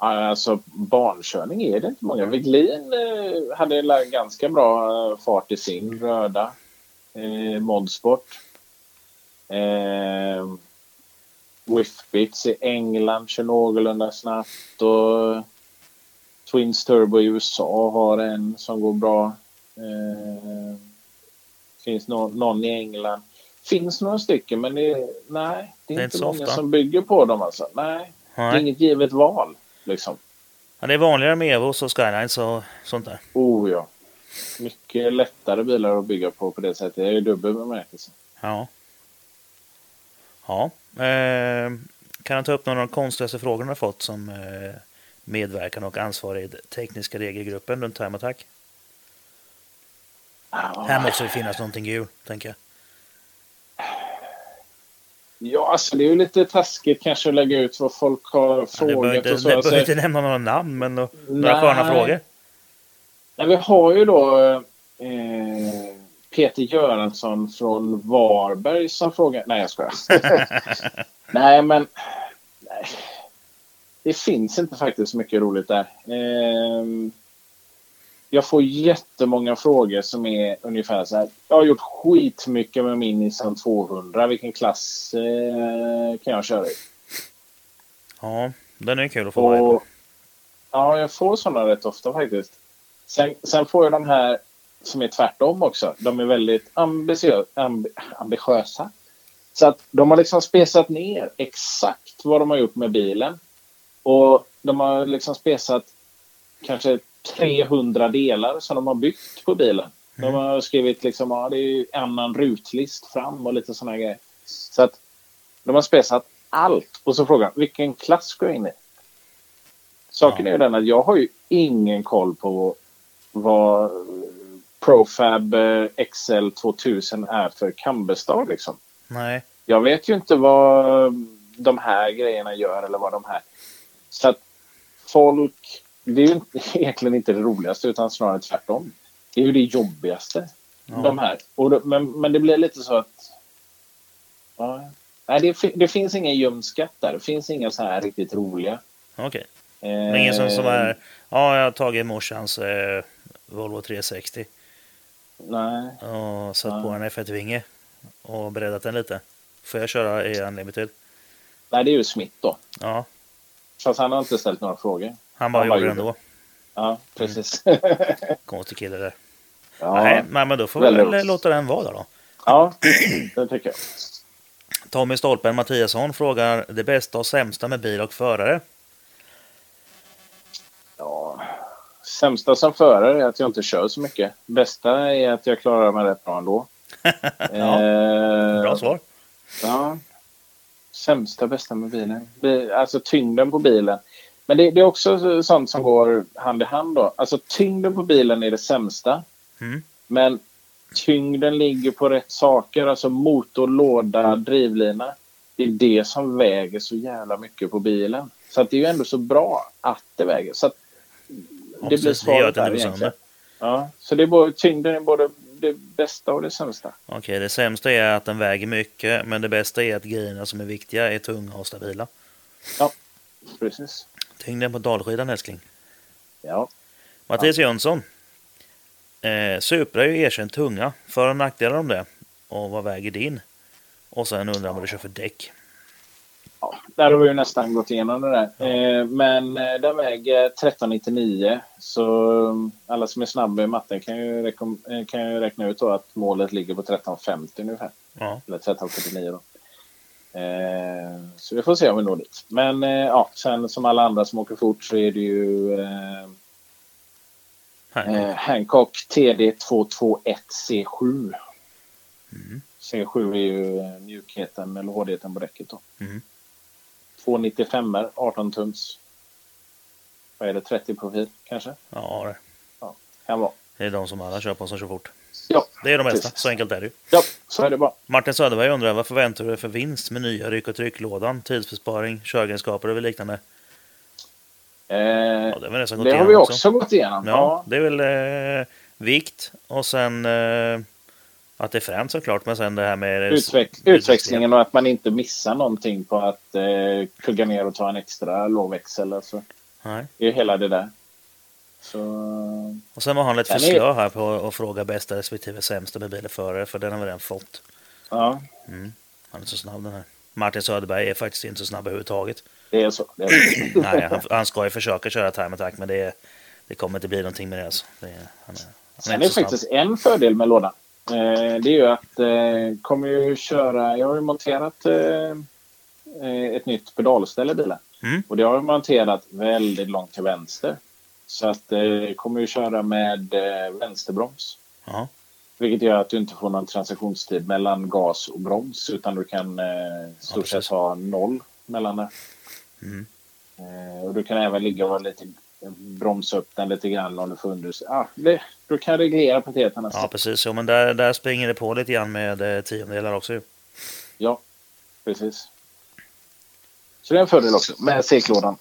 Alltså barnkörning är det inte många. Wiglin eh, hade ganska bra eh, fart i sin röda eh, modsport. Eh, Whiffbits i England kör någorlunda snabbt och Twins Turbo i USA har en som går bra. Eh, finns nå- någon i England. Finns några stycken men det är, nej, det är, inte så många ofta. som bygger på dem alltså. Nej, det är Nej. inget givet val liksom. Ja, det är vanligare med Evos och Skylines och sånt där. Oh ja. Mycket lättare bilar att bygga på på det sättet. Det är ju dubbel bemärkelse. Ja. Ja. Eh, kan jag ta upp några av de konstigaste frågorna fått som eh, medverkande och ansvarig i tekniska regelgruppen runt Time Attack? Här måste det finnas någonting gul, tänker jag. Ja, alltså det är ju lite taskigt kanske att lägga ut vad folk har Ja, frågat inte, och så. du Alltså, behöver inte nämna några namn, men då, några sköna frågor. nej, vi har ju då eh, Peter Göransson från Varberg som frågar. Nej, jag skojar. nej, men nej. det finns inte faktiskt så mycket roligt där. Eh, jag får jättemånga frågor som är ungefär så här. Jag har gjort skitmycket med min Nissan 200. Vilken klass eh, kan jag köra i? Ja, den är kul att få Och, ja, jag får sådana rätt ofta faktiskt. Sen, sen får jag de här som är tvärtom också. De är väldigt ambitiö, amb, ambitiösa. Så att de har liksom spesat ner exakt vad de har gjort med bilen. Och de har liksom spesat kanske 300 delar som de har byggt på bilen. De har skrivit liksom, ja, det är annan rutlist fram och lite sådana grejer. Så att de har spesat allt. Och så frågar de, vilken klass ska jag in i? Saken Ja. är ju den att jag har ju ingen koll på vad Profab eh, XL 2000 är för Cambestar liksom. Nej. Jag vet ju inte vad de här grejerna gör eller vad de här... Så att folk... Det är ju egentligen inte det roligaste utan snarare tvärtom. Det är ju det jobbigaste. Ja. De här. Och det, men, men det blir lite så att... Ja, nej, det, det finns ingen gömd skatt där. Det finns inga så här riktigt roliga. Okej. Eh, Det är ingen som, som är... Ja, jag har tagit morsans eh, Volvo 360 Nej. och satt Ja. på en F1-vinge och breddat den lite. Får jag köra i Unlimited? nej, det är ju Smith då. Ja, Fast han har inte ställt några frågor. Han bara Han bara gjorde det ändå. Ja, precis. Konstig kille där. ja. Nej, nej, men då får vi väl låta den vara där då. ja, det tycker jag. Tommy Stolpen Mattiasson frågar det bästa och sämsta med bil och förare. Ja, sämsta som förare är att jag inte kör så mycket. Bästa är att jag klarar mig rätt bra ändå. Eh, Bra svar. Ja. Sämsta, bästa med bilen. Bi- Alltså tyngden på bilen. Men det, det är också så- sånt som går hand i hand då. Alltså tyngden på bilen är det sämsta. Mm. Men tyngden ligger på rätt saker. Alltså motor, låda, drivlina. Det är det som väger så jävla mycket på bilen. Så att det är ju ändå så bra att det väger. Så att det blir svaret där egentligen. Ja, så det är både, tyngden är både det bästa och det sämsta. Okej, det sämsta är att den väger mycket, men det bästa är att grejerna som är viktiga är tunga och stabila. Precis. Tyngden på dalskidan älskling. Ja. Mattias Jönsson. Eh, Supra är ju erkänt tunga. För och nackdelar om det. Och vad väger din? Och sen undrar vad du kör för däck. Ja, där har vi ju nästan gått igenom det där. Eh, men eh, den väger 1399. Så um, alla som är snabba i matten kan ju, eh, kan ju räkna ut då att målet ligger på 1350 ungefär. Ja, Eller 1349 då. Eh, så vi får se om vi når dit. Men eh, ja, sen som alla andra som åker fort så är det ju eh, eh, Hancock TD221C7. Mm. C7 är ju mjukheten eller hårdheten på däcket då. Mm. 295 18 tums. Vad är det? 30 profil kanske? Ja, det- Kan vara. det är de som alla kör på som kör fort. Ja, Det är de bästa, så enkelt är det ju. ja så är det bara. Martin Söderberg undrar vad förväntar du dig för vinst med nya ryck och trycklådan, tidsbesparing, köregenskaper och liknande? Eh, Ja, det det har igenom vi också gått igenom. Ja, Ja. det är väl eh, vikt och sen eh, att det är fränt såklart, men sen det här med Utveck, utväxlingen och att man inte missar någonting på att eh, kugga ner och ta en extra lågväxel. Alltså. Nej. Det är hela det där. Så, Och sen var han lite Den är- förslö här på att fråga bästa respektive sämsta med bil och förare, för den har vi redan fått. ja, Han är så snabb den här. Martin Söderberg är faktiskt inte så snabb överhuvudtaget. det är så. Det är så. Nej, han, han ska ju försöka köra time attack, men det, det kommer inte bli någonting med det. Alltså. det är, han är, han Sen är det snabb. faktiskt en fördel med lådan. Eh, det är ju att eh, kommer ju köra... Jag har ju monterat eh, eh, ett nytt pedalställ i bilen. Mm. Och det har jag monterat väldigt långt till vänster. Så att eh, kommer ju köra med eh, vänsterbroms. Ja, Vilket gör att du inte får någon transaktionstid mellan gas och broms. Utan du kan eh, stort sett ha noll mellan det. Mm. Eh, och du kan även ligga och lite, bromsa upp den lite grann om du får under... Ah, det, du kan reglera paketerna. nästan. Ja, precis. Ja, men där, där springer det på lite grann med eh, tiondelar också ju. Ja, precis. Så det är en fördel också med seklådan.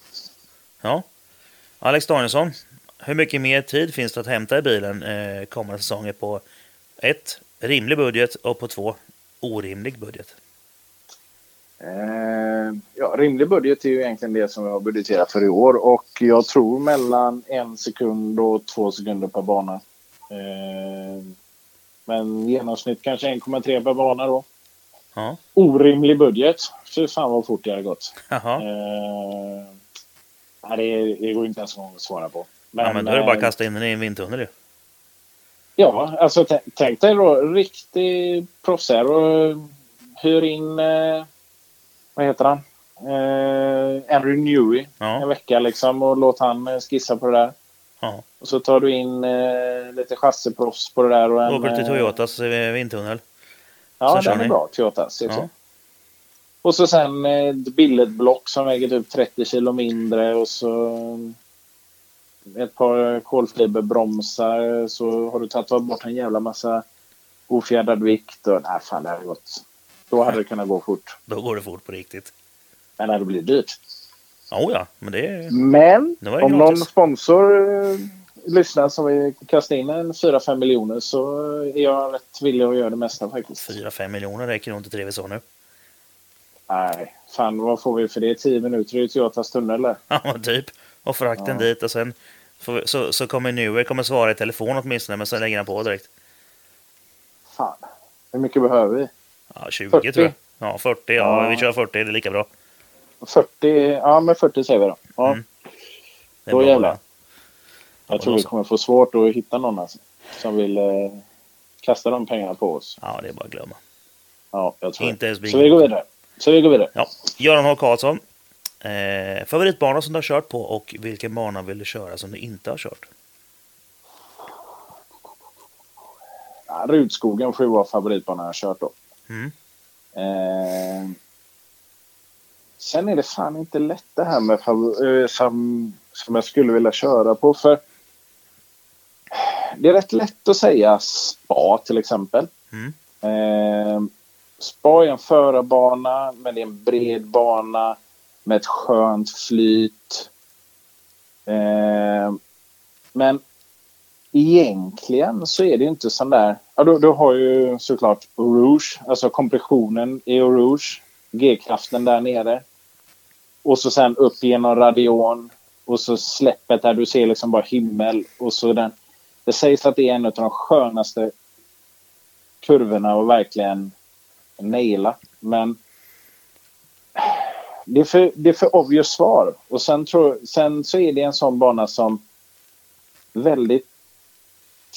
Ja. Alex Danielsson, hur mycket mer tid finns det att hämta i bilen eh, kommande säsonger på ett rimlig budget och på två orimlig budget? Eh, ja, rimlig budget är ju egentligen det som jag har budgeterat för i år och jag tror mellan en sekund och två sekunder per bana. Eh, men genomsnitt kanske 1,3 per bana då. Ja. Orimlig budget. Fy fan vad fort det hade gått. Eh, nej, det, det går inte ens att svara på. ja, men då är det bara att kasta in den i en vindtunnel ju. Ja, alltså tänk dig då riktig proffsare och hyr in, eh, vad heter han? Eh, Andrew Newey en Ja. vecka liksom och låt han eh, skissa på det där. ja. Och så tar du in eh, lite chassiproffs på det där. Och en, Åker till eh, Toyotas vindtunnel. Ja, den är bra. Toyota. Ja. Och så sen ett billetblock som väger typ 30 kilo mindre och så ett par kolfiberbromsar så har du tagit bort en jävla massa ofjädrad vikt. Och, nej, fan det hade gått. Då hade det kunnat gå fort. Då går det fort på riktigt. Men det blivit dyrt. Oh, ja, men det. Men Det om gratis. någon sponsor eh, lyssnar som vill kasta in en 4-5 miljoner så är jag rätt villig att göra det mesta faktiskt. 4-5 miljoner räcker nog inte till det vi sa nu. Nej, fan vad får vi för det? 10 minuter i Toyotas tunnel. Ja, typ. Och frakten Ja. dit och sen vi, så, så kommer Newer kommer svara i telefon åtminstone, men sen lägger han på direkt. Fan. Hur mycket behöver vi? Ja, 20 40. tror jag. Ja, 40. Ja, Ja. vi kör 40. Det är lika bra. 40? Ja, men 40 säger vi då. Ja, Mm. Det är Då bra. jävlar. jag tror vi kommer få svårt att hitta någon alltså, som vill eh, kasta de pengarna på oss. Ja, det är bara att glömma. Ja, jag tror Inte ens. Så vi går vidare. Så vi går vidare. Ja. Göran H. Karlsson. Eh, favoritbana som du har kört på och vilken bana vill du köra som du inte har kört? Ja, Rudskogen får ju vara favoritbanan jag har kört då. Mm. Eh, sen är det fan inte lätt det här med favor- eh, som, som jag skulle vilja köra på. För det är rätt lätt att säga spa till exempel. Mm. Eh, spa är en förarbana, men det är en bred bana med ett skönt flyt. Eh, men egentligen så är det inte sån där... Ja, du, du har ju såklart Rouge, alltså kompressionen i Rouge. G-kraften där nere. Och så sen upp genom radion. Och så släppet där du ser liksom bara himmel. Och så den. Det sägs att det är en av de skönaste kurvorna att verkligen naila. Men det är för, det är för obvious svar. Och sen, tror, sen så är det en sån bana som väldigt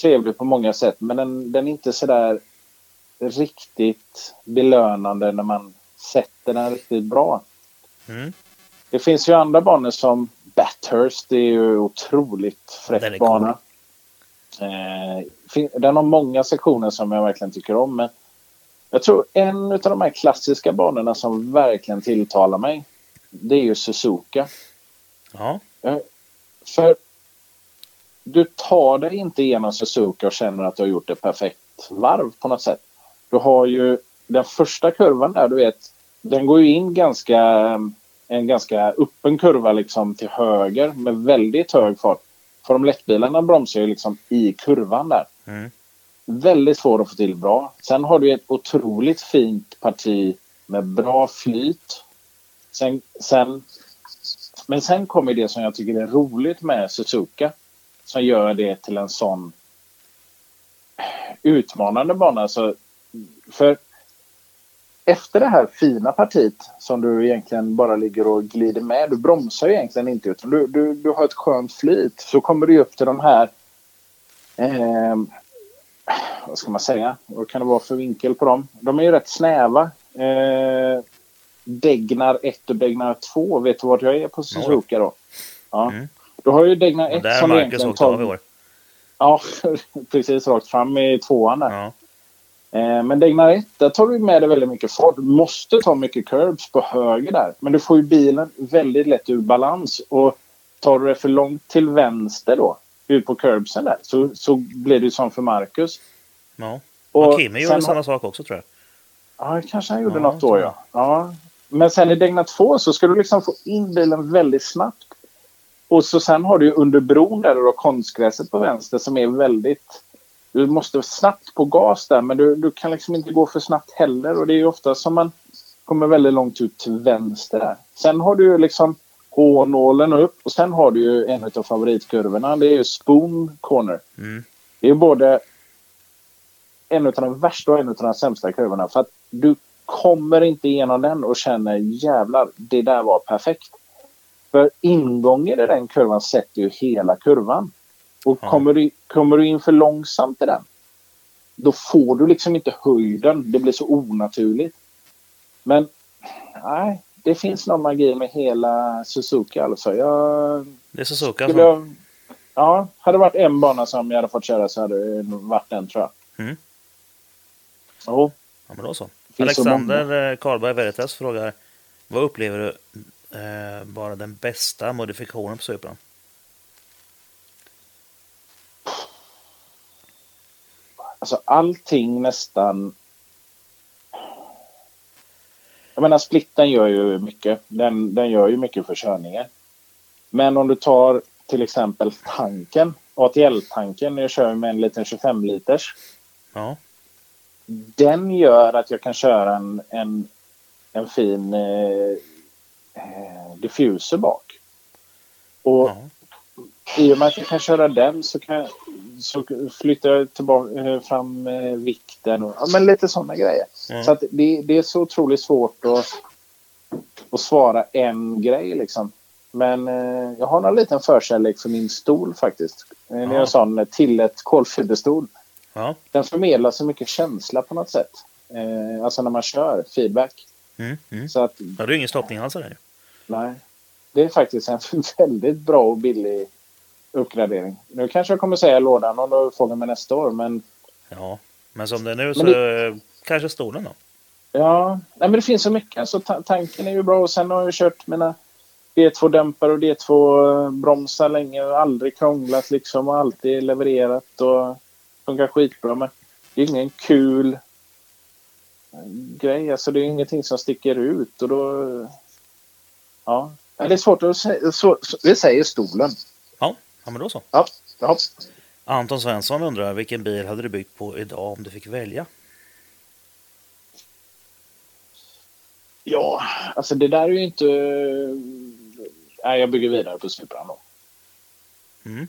trevlig på många sätt. Men den, den är inte sådär riktigt belönande när man sätter den riktigt bra. Mm. Det finns ju andra banor som Bathurst. Det är ju otroligt Den fräck cool. bana. Eh, den har många sektioner som jag verkligen tycker om. Men jag tror en av de här klassiska banorna som verkligen tilltalar mig. Det är ju Suzuka. Ja. För du tar dig inte igenom Suzuka och känner att du har gjort ett perfekt varv på något sätt. Du har ju den första kurvan där, du vet, den går ju in ganska en ganska öppen kurva liksom till höger med väldigt hög fart. Formel 1-bilarna bromsar ju liksom i kurvan där. Mm. Väldigt svår att få till bra. Sen har du ett otroligt fint parti med bra flyt. Sen, sen, men sen kommer det som jag tycker är roligt med Suzuka. Som gör det till en sån utmanande bana. Så, för efter det här fina partiet som du egentligen bara ligger och glider med. Du bromsar ju egentligen inte utan du, du, du har ett skönt flyt. Så kommer du upp till de här eh, vad ska man säga? Vad kan det vara för vinkel på dem? De är ju rätt snäva. Eh, Degnar 1 och Degnar 2. Vet du vart jag är på Suzuka då? Ja. Mm. Du har ju Degnar Och 1 där som Marcus egentligen i år. Ja, precis rakt fram i tvåan där. Ja. Eh, men Degnar 1, där tar du med dig väldigt mycket fart. Du måste ta mycket curbs på höger där. Men du får ju bilen väldigt lätt ur balans. Och tar du det för långt till vänster då, ut på curbsen där så, så blev det som för Marcus. Ja. Och Och Kimi gjorde samma sak också tror jag. Ja, kanske han gjorde Ja, något då ja. ja. Men sen i Degna 2 så ska du liksom få in bilen väldigt snabbt. Och så sen har du ju under bron där har konstgräset på vänster som är väldigt... Du måste snabbt på gas där men du, du kan liksom inte gå för snabbt heller och det är ju ofta som man kommer väldigt långt ut till vänster där. Sen har du ju liksom H-nålen upp och sen har du ju en av favoritkurvorna. Det är ju Spoon Corner. Mm. Det är både en av de värsta och en av de sämsta kurvorna. För att du kommer inte igenom den och känner jävlar, det där var perfekt. För ingången i den kurvan sätter ju hela kurvan. Och Ja. kommer, du, kommer du in för långsamt i den, då får du liksom inte höjden. Det blir så onaturligt. Men nej, det finns någon magi med hela Suzuki alltså. Jag Det är Suzuka skulle alltså. jag, ja, hade det varit en bana som jag hade fått köra så hade det varit den tror jag. Mm. Jo, Ja, men då så Alexander eh, Karlberg Veritas frågar Vad upplever du eh, bara den bästa modifikationen på Supran? Alltså allting nästan... Jag menar splitten gör ju mycket. Den, den gör ju mycket för körningen. Men om du tar till exempel tanken, ATL-tanken, jag kör med en liten 25 liters. Ja, Den gör att jag kan köra en, en, en fin eh, eh, diffuser bak. Och ja. i och med att jag kan köra den så, kan jag, så flyttar jag tillbaka, eh, fram eh, vikten och ja, men lite sådana grejer. Mm. Så det, det är så otroligt svårt att, att svara en grej liksom. Men eh, jag har en liten förkärlek för min stol faktiskt. Det är Ja. en sån till ett kolfiberstol. ja. Den förmedlar så mycket känsla på något sätt. Eh, alltså när man kör, feedback. Mm, mm. Så att, det är ingen stoppning alls ju. nej. Det är faktiskt en väldigt bra och billig uppgradering. Nu kanske jag kommer säga lådan om du får mig nästa år, men Ja, men som det är nu så eh, kanske stolen då. ja, nej, men det finns så mycket. Alltså, ta- tanken är ju bra och sen har jag kört mina D2-dämpare och D2-bromsar länge och aldrig krånglat liksom och alltid levererat och funkar skitbra. Men det är ingen kul grej. Alltså det är ingenting som sticker ut och då... Ja, det är svårt att säga. Det säger stolen. Ja, ja men då så. Ja, ja. Anton Svensson undrar vilken bil hade du byggt på idag om du fick välja? ja, alltså det där är ju inte... Nej, jag bygger vidare på Supran då. Mm.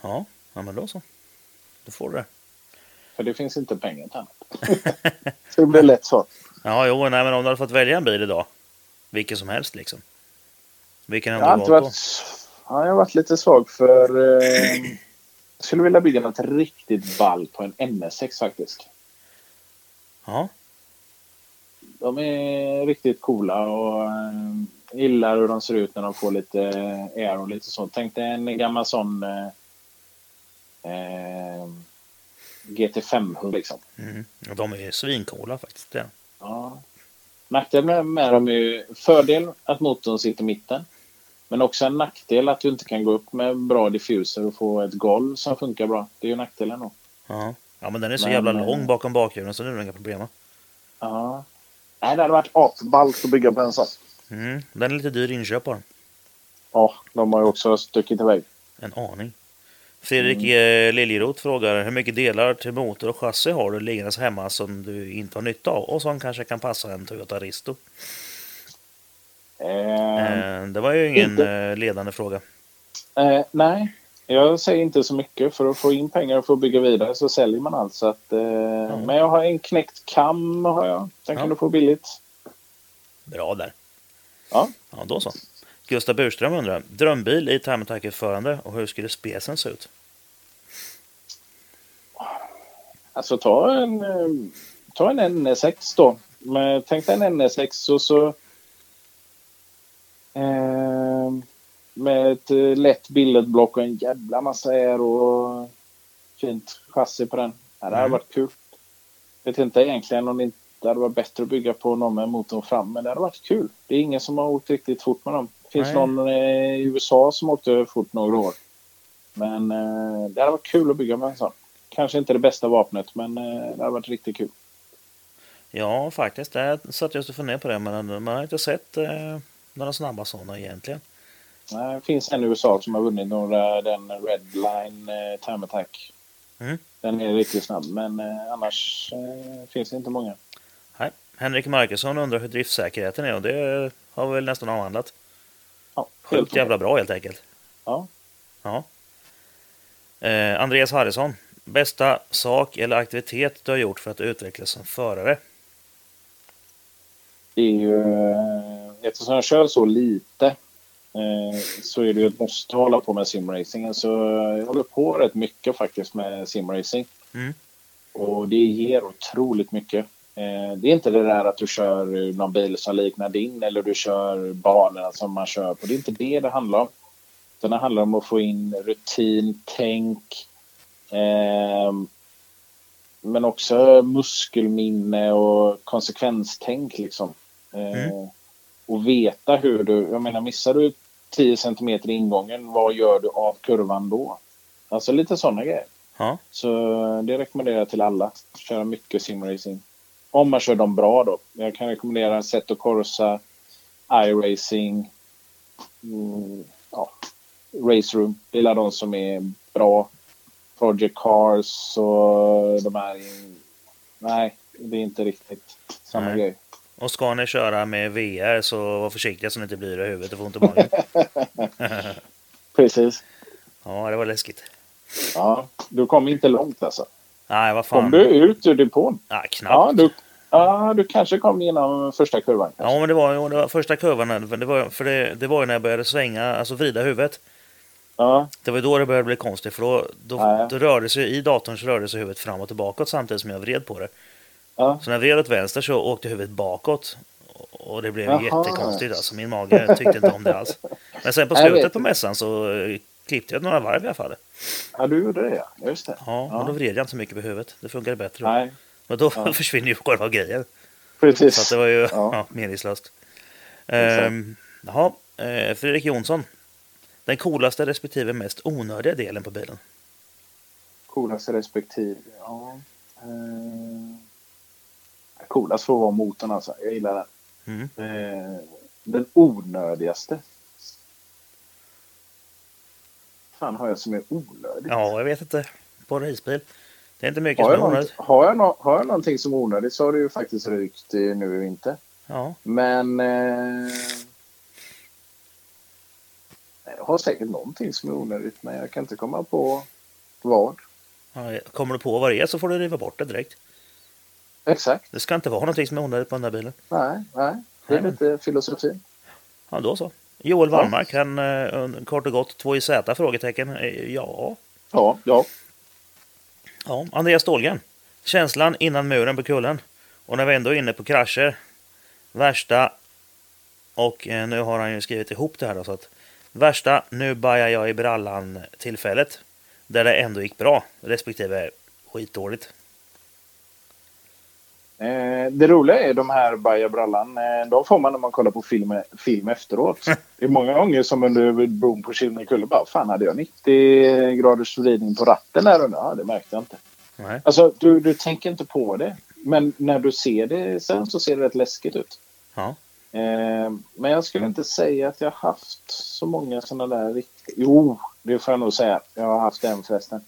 Ja, ja men då så. Då får du det. För det finns inte pengar till annat. så det blir lätt så. Ja, jo, nej, men om du hade fått välja en bil idag. Vilken som helst liksom. Vilken hade har du valt varit, ja, jag har varit lite svag för... Eh, jag skulle vilja bygga något riktigt ball på en NS6 faktiskt. då? Ja, De är riktigt coola och eh, gillar hur de ser ut när de får lite air och lite så. Tänk dig en gammal sån eh, eh, GT500 liksom. mm. Och de är ju svincoola faktiskt. Ja. Nackdel med, med dem är ju fördel att motorn sitter i mitten. Men också en nackdel att du inte kan gå upp med bra diffuser och få ett golv som funkar bra. Det är ju nackdelen då. Ja. ja, men den är så Men, jävla eh, lång bakom bakhjulen så det är nog inga problem. va? Ja. Nej, det hade varit apballt att bygga på en sån. Mm. Den är lite dyr inköp den. Ja, de har ju också stuckit iväg. En aning. Fredrik mm. Liljeroth frågar hur mycket delar till motor och chassi har du liggandes hemma som du inte har nytta av och som kanske kan passa en Toyota Risto? Eh, Eh, det var ju ingen inte. eh, ledande fråga. eh, nej, jag säger inte så mycket. För att få in pengar och få bygga vidare så säljer man allt. Så att, eh, Men jag har en knäckt kam. Har jag. Den kan Ja. du få billigt. Bra där. Ja. Ja, då så. Gustav Burström undrar drömbil i time attack-utförande och hur skulle specen se ut? Alltså ta en, eh, ta en NS6 då. Men tänk dig en NS6 och så eh, med ett lätt billedblock och en jävla massa air och fint chassi på den. Det hade Mm. varit kul. Vet inte egentligen om det hade varit bättre att bygga på någon med motorn fram, men det hade varit kul. Det är ingen som har åkt riktigt fort med dem. Det finns Nej. någon eh, i USA som åkte fort några år. Men eh, det hade varit kul att bygga med en sån. Kanske inte det bästa vapnet, men eh, det hade varit riktigt kul. Ja, faktiskt. Det satt just och funderade på det, men man har inte sett eh, några snabba sådana egentligen. Nej, Det finns en i USA som har vunnit några, den Redline eh, Time Attack. Mm. Den är riktigt snabb, men eh, annars eh, finns det inte många. Nej. Henrik Markusson undrar hur driftsäkerheten är och det har vi väl nästan avhandlat. Ja, Sjukt jävla bra helt enkelt. Ja. Ja. Eh, Andreas Harrison. Bästa sak eller aktivitet du har gjort för att utvecklas som förare? Det är ju, eh, eftersom jag kör så lite eh, så är det ju ett måste hålla på med simracingen. Så jag håller på rätt mycket faktiskt med simracing. Mm. Och det ger otroligt mycket. Eh, det är inte det där att du kör någon bil som liknar din eller du kör banorna som man kör på. Det är inte det det handlar om. Utan det handlar om att få in rutin, tänk. ehm, men också muskelminne och konsekvenstänk liksom. Eh, Mm. Och veta hur du, jag menar missar du 10 centimeter i ingången, vad gör du av kurvan då? Alltså lite sådana grejer. Ja. Så det rekommenderar jag till alla. Köra mycket simracing. Om man kör dem bra då. Jag kan rekommendera Seto Corsa, iRacing, mm, ja, Race Room. Det är de som är bra. Project Cars och de här. Nej, det är inte riktigt samma Nej. grej. Och ska ni köra med VR så var försiktiga så ni inte blir i huvudet och får ont i magen. Precis. ja, det var läskigt. Ja, du kom inte långt alltså. Nej, vad Kom fan. du ut ur depån? Nej, Ja, knappt. du, ja, du kanske kom igenom första kurvan. kanske. Ja, men det var det var första kurvan. Det var, för det, det var ju när jag började svänga, alltså vrida huvudet. Ja, Det var då det började bli konstigt för då, då, Ja, ja. då rörde sig i datorn så rörde sig huvudet fram och tillbaka samtidigt som jag vred på det. Ja. Så när jag vred åt vänster så åkte huvudet bakåt. Och det blev Jaha. jättekonstigt alltså. Min mage tyckte inte om det alls. Men sen på slutet på mässan så eh, klippte jag några varv i alla fall. ja, du gjorde det ja. Just det. Ja, Ja. och då vred jag inte så mycket på huvudet. Det funkade bättre då. Nej, Men då Ja. försvinner ju själva grejen. precis. Så det var ju Ja. ja. meningslöst. Ehm, jaha, eh, Fredrik Jonsson. Den coolaste respektive mest onödiga delen på bilen. Coolaste respektive. Ja. Eh, coolast får vara motorn alltså. Jag gillar den. Mm. Eh, den onödigaste. fan har jag som är onödigt? Ja, jag vet inte. På en racebil. Det är inte mycket Har som är något, onödigt. har, jag nå- har jag någonting som är onödigt så har det ju faktiskt rykt eh, nu i vinter. Ja. Men... Eh, jag har säkert någonting som är onödigt men jag kan inte komma på vad. Kommer du på vad det är så får du riva bort det direkt. Exakt. Det ska inte vara någonting som är onödigt på den där bilen. Nej, nej. Det är Nej. lite filosofi. Ja, då så. Joel Wallmark, han eh, kort och gott 2 i Z? Frågetecken. Eh, Ja. Ja, ja. ja. Andreas Stålgren. Känslan innan muren på kullen. Och när vi ändå är inne på krascher. Värsta. Och eh, nu har han ju skrivit ihop det här då. Så att, värsta, nu bajar jag i brallan tillfället. Där det ändå gick bra. Respektive skitdåligt. Eh, det roliga är de här Baja Brallan. Eh, de får man när man kollar på film, film efteråt. Det är många gånger som under bron på Kinnekulle bara Fan, hade jag 90 graders vridning på ratten där under? Ja, det märkte jag inte. Nej. Alltså, du, du tänker inte på det. Men när du ser det sen så ser det rätt läskigt ut. Ja. Eh, men jag skulle inte säga att jag haft så många sådana där riktigt... Jo, det får jag nog säga. Jag har haft en förresten.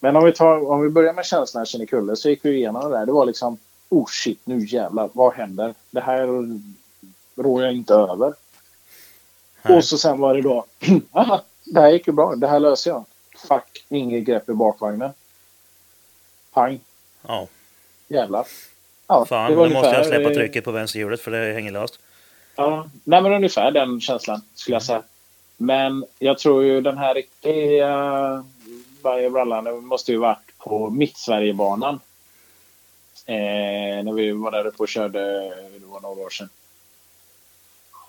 Men om vi, tar, om vi börjar med känslan av Kinnekulle så gick vi igenom det där. Det var liksom oh shit, nu jävlar, vad händer? Det här rår jag inte över. Nej. Och så sen var det då, aha, det här gick ju bra, det här löser jag. Fuck, inget grepp i bakvagnen. Pang, Ja. jävlar. Ja, Fan, det var nu måste jag ungefär, släppa trycket på vänsterhjulet för det hänger löst. Ja, nej men ungefär den känslan skulle jag säga. Men jag tror ju den här riktiga Bayer Brallan måste ju varit på Mittsverigebanan. Eh, när vi var där uppe och körde, det var några år sedan.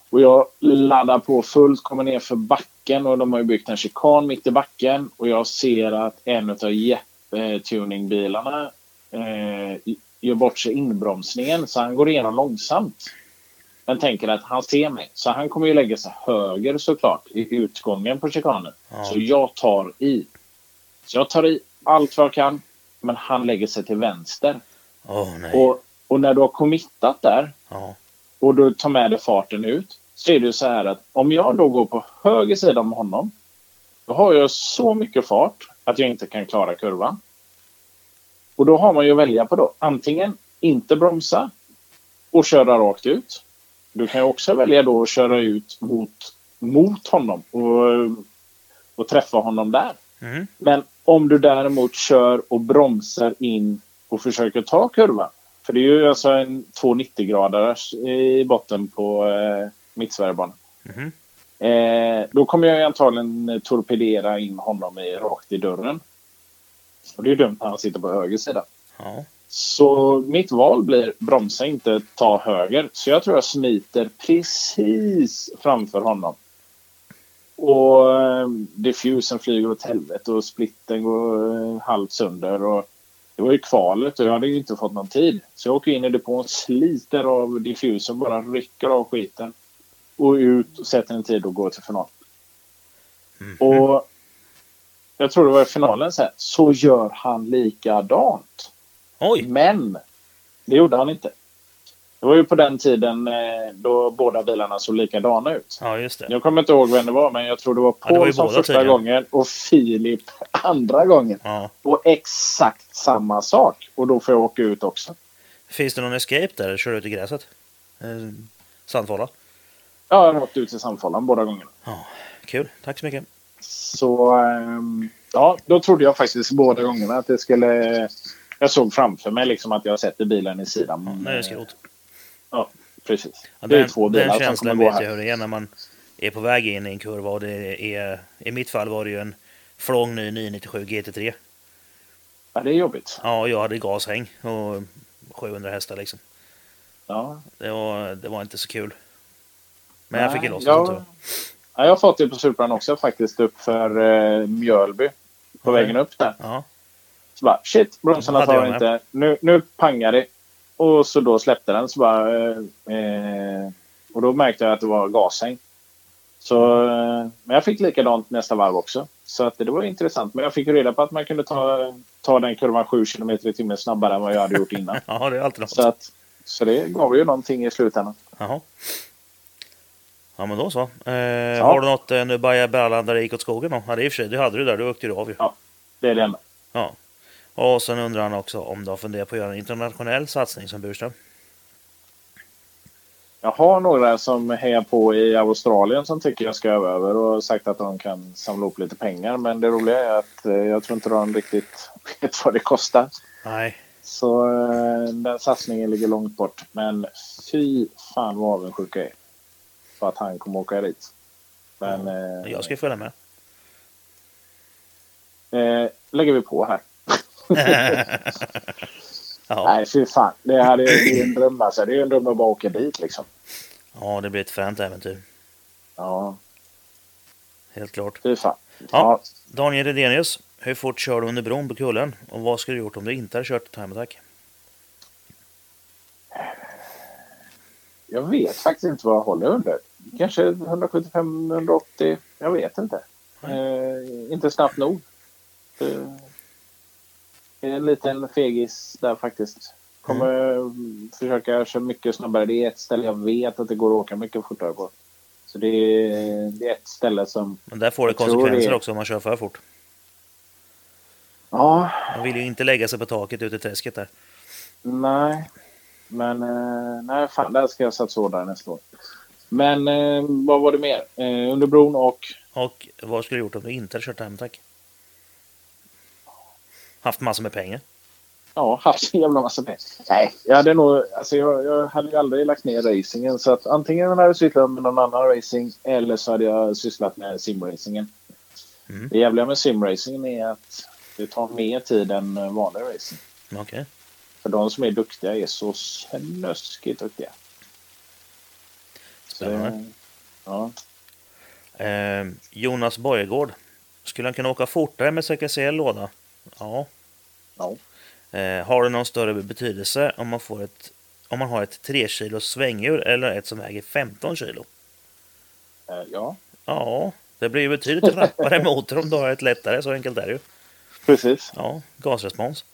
Och jag laddar på fullt, kommer ner för backen och de har byggt en chikan mitt i backen. Och jag ser att en av Jeppe-tuningbilarna eh, gör bort sig inbromsningen så han går igenom långsamt. Men tänker att han ser mig. Så han kommer ju lägga sig höger såklart i utgången på chikanen. Ja. Så jag tar i. Så jag tar i allt vad jag kan. Men han lägger sig till vänster. Nej. Och, och när du har committat där Ja. och du tar med dig farten ut så är det så här att om jag då går på höger sida om honom då har jag så mycket fart att jag inte kan klara kurvan. Och då har man ju att välja på då. Antingen inte bromsa och köra rakt ut. Du kan ju också välja då att köra ut mot, mot honom och, och träffa honom där. Mhm. Men om du däremot kör och bromsar in och försöker ta kurvan. För det är ju alltså en 290-graders i botten på eh, mittsverigebanan. Mhm. Eh, då kommer jag antagligen torpedera in honom i, rakt i dörren. Och det är ju dumt när han sitter på höger sida. Ja. Så mitt val blir bromsa inte, ta höger. Så jag tror jag smiter precis framför honom. Och eh, diffusen flyger åt helvete och splitten går eh, halvt sönder. Och det var ju kvalet och jag hade ju inte fått någon tid. Så jag åker in i depån, sliter av diffusen, bara rycker av skiten. Och ut och sätter en tid och går till final. Mhm. Och jag tror det var i finalen här, så gör han likadant. Oj! Men det gjorde han inte. Det var ju på den tiden eh, då båda bilarna såg likadana ut. Ja, just det. Jag kommer inte ihåg vem det var, men jag tror det var Ja, det var Paul som första tydligen. gången och Filip andra gången. Ja. Och exakt samma sak. Och då får jag åka ut också. Finns det någon escape där? Kör ut i gräset? Eh, Sandfålla? Ja, jag har åkt ut i Sandfållan båda gångerna. Ja. Kul. Tack så mycket. Så ehm, ja, då trodde jag faktiskt båda gångerna att det skulle... Jag såg framför mig liksom att jag sätter bilen i sidan. Ja, är det skrot. Ja, precis. Ja, det är den, två den bilar som känslan vet jag hur det är när man är på väg in i en kurva och det är, i mitt fall var det ju en flång ny 997 GT3. Ja, det är jobbigt. Ja, jag hade gashäng och 700 hästar liksom. Ja. Det var, det var inte så kul. Men jag fick ju Nej, loss det jag, ja, jag har fått det på Supran också faktiskt upp för eh, Mjölby. På Mm. vägen upp där. Ja, Så bara shit, bromsarna tar inte. Nu, nu pangar det. Och så då släppte den så bara... Eh, eh, och då märkte jag att det var gashäng. Så, eh, men jag fick likadant nästa varv också. Så att det var intressant. Men jag fick reda på att man kunde ta, ta den kurvan 7 km i timmen snabbare än vad jag hade gjort innan. ja det är alltid något. så, att, så det gav ju någonting i slutändan. Jaha. Ja men då så. Eh, Har du något eh, nu där det gick åt skogen då? Ja det, är i och för sig, det hade du där, du åkte ju av ju. Ja. Det är det enda. Ja. Och sen undrar han också om du har funderat på att göra en internationell satsning som Burström. Jag har några som hejar på i Australien som tycker jag ska över och sagt att de kan samla ihop lite pengar. Men det roliga är att eh, jag tror inte de riktigt vet vad det kostar. Nej. Så eh, den satsningen ligger långt bort. Men fy fan vad avundsjuk jag är. För att han kommer åka dit. Men eh, Jag ska följa med. eh, lägger vi på här. ja. Nej, fy fan. Det, här är, det är en dröm alltså. Det är en dröm att bara åka dit liksom. ja, det blir ett fränt äventyr. Ja, Helt klart. fy fan. Ja. Ja. Daniel Redenius, hur fort kör du under bron på kullen? Och vad skulle du gjort om du inte hade kört time attack? Jag vet faktiskt inte vad jag håller under. Kanske 175-180. Jag vet inte. Eh, inte snabbt nog. Eh, en liten fegis där faktiskt. Kommer mm. försöka köra mycket snabbare. Det är ett ställe jag vet att det går att åka mycket fortare på. Så det är, det är ett ställe som... Men där får det konsekvenser det- också om man kör för fort. Ja, Man vill ju inte lägga sig på taket ute i träsket där. nej. Men eh, nej, fan, där ska jag satsa hårdare nästa år. Men eh, vad var det mer? Eh, under bron och... Och vad skulle du gjort om du inte hade kört time attack? Haft massor med pengar. Ja, haft så jävla massa pengar. Nej, jag hade nog... Alltså jag, jag hade ju aldrig lagt ner racingen. Så att antingen hade jag sysslat med någon annan racing eller så hade jag sysslat med simracingen. Mm. Det jävliga med simracingen är att det tar mer tid än vanlig racing. Okej. För de som är duktiga är så snuskigt duktiga. Så, Spännande. ja. Eh, Jonas Borgård. Skulle han kunna åka fortare med CKC-låda? Ja. Ja. Eh, har det någon större betydelse om man får ett om man har ett 3 kilos svänghjul eller ett som väger 15 kilo? Eh, Ja, Ja, det blir ju betydligt rappare motor om du har ett lättare, så enkelt är det ju. precis. Ja, gasrespons.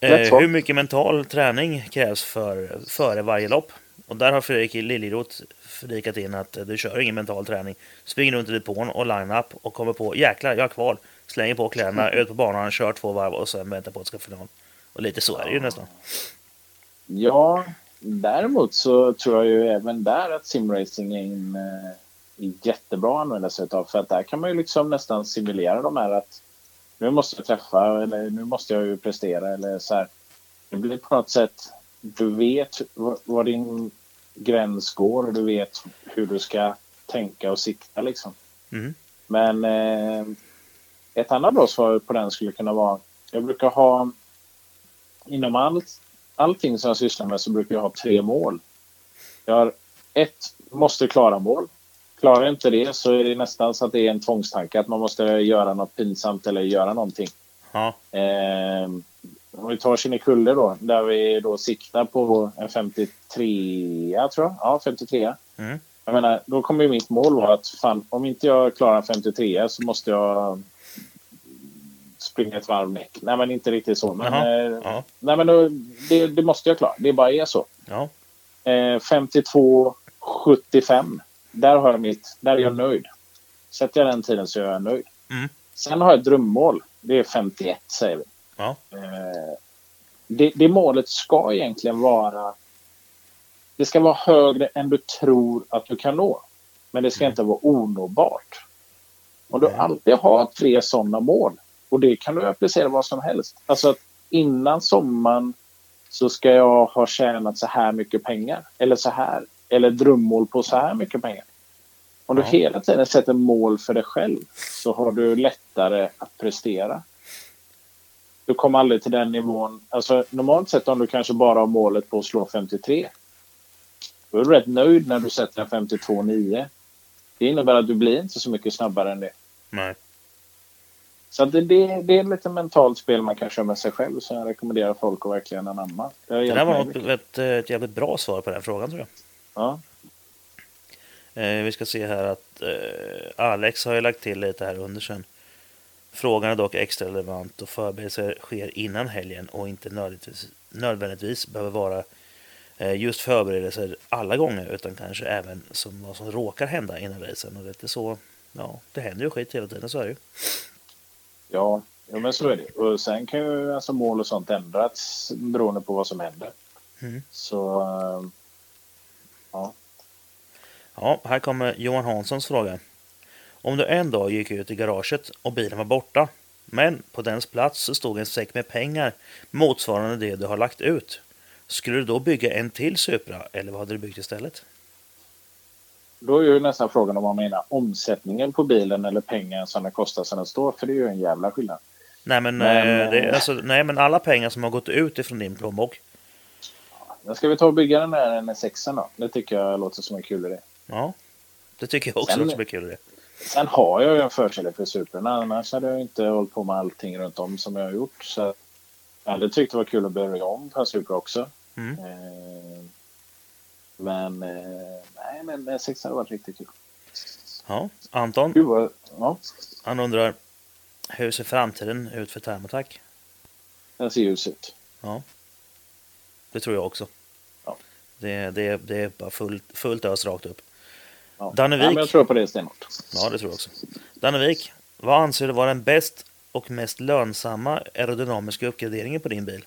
Eh, hur mycket mental träning krävs för, före varje lopp? Och där har Fredrik Liljeroth flikat in att du kör ingen mental träning. Springer runt i depån och line-up och kommer på jäklar, jag är kvar. Slänger på kläderna, ut på banan, kör två varv och sen väntar på att det ska final. Och lite så är det ju nästan. Ja, däremot så tror jag ju även där att simracing är en eh, jättebra att använda sig av. För att där kan man ju liksom nästan simulera de här att nu måste jag träffa eller nu måste jag ju prestera eller så här. Det blir på något sätt, du vet var din gräns går och du vet hur du ska tänka och sikta liksom. Mm. Men eh, ett annat bra svar på den skulle kunna vara, jag brukar ha inom allt, allting som jag sysslar med så brukar jag ha tre mål. Jag har ett, måste klara mål. Klarar jag inte det så är det nästan så att det är en tvångstanke att man måste göra något pinsamt eller göra någonting. Ja, Eh, om vi tar Kinnekulle då, där vi då siktar på en 53 tror jag. Ja, 53 Mm. Jag menar, då kommer ju mitt mål vara att fan, om inte jag klarar en 53 så måste jag springa ett varv. Nej, men inte riktigt så. Men, Jaha, eh, ja. nej, men då, det, det måste jag klara. Det bara är så. ja, Eh, 52, 75. Där, har jag mitt, där är jag nöjd. Sätter jag den tiden så är jag nöjd. Mm. Sen har jag ett drömmål. Det är 51, säger vi. ja, Eh, det, det målet ska egentligen vara... Det ska vara högre än du tror att du kan nå. Men det ska inte vara onåbart. Och du alltid har tre sådana mål. Och det kan du applicera vad som helst. Alltså att innan sommaren så ska jag ha tjänat så här mycket pengar. Eller så här. Eller drömmål på så här mycket pengar. Om du Ja. hela tiden sätter mål för dig själv så har du lättare att prestera. Du kommer aldrig till den nivån. Alltså, normalt sett om du kanske bara har målet på att slå 53. Då är du rätt nöjd när du sätter en 52,9. Det innebär att du blir inte så mycket snabbare än det. nej. Så det, det, det är lite mentalt spel man kan köra med sig själv som jag rekommenderar folk att verkligen anamma. Det, Det där var något, ett, ett jävligt bra svar på den frågan tror jag. Ja. Eh, vi ska se här att eh, Alex har ju lagt till lite här under sen. Frågan är dock extra relevant och förberedelser sker innan helgen och inte nödvändigtvis, nödvändigtvis behöver vara eh, just förberedelser alla gånger utan kanske även som vad som råkar hända innan racen. Och det är så, ja, det händer ju skit hela tiden, så är det ju. Ja, ja, men så är det. Och sen kan ju alltså mål och sånt ändras beroende på vad som händer. Mm. Så eh, ja. Ja, här kommer Johan Hanssons fråga. Om du en dag gick ut i garaget och bilen var borta, men på dens plats så stod en säck med pengar motsvarande det du har lagt ut. Skulle du då bygga en till Supra eller vad hade du byggt istället? Då är ju nästan frågan om man menar omsättningen på bilen eller pengar som det kostar sen den står. För det är ju en jävla skillnad. Nej men, Men, eh, det, alltså, nej, men alla pengar som har gått ut ifrån din plånbok. Men ska vi ta och bygga den där NS6 då? Det tycker jag låter som en kul idé. Ja, det tycker jag också Sen- låter som en kul idé. Sen har jag ju en förkärlek för Supern. Annars hade jag inte hållit på med allting runt om som jag har gjort. Så jag hade tyckt det var kul att börja om på en Supra också. Mm. Eh, men eh, nej, men NS6 hade varit riktigt kul. Ja, Anton, Gud vad, ja, han undrar hur ser framtiden ut för Thermotac? den ser ljus ut. Ja, det tror jag också. Ja. Det, det, det är bara fullt, fullt ös rakt upp. Ja. Dannevik. Nej, men jag tror på det stenhårt. Ja, det tror jag också. Dannevik, vad anser du vara den bäst och mest lönsamma aerodynamiska uppgraderingen på din bil?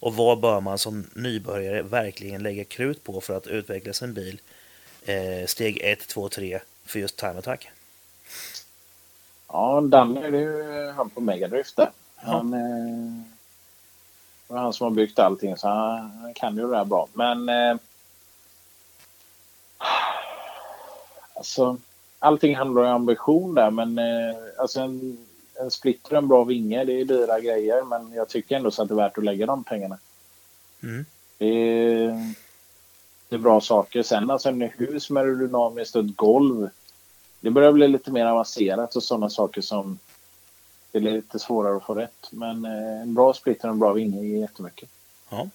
Och vad bör man som nybörjare verkligen lägga krut på för att utveckla sin bil eh, steg 1, 2, 3 för just time attack? Ja, Danne är ju han på Megadrift där. Han, eh, det var han som har byggt allting så han, han kan ju det där bra. Men eh, alltså, allting handlar om ambition där men eh, alltså en, en splitter och en bra vinge det är dyra grejer men jag tycker ändå så att det är värt att lägga de pengarna. Mm. Det är, det är bra saker. Sen alltså en hus med aerodynamiskt och ett golv. Det börjar bli lite mer avancerat och sådana saker som det är lite svårare att få rätt. Men eh, en bra splitter och en bra vinge ger jättemycket. Ja.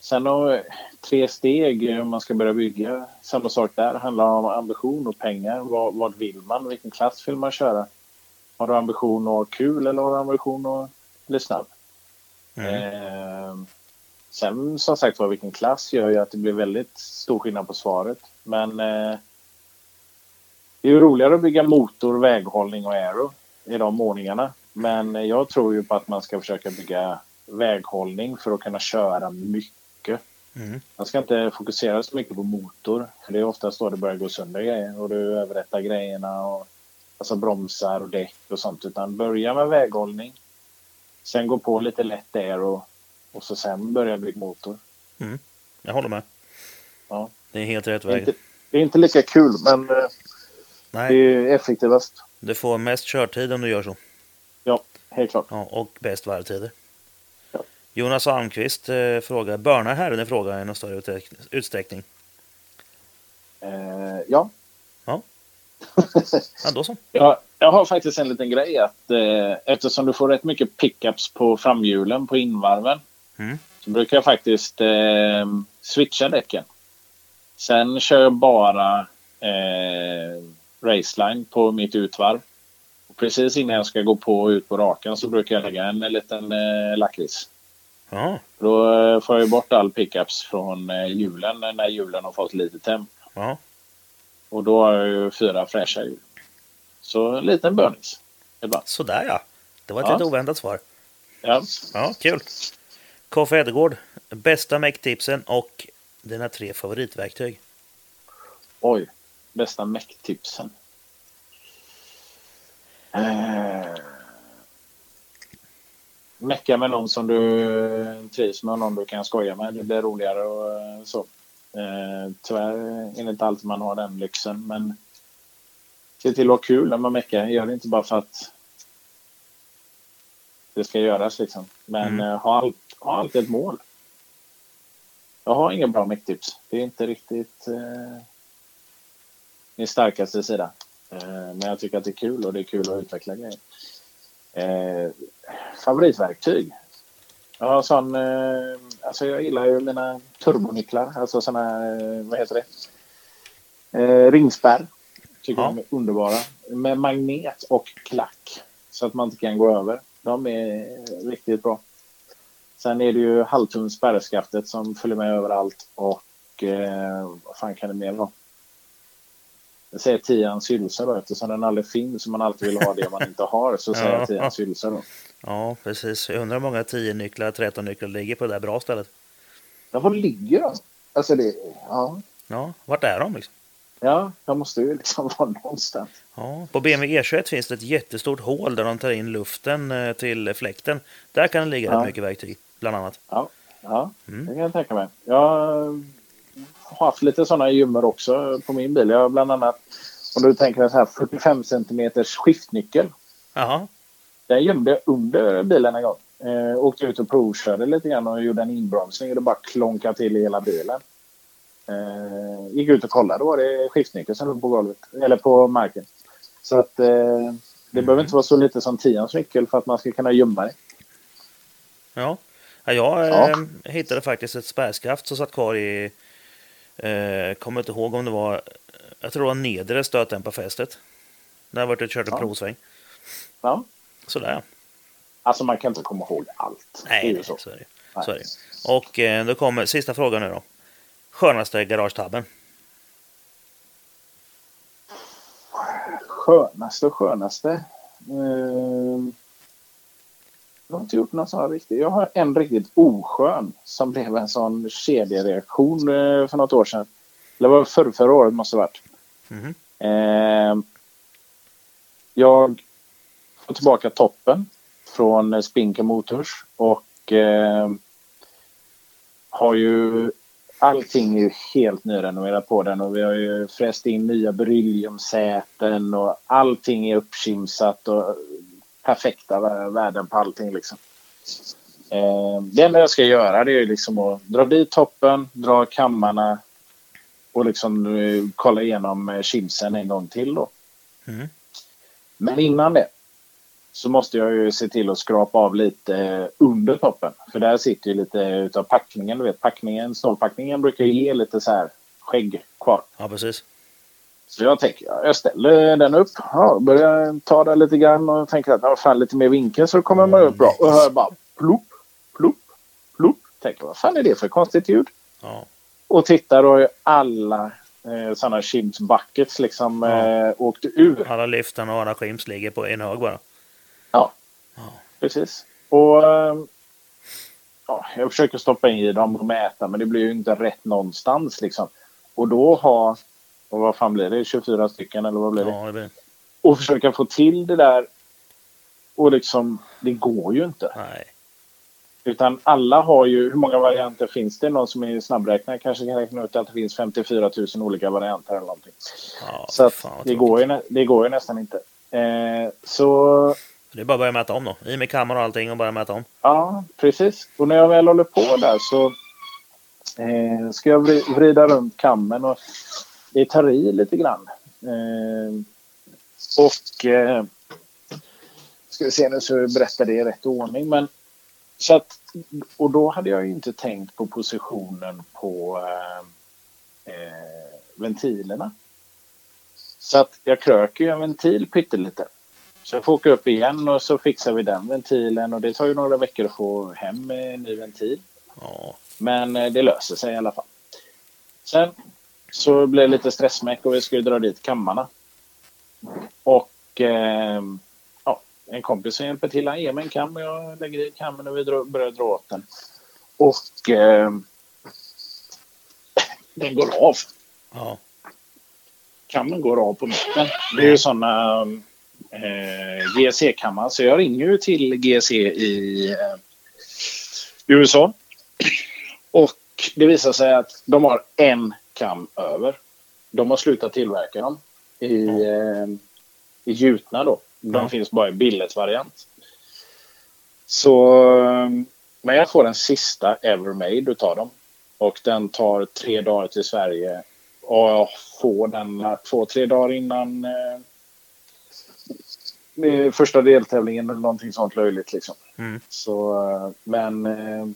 Sen då, tre steg eh, om man ska börja bygga. Samma sak där. handlar om ambition och pengar. Vad, vad vill man? Vilken klass vill man köra? Har du ambition att ha kul eller har du ambition att bli snabb? Mm. Eh, sen som sagt var, vilken klass gör ju att det blir väldigt stor skillnad på svaret. Men eh, det är ju roligare att bygga motor, väghållning och aero i de ordningarna. Men jag tror ju på att man ska försöka bygga väghållning för att kunna köra mycket. Mm. Man ska inte fokusera så mycket på motor. För det är oftast då det börjar gå sönder grejer och du överrättar grejerna. Och, alltså bromsar och däck och sånt. Utan börja med väghållning. Sen gå på lite lätt där och, och så sen börja bygga motor. Jag håller med. Ja. Det är helt rätt Det är, väg. inte, det är inte lika kul men eh, det Nej, är effektivast. du får mest körtid om du gör så. Ja, helt klart. Ja, och bäst varvtider. Ja. Jonas Almqvist eh, frågar, börnar herren i fråga i någon större utsträck- utsträckning? Eh. Ja. Ja, då så. Jag, jag har faktiskt en liten grej att eh, eftersom du får rätt mycket pickups på framhjulen på invarven Mm. så brukar jag faktiskt eh, switcha däcken. Sen kör jag bara eh, raceline på mitt utvarv. Och precis innan jag ska gå på och ut på rakan så brukar jag lägga en liten eh, lakrits. Då eh, får jag bort all pickups från eh, hjulen när hjulen har fått lite temp. ja. Och då har jag ju fyra fräscha hjul. Så en liten bönis. Sådär ja. Det var ett Ja. lite oväntat svar. Ja. Ja, kul. Koffe Edegård, bästa mecktipsen och dina tre favoritverktyg. Oj, bästa mecktipsen. Eh, med någon som du trivs med och någon du kan skoja med. Det blir roligare och eh, så. Eh, tyvärr är det inte alltid man har den lyxen, men se till att ha kul när man meckar. Gör det inte bara för att det ska göras liksom. Men Mm. eh, ha, allt, ha alltid ett mål. Jag har inga bra mecktips. Det är inte riktigt eh, min starkaste sida. Eh, men jag tycker att det är kul och det är kul att utveckla grejer. Eh, favoritverktyg? Har sån, eh, alltså jag gillar ju mina turbonycklar, alltså såna, eh, vad heter det? Eh, ringspärr. Tycker Ja. de är underbara. Med magnet och klack. Så att man inte kan gå över. De är riktigt bra. Sen är det ju halvtums spärrskaftet som följer med överallt och eh, vad fan kan det mer vara? Jag säger tians hylsa då eftersom den aldrig finns man alltid vill ha det man inte har så säger Ja. jag tians hylsa då. Ja, precis. Jag undrar hur många 10 nycklar, 13 nycklar ligger på det där bra stället. Ja, var ligger de? Alltså det, ja, Ja, vart är de liksom? ja, de måste ju liksom vara någonstans. Ja, på BMW E21 finns det ett jättestort hål där de tar in luften eh, till fläkten. Där kan det ligga Ja. rätt mycket verktyg, bland annat. Ja, ja Mm. det kan jag tänka mig. Jag har haft lite sådana gömmor också på min bil. Jag har bland annat, om du tänker så här 45 centimeters skiftnyckel. Jaha, Den gömde jag under bilen en gång. Eh, åkte ut och provkörde lite grann och gjorde en inbromsning och det bara klonkade till i hela bilen. Eh, gick ut och kollade, då var det skiftnyckeln som låg på golvet, eller på marken. Så att eh, det behöver inte vara så lite som tians nyckel för att man ska kunna gömma det. ja. ja jag Ja. eh, hittade faktiskt ett spärrskaft som satt kvar i... Eh, kommer inte ihåg om det var... Jag tror det var nedre stötdämparfästet. Har jag varit och kört en Ja. provsväng. Ja. Sådär. Alltså man kan inte komma ihåg allt. det är Nej, ju nej, så. så är det. Nej. Så är det. Och eh, då kommer sista frågan nu då. Skönaste garagetabben? Skönaste och skönaste. Eh, jag har inte gjort någon sån riktigt. Jag har en riktigt oskön som blev en sån kedjereaktion eh, för något år sedan. Eller var det förr, förra året måste det ha varit. Mhm. Eh, jag får tillbaka toppen från eh, Spinker Motors och eh, har ju allting är ju helt nyrenoverat på den och vi har ju fräst in nya berylliumsäten och allting är uppkimsat och perfekta vä- värden på allting liksom. Eh, det enda jag ska göra det är ju liksom att dra dit toppen, dra kammarna och liksom eh, kolla igenom eh, chimsen en gång till då. Mm. Men innan det så måste jag ju se till att skrapa av lite eh, under toppen. För där sitter ju lite utav packningen. Du vet, packningen, stålpackningen brukar ju ge lite så här skägg kvar. Ja, precis. Så jag tänker, ja, jag ställer den upp, ja, börjar ta den lite grann och tänker att fan lite mer vinkel så kommer man upp bra. Och hör bara plopp, plopp, plopp. Tänker vad fan är det för konstigt ljud? Ja. Och tittar och alla eh, sådana chips buckets liksom Ja. eh, åkte ur. Alla lyften och alla skims ligger på en hög bara. Ja, Ja. precis. Och eh, ja, jag försöker stoppa i dem och mäta men det blir ju inte rätt någonstans liksom. Och då ha, och vad fan blir det, 24 stycken eller vad blir det? Ja, det blir... och försöka få till det där. Och liksom, det går ju inte. Nej. Utan alla har ju, hur många varianter finns det? Någon som är snabbräknare kanske kan räkna ut att det finns 54 000 olika varianter eller någonting. Ja, Så att fan det, går ju, det går ju nästan inte. Eh, så det är bara att börja mäta om då. I med kameran och allting och börja mäta om. ja, precis. Och när jag väl håller på där så eh, ska jag vrida runt kammen och det tar i lite grann. Eh, och eh, ska vi se nu så jag berättar det i rätt ordning. Men, så att, och då hade jag ju inte tänkt på positionen på eh, eh, ventilerna. Så att jag kröker ju en ventil pyttelite. Så jag får åka upp igen och så fixar vi den ventilen och det tar ju några veckor att få hem en ny ventil. Ja. Men eh, det löser sig i alla fall. Sen så blev det lite stressmäck och vi skulle dra dit kammarna. Och eh, ja, en kompis som hjälper till, han ger mig en kam och jag lägger i kammen och vi drar, börjar dra åt den. Och eh, den går av. Ja. Kammen går av på mitten. Det är ju sådana eh, GC-kammar. Så jag ringer ju till GC i eh, USA. Och det visar sig att de har en kam över. De har slutat tillverka dem i, eh, i gjutna då. De Ja. finns bara i billet-variant. Så, eh, men jag får den sista ever made utav dem. Och den tar tre dagar till Sverige. Och jag får den två, tre dagar innan eh, första deltävlingen eller någonting sånt löjligt liksom. Mm. Så, eh, men eh,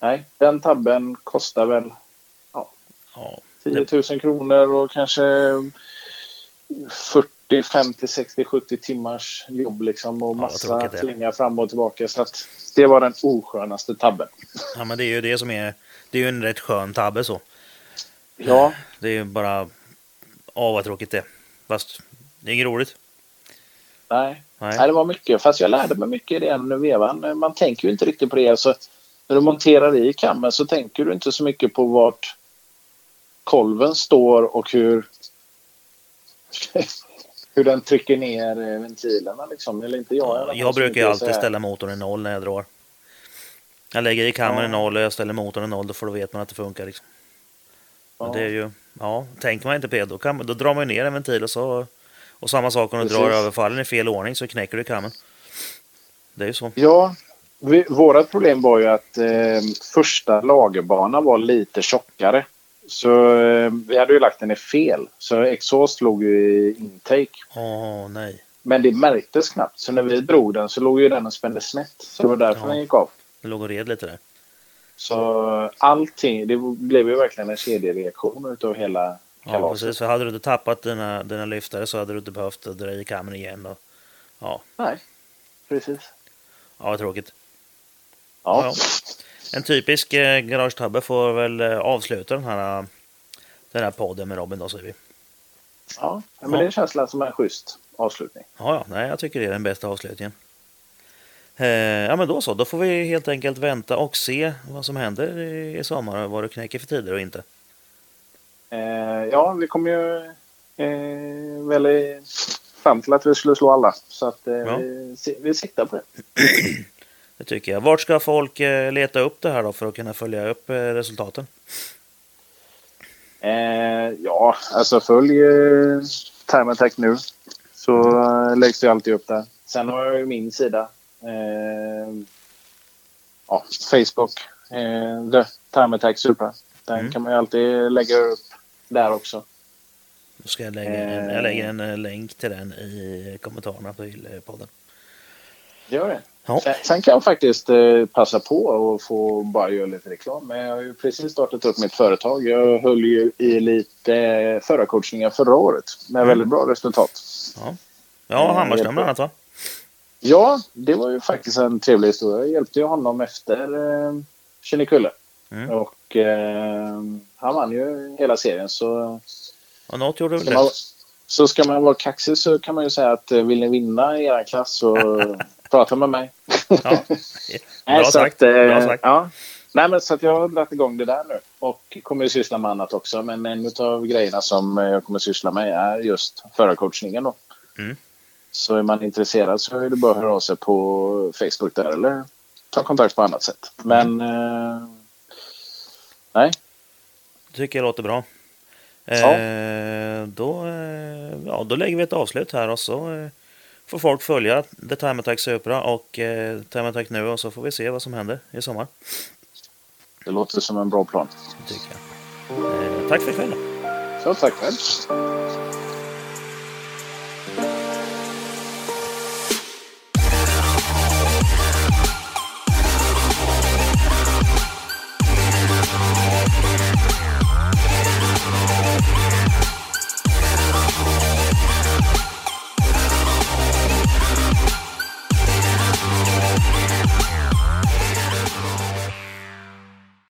nej, den tabben kostar väl ja. 10 000 kronor och kanske 40, 50, 60, 70 timmars jobb liksom och Ja, massa slinga fram och tillbaka. Så att det var den oskönaste tabben. ja, men det är ju det som är... Det är ju en rätt skön tabbe så. Ja, Det är ju bara... Åh, vad tråkigt det. Fast det är inget roligt. Nej. Nej. nej, det var mycket. Fast jag lärde mig mycket i den vevan. Man tänker ju inte riktigt på det. Så när du monterar i kammen så tänker du inte så mycket på vart kolven står och hur hur den trycker ner eh, ventilerna liksom. Eller inte jag. fall, Jag brukar alltid ställa motorn i noll när jag drar. Jag lägger i kameran i Ja. noll och jag ställer motorn i noll. Då vet man att det funkar. Liksom. Ja. Det är ju, ja, tänker man inte på det, då, kan, då drar man ju ner en ventil och så... Och samma sak om du Precis. drar överfallen i fel ordning så knäcker du kammen. Det är ju så. Ja, vi, vårat problem var ju att eh, första lagerbanan var lite tjockare. Så eh, vi hade ju lagt den i fel. Så exhaust låg ju i intake. Åh, nej. Men det märktes knappt. Så när vi drog den så låg ju den och spände snett. Så det var därför Ja. den gick av. Det låg och red lite där. Så allting, det blev ju verkligen en kedjereaktion utav hela Ja, precis. För hade du inte tappat dina, dina lyftare så hade du inte behövt dra i kameran igen. Och, ja, Nej, precis. ja, vad tråkigt. Ja, Ja. En typisk eh, garagetabbe får väl eh, avsluta den här, den här podden med Robin då, säger vi. ja. men det känns som en schysst avslutning. Ja, ja, nej, jag tycker det är den bästa avslutningen. Eh, ja, men då så. Då får vi helt enkelt vänta och se vad som händer i, sommar. Vad du knäcker för tider och inte. Eh, ja, vi kom ju eh, väl fram till att vi skulle slå alla. Så att eh, Ja. vi, vi siktar på det. Det tycker jag. Vart ska folk leta upp det här då för att kunna följa upp resultaten? Eh, ja, alltså följ eh, Time Attack nu. Så eh, läggs det alltid upp där. Sen har jag ju min sida. Eh, ja, Facebook. Eh, The Time Attack Super. Den Mm. kan man ju alltid lägga upp där också. Då ska jag lägga en, jag lägger en eh, länk till den i kommentarerna till eh, podden. Gör det. Ja. Sen, sen kan jag faktiskt eh, passa på och få bara göra lite reklam. Men jag har ju precis startat upp mitt företag. Jag höll ju i lite eh, förarcoachningar förra året med Mm. väldigt bra resultat. Ja, Eh, Hammarström bland annat va? Ja, det var ju faktiskt en trevlig historia. Jag hjälpte ju honom efter eh, Kinnekulle. Mm. Och eh, han vann ju hela serien. Så, Och något gjorde väl man, så ska man vara kaxig så kan man ju säga att eh, vill ni vinna i er klass så prata med mig. Ja. Bra så sagt. Att, eh, Bra sagt. Ja. Nej, men så att jag har dragit igång det där nu och kommer att syssla med annat också. Men en av grejerna som eh, jag kommer att syssla med är just förarcoachningen. Då. Mm. Så är man intresserad så är det bara att höra av sig på Facebook där eller ta kontakt på annat sätt. Men eh, nej, Tycker jag låter bra. Ja. Eh, då, eh, ja, då lägger vi ett avslut här och så eh, får folk följa The Time Attack Supra och eh, Time Attack nu och så får vi se vad som händer i sommar. det låter som en bra plan. Tycker jag. Eh, tack för ikväll. Så tack själv.